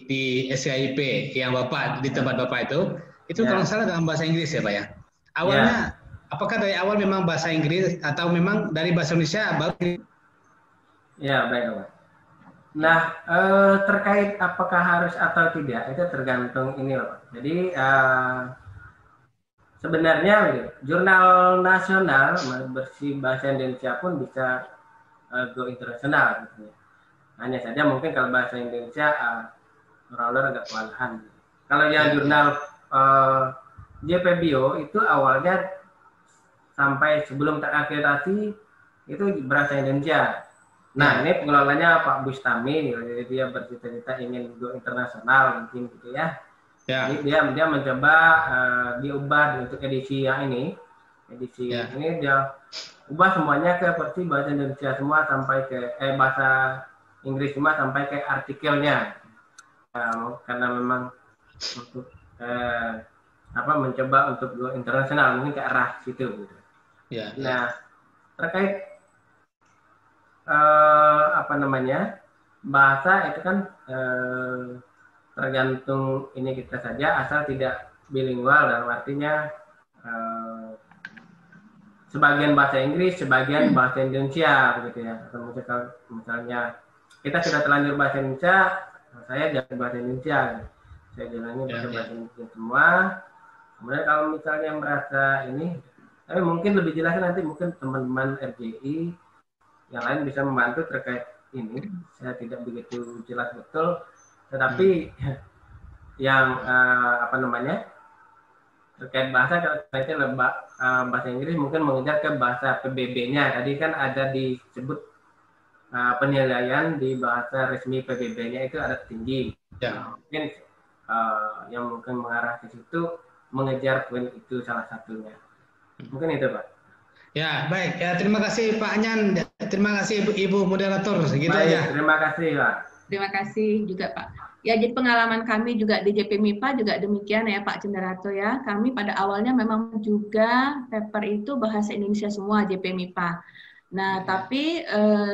di SIP yang bapak di tempat bapak itu, itu ya. kalau salah dalam bahasa Inggris ya pak ya. Awalnya ya. apakah dari awal memang bahasa Inggris atau memang dari bahasa Indonesia baru? Ya baik pak. Nah eh, terkait apakah harus atau tidak itu tergantung ini loh. Jadi eh, sebenarnya jurnal nasional bersih bahasa Indonesia pun bisa uh, go internasional gitu ya hanya saja mungkin kalau bahasa Indonesia uh, orang agak kewalahan. Kalau yang jurnal uh, eh, JP Bio itu awalnya sampai sebelum terakreditasi itu bahasa Indonesia. Nah, ini pengelolanya Pak Bustami, jadi dia bercita-cita ingin go internasional mungkin gitu ya. ya. Jadi dia dia mencoba uh, diubah untuk edisi yang ini. Edisi ya. ini dia ubah semuanya ke versi bahasa Indonesia semua sampai ke eh bahasa Inggris cuma sampai ke artikelnya uh, karena memang untuk uh, apa mencoba untuk go internasional mungkin ke arah situ gitu. Ya, ya. Nah terkait uh, apa namanya bahasa itu kan uh, tergantung ini kita saja asal tidak bilingual dan artinya uh, sebagian bahasa Inggris, sebagian bahasa Indonesia begitu ya. Atau misalnya kita sudah terlanjur bahasa Indonesia saya jangan bahasa Indonesia saya jalani ya, bahasa ya. Indonesia semua kemudian kalau misalnya merasa ini tapi mungkin lebih jelas nanti mungkin teman-teman RJI yang lain bisa membantu terkait ini saya tidak begitu jelas betul tetapi hmm. yang uh, apa namanya terkait bahasa kalau lebak uh, bahasa Inggris mungkin mengejar ke bahasa PBB-nya tadi kan ada disebut uh, penilaian di bahasa resmi PBB-nya itu ada tinggi. Ya. Mungkin uh, yang mungkin mengarah ke situ mengejar poin itu salah satunya. Mungkin itu Pak. Ya baik ya terima kasih Pak Anyan, terima kasih Ibu, Ibu moderator segitu baik, aja. Terima kasih Pak. Terima kasih juga Pak. Ya, jadi pengalaman kami juga di JP MIPA juga demikian ya Pak Cenderato ya. Kami pada awalnya memang juga paper itu bahasa Indonesia semua JP MIPA. Nah, ya. tapi eh,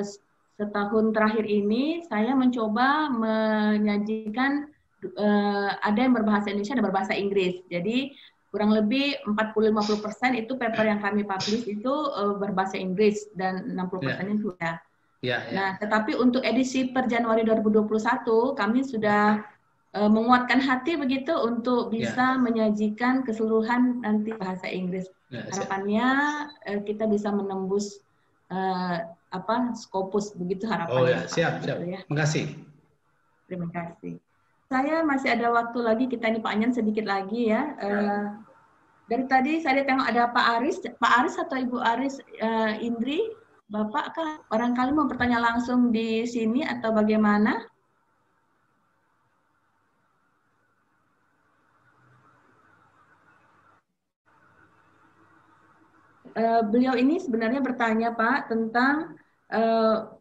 setahun terakhir ini saya mencoba menyajikan uh, ada yang berbahasa Indonesia dan berbahasa Inggris. Jadi kurang lebih 40-50% itu paper yang kami publish itu uh, berbahasa Inggris dan 60% yeah. itu ya. Ya, ya. Nah, tetapi untuk edisi per Januari 2021 kami sudah uh, menguatkan hati begitu untuk bisa ya. menyajikan keseluruhan nanti bahasa Inggris. Ya, Harapannya uh, kita bisa menembus uh, apa Scopus begitu harapannya. Oh ya, siap, siap. Gitu ya. Terima kasih. Terima kasih. Saya masih ada waktu lagi kita ini Pak Anyan sedikit lagi ya. Uh, dari tadi saya tengok ada Pak Aris, Pak Aris atau Ibu Aris uh, Indri Bapak kah barangkali mau bertanya langsung di sini atau bagaimana? Uh, beliau ini sebenarnya bertanya Pak tentang uh,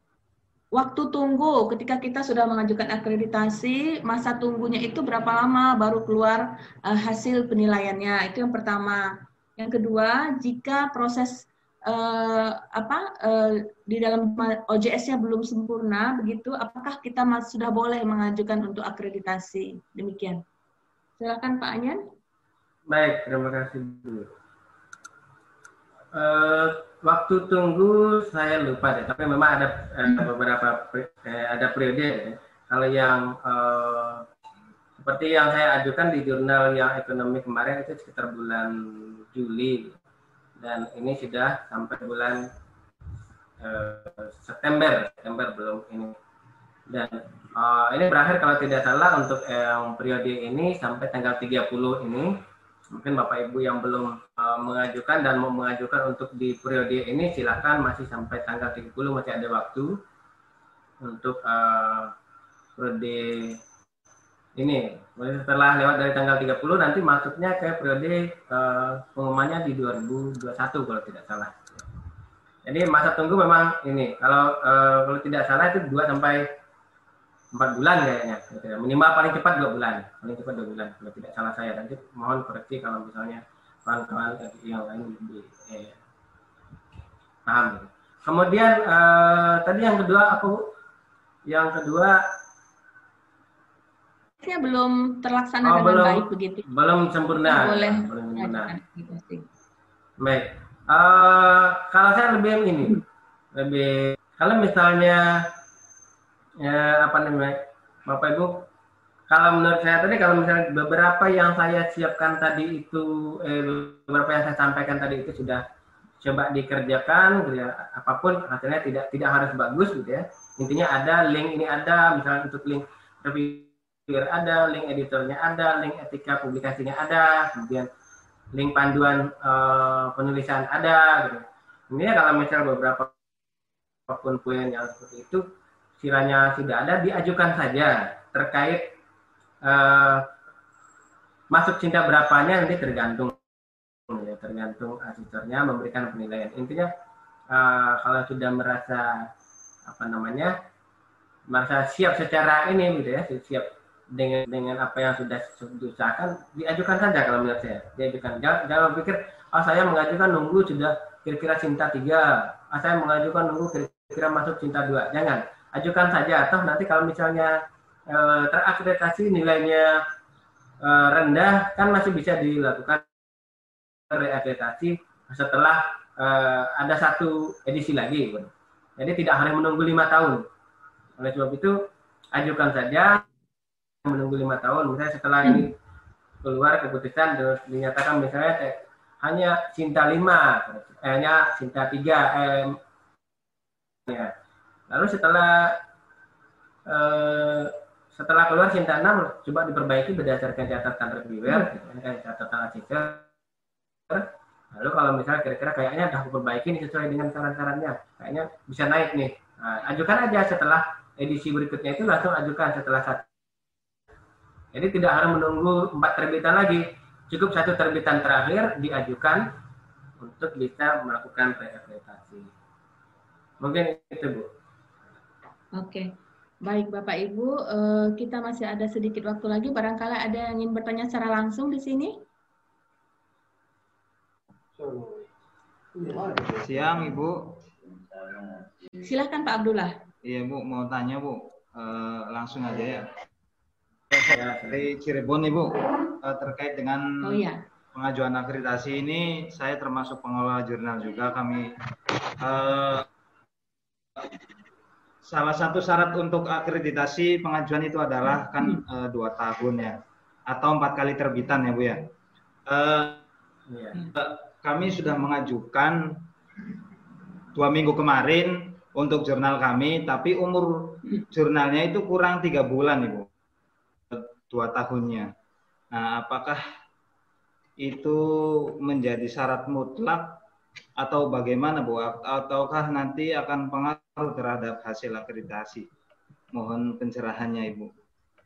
waktu tunggu ketika kita sudah mengajukan akreditasi masa tunggunya itu berapa lama baru keluar uh, hasil penilaiannya itu yang pertama. Yang kedua jika proses uh, apa uh, di dalam OJS-nya belum sempurna begitu, apakah kita sudah boleh mengajukan untuk akreditasi? Demikian. Silakan Pak Anyan. Baik, terima kasih Bu. Uh, waktu tunggu saya lupa deh, tapi memang ada uh, beberapa uh, ada periode. Ya. Kalau yang uh, seperti yang saya ajukan di jurnal yang ekonomi kemarin itu sekitar bulan Juli dan ini sudah sampai bulan uh, September September belum ini dan uh, ini berakhir kalau tidak salah untuk yang periode ini sampai tanggal 30 ini mungkin Bapak Ibu yang belum uh, mengajukan dan mau mengajukan untuk di periode ini silakan masih sampai tanggal 30 masih ada waktu untuk uh, periode ini setelah lewat dari tanggal 30 nanti masuknya ke periode uh, pengumumannya di 2021 kalau tidak salah. Jadi masa tunggu memang ini kalau uh, kalau tidak salah itu 2 sampai 4 bulan kayaknya. Minimal paling cepat 2 bulan. Paling cepat 2 bulan kalau tidak salah saya. Nanti mohon koreksi kalau misalnya kawan-kawan yang lain lebih eh, paham. Kemudian uh, tadi yang kedua aku yang kedua prosesnya belum terlaksana oh, dengan belum, baik begitu. Belum sempurna. boleh. Belum sempurna. Baik. Uh, kalau saya lebih ini, lebih kalau misalnya ya apa namanya, Bapak Ibu, kalau menurut saya tadi kalau misalnya beberapa yang saya siapkan tadi itu, eh, beberapa yang saya sampaikan tadi itu sudah coba dikerjakan, gitu ya, apa pun hasilnya tidak tidak harus bagus gitu ya. Intinya ada link ini ada, misalnya untuk link review ada, link editornya ada, link etika publikasinya ada, kemudian link panduan uh, penulisan ada gitu. Ini kalau misalnya beberapa apa pun poin yang seperti itu kiranya sudah ada diajukan saja terkait uh, masuk cinta berapanya nanti tergantung ya, tergantung asisternya memberikan penilaian. Intinya uh, kalau sudah merasa apa namanya merasa siap secara ini gitu ya siap dengan dengan apa yang sudah diusahakan diajukan saja kalau menurut saya diajukan. Jangan, jangan pikir oh, saya mengajukan nunggu sudah kira-kira cinta tiga ah saya mengajukan nunggu kira-kira masuk cinta dua. Jangan ajukan saja. Atau nanti kalau misalnya e, terakreditasi nilainya e, rendah kan masih bisa dilakukan reakreditasi setelah e, ada satu edisi lagi jadi tidak harus menunggu lima tahun. Oleh sebab itu ajukan saja menunggu lima tahun. Misalnya setelah ini keluar keputusan terus dinyatakan misalnya hanya cinta lima eh, hanya cinta tiga eh, ya lalu setelah eh, setelah keluar cinta enam coba diperbaiki berdasarkan catatan reviewer hmm. catatan asisten lalu kalau misalnya kira-kira kayaknya sudah perbaiki nih sesuai dengan saran-sarannya kayaknya bisa naik nih nah, ajukan aja setelah edisi berikutnya itu langsung ajukan setelah satu jadi tidak harus menunggu empat terbitan lagi. Cukup satu terbitan terakhir diajukan untuk bisa melakukan reakreditasi. Mungkin itu Bu. Oke. Baik Bapak Ibu, eh, kita masih ada sedikit waktu lagi. Barangkali ada yang ingin bertanya secara langsung di sini? Siang Ibu. Silakan Pak Abdullah. Iya Bu, mau tanya Bu. Uh, langsung aja ya dari Cirebon Ibu uh, terkait dengan oh, iya. pengajuan akreditasi ini saya termasuk pengelola jurnal juga kami salah satu syarat untuk akreditasi pengajuan itu adalah kan uh, dua tahun ya atau empat kali terbitan ya bu ya. Uh, yeah. kami sudah mengajukan dua minggu kemarin untuk jurnal kami, tapi umur jurnalnya itu kurang tiga bulan ibu, dua tahunnya. Nah, apakah itu menjadi syarat mutlak atau bagaimana Bu? Ataukah nanti akan pengaruh terhadap hasil akreditasi? Mohon pencerahannya Ibu.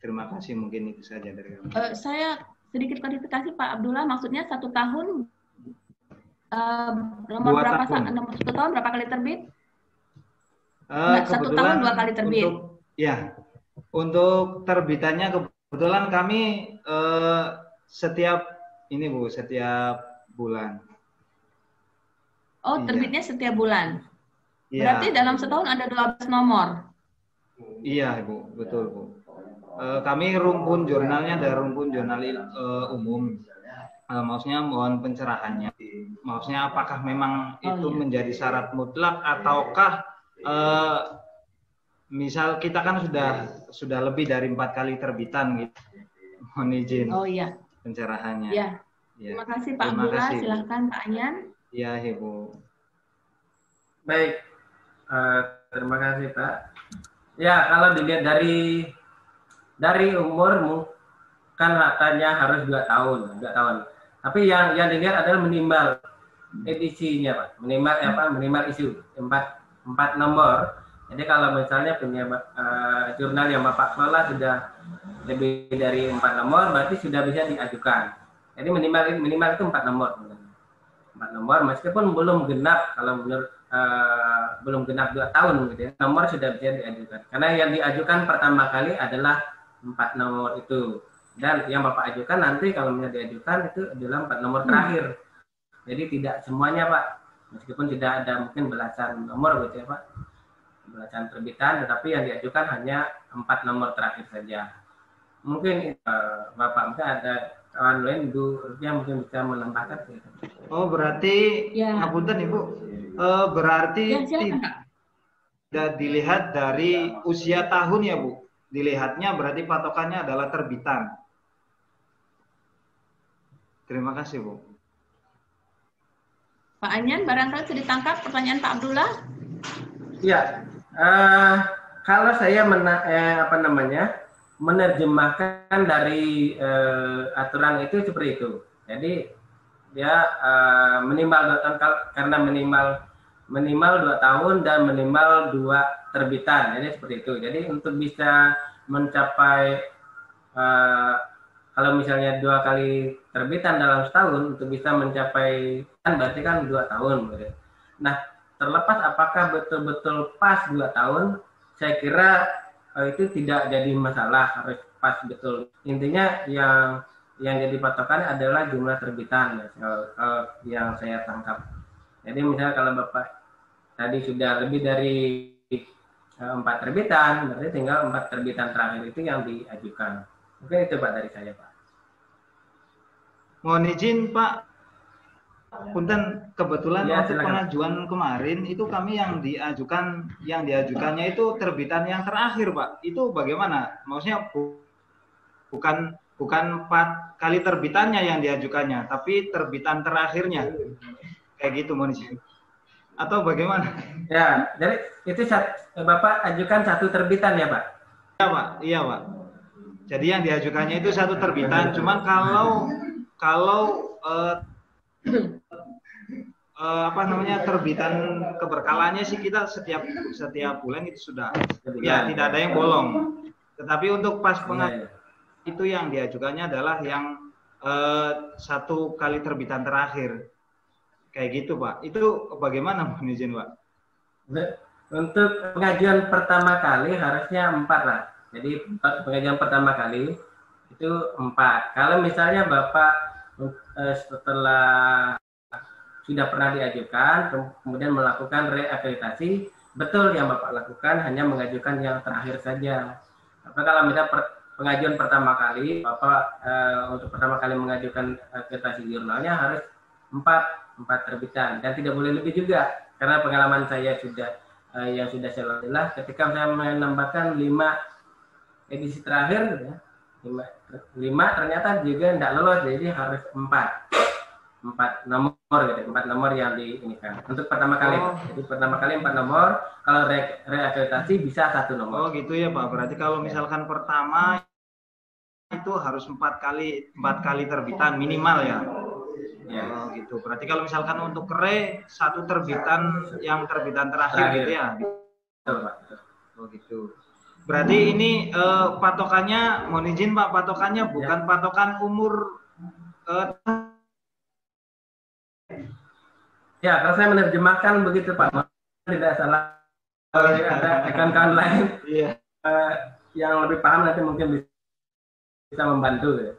Terima kasih mungkin itu saja dari kami. Uh, saya sedikit klarifikasi Pak Abdullah, maksudnya satu tahun uh, nomor dua berapa tahun. nomor satu tahun berapa kali terbit? Uh, satu tahun dua kali terbit. Untuk, ya, untuk terbitannya kebetulan kami uh, setiap ini Bu, setiap bulan. Oh, iya. terbitnya setiap bulan. Iya. Berarti dalam setahun ada 12 nomor. Iya, Bu, betul, Bu. E, kami rumpun jurnalnya ada rumpun jurnal e, umum. E, maksudnya mohon pencerahannya. Maksudnya apakah memang oh, itu iya. menjadi syarat mutlak ataukah e, misal kita kan sudah sudah lebih dari empat kali terbitan gitu. Mohon izin. Oh iya. Pencerahannya. Iya. Ya. Terima kasih Pak Abdullah. Silahkan Pak Anyan. Iya, Ibu. Baik, uh, terima kasih Pak. Ya, kalau dilihat dari dari umurmu kan katanya harus dua tahun, dua tahun. Tapi yang yang dilihat adalah minimal edisinya Pak, minimal apa? Minimal isu empat empat nomor. Jadi kalau misalnya punya uh, jurnal yang Bapak kelola sudah lebih dari empat nomor, berarti sudah bisa diajukan. Jadi minimal minimal itu empat nomor empat nomor meskipun belum genap kalau menurut uh, belum genap dua tahun gitu ya nomor sudah bisa diajukan. Karena yang diajukan pertama kali adalah empat nomor itu. Dan yang bapak ajukan nanti kalau misalnya diajukan itu adalah empat nomor terakhir. Jadi tidak semuanya pak. Meskipun tidak ada mungkin belasan nomor gitu ya pak. Belasan terbitan tetapi yang diajukan hanya empat nomor terakhir saja. Mungkin uh, bapak mungkin ada kawan lain Bu Rupiah mungkin bisa menambahkan. Oh berarti, ya. ngapunten Ibu, uh, berarti ya, tidak dilihat dari usia tahun ya Bu? Dilihatnya berarti patokannya adalah terbitan. Terima kasih Bu. Pak Anyan, barangkali sudah ditangkap pertanyaan Pak Abdullah? Ya, uh, kalau saya mena eh, apa namanya menerjemahkan dari uh, aturan itu seperti itu. Jadi dia uh, minimal karena minimal minimal dua tahun dan minimal dua terbitan. Jadi seperti itu. Jadi untuk bisa mencapai uh, kalau misalnya dua kali terbitan dalam setahun untuk bisa mencapai kan berarti kan dua tahun. Gitu. Nah terlepas apakah betul-betul pas dua tahun, saya kira itu tidak jadi masalah pas betul. Intinya yang yang jadi patokan adalah jumlah terbitan ya, kalau, yang saya tangkap. Jadi misalnya kalau bapak tadi sudah lebih dari empat terbitan berarti tinggal empat terbitan terakhir itu yang diajukan. Mungkin itu pak dari saya pak. Mohon izin pak Punten kebetulan ya, waktu pengajuan kemarin itu kami yang diajukan yang diajukannya itu terbitan yang terakhir pak. Itu bagaimana? Maksudnya bukan bukan empat kali terbitannya yang diajukannya tapi terbitan terakhirnya. Kayak gitu mohon atau bagaimana? Ya jadi itu bapak ajukan satu terbitan ya pak? Iya pak. Iya pak. Jadi yang diajukannya itu satu terbitan. Cuman kalau kalau uh, uh, apa namanya terbitan keberkalannya sih kita setiap setiap bulan itu sudah ya tidak ada yang bolong. Tetapi untuk pas pengajuan ya, ya. itu yang diajukannya adalah yang uh, satu kali terbitan terakhir. Kayak gitu, Pak. Itu bagaimana, Mohon izin, Pak? Untuk pengajuan pertama kali harusnya empat lah. Jadi pengajuan pertama kali itu empat. Kalau misalnya Bapak uh, setelah sudah pernah diajukan, kemudian melakukan reakreditasi, betul yang Bapak lakukan hanya mengajukan yang terakhir saja. Tapi kalau misalnya per, pengajuan pertama kali, Bapak e, untuk pertama kali mengajukan akreditasi jurnalnya harus empat, empat terbitan. Dan tidak boleh lebih juga karena pengalaman saya sudah uh, yang sudah saya lalui ketika saya menambahkan lima edisi terakhir ya, lima, lima ternyata juga tidak lolos jadi harus empat empat nomor gitu empat nomor yang di ini kan untuk pertama kali oh. jadi pertama kali empat nomor kalau re reakreditasi bisa satu nomor. Oh gitu ya pak. Berarti kalau misalkan pertama itu harus empat kali empat kali terbitan minimal ya? Ya oh, gitu. Berarti kalau misalkan untuk re satu terbitan yang terbitan terakhir, terakhir. gitu ya? Betul pak. Oh gitu. Berarti ini uh, patokannya mohon izin pak patokannya bukan ya. patokan umur uh, Ya, kalau saya menerjemahkan begitu Pak, tidak salah. Kalau ada rekan-rekan lain yeah. uh, yang lebih paham nanti mungkin bisa membantu. Ya.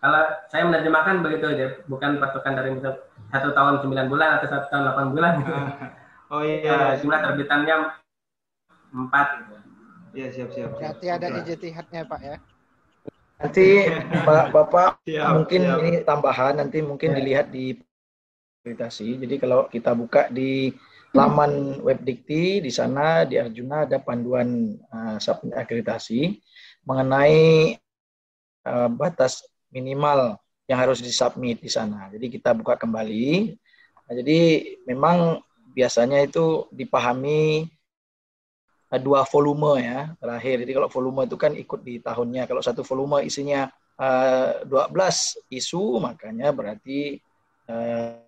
Kalau saya menerjemahkan begitu aja, bukan patokan dari misal satu tahun sembilan bulan atau satu tahun delapan bulan. Gitu. Oh iya. Uh, jumlah terbitannya empat. Gitu. Iya siap siap. Berarti ada ijtihadnya Pak ya. Nanti Pak Bapak (laughs) siap, mungkin siap. ini tambahan nanti mungkin ya. dilihat di akreditasi. Jadi kalau kita buka di laman web Dikti, di sana di Arjuna ada panduan uh, akreditasi mengenai uh, batas minimal yang harus disubmit di sana. Jadi kita buka kembali. Nah, jadi memang biasanya itu dipahami uh, dua volume ya terakhir. Jadi kalau volume itu kan ikut di tahunnya. Kalau satu volume isinya uh, 12 isu, makanya berarti uh,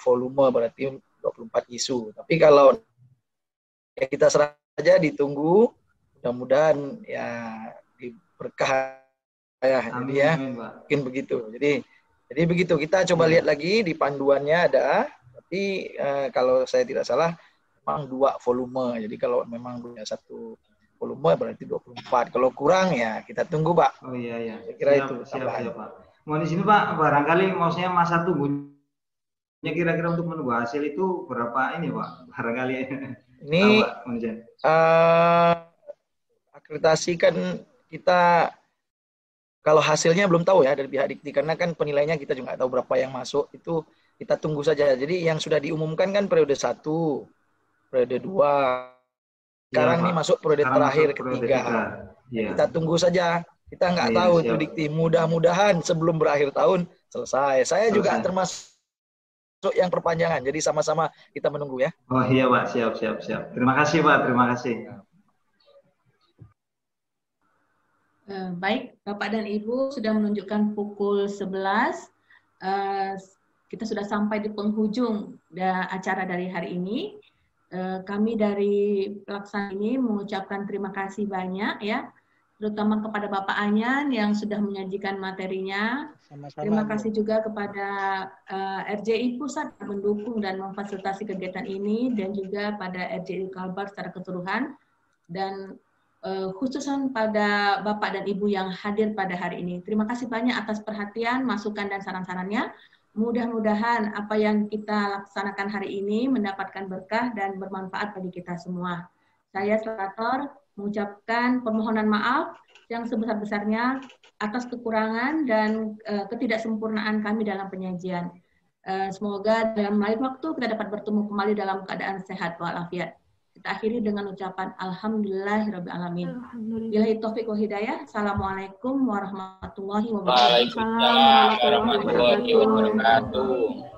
volume berarti 24 isu. Tapi kalau ya kita serah saja ditunggu mudah-mudahan ya diberkah ya jadi ya mungkin begitu. Jadi jadi begitu kita coba lihat lagi di panduannya ada tapi eh, kalau saya tidak salah memang dua volume. Jadi kalau memang punya satu volume berarti 24. Kalau kurang ya kita tunggu, Pak. Oh iya iya. Saya kira siap, itu siap, siap, Pak. Mau di sini Pak, barangkali maksudnya masa tunggu Ya kira-kira untuk menunggu hasil itu berapa ini Pak? Barangkali. Ini uh, akreditasi kan kita kalau hasilnya belum tahu ya dari pihak Dikti karena kan penilainya kita juga nggak tahu berapa yang masuk itu kita tunggu saja. Jadi yang sudah diumumkan kan periode satu, periode dua. Sekarang ya, ini masuk periode Sekarang terakhir masuk periode ketiga. Ya. Kita tunggu saja. Kita nggak ya, tahu siap. itu Dikti. Mudah-mudahan sebelum berakhir tahun selesai. Saya selesai. juga termasuk masuk yang perpanjangan. Jadi sama-sama kita menunggu ya. Oh iya Pak, siap siap siap. Terima kasih Pak, terima kasih. Uh, baik, Bapak dan Ibu sudah menunjukkan pukul 11. Uh, eh, kita sudah sampai di penghujung da acara dari hari ini. Uh, kami dari pelaksana ini mengucapkan terima kasih banyak ya terutama kepada Bapak Anyan yang sudah menyajikan materinya. Sama-sama. Terima kasih juga kepada uh, eh, RJI Pusat yang mendukung dan memfasilitasi kegiatan ini dan juga pada RJI Kalbar secara keseluruhan dan uh, khususan pada Bapak dan Ibu yang hadir pada hari ini. Terima kasih banyak atas perhatian, masukan dan saran-sarannya. Mudah-mudahan apa yang kita laksanakan hari ini mendapatkan berkah dan bermanfaat bagi kita semua. Saya Selator mengucapkan permohonan maaf yang sebesar-besarnya atas kekurangan dan uh, ketidaksempurnaan kami dalam penyajian. Uh, semoga dalam lain waktu kita dapat bertemu kembali dalam keadaan sehat walafiat. Kita akhiri dengan ucapan Alhamdulillahirrahmanirrahim. Bila taufik wa hidayah. Assalamualaikum warahmatullahi wabarakatuh. Waalaikumsalam warahmatullahi wabarakatuh.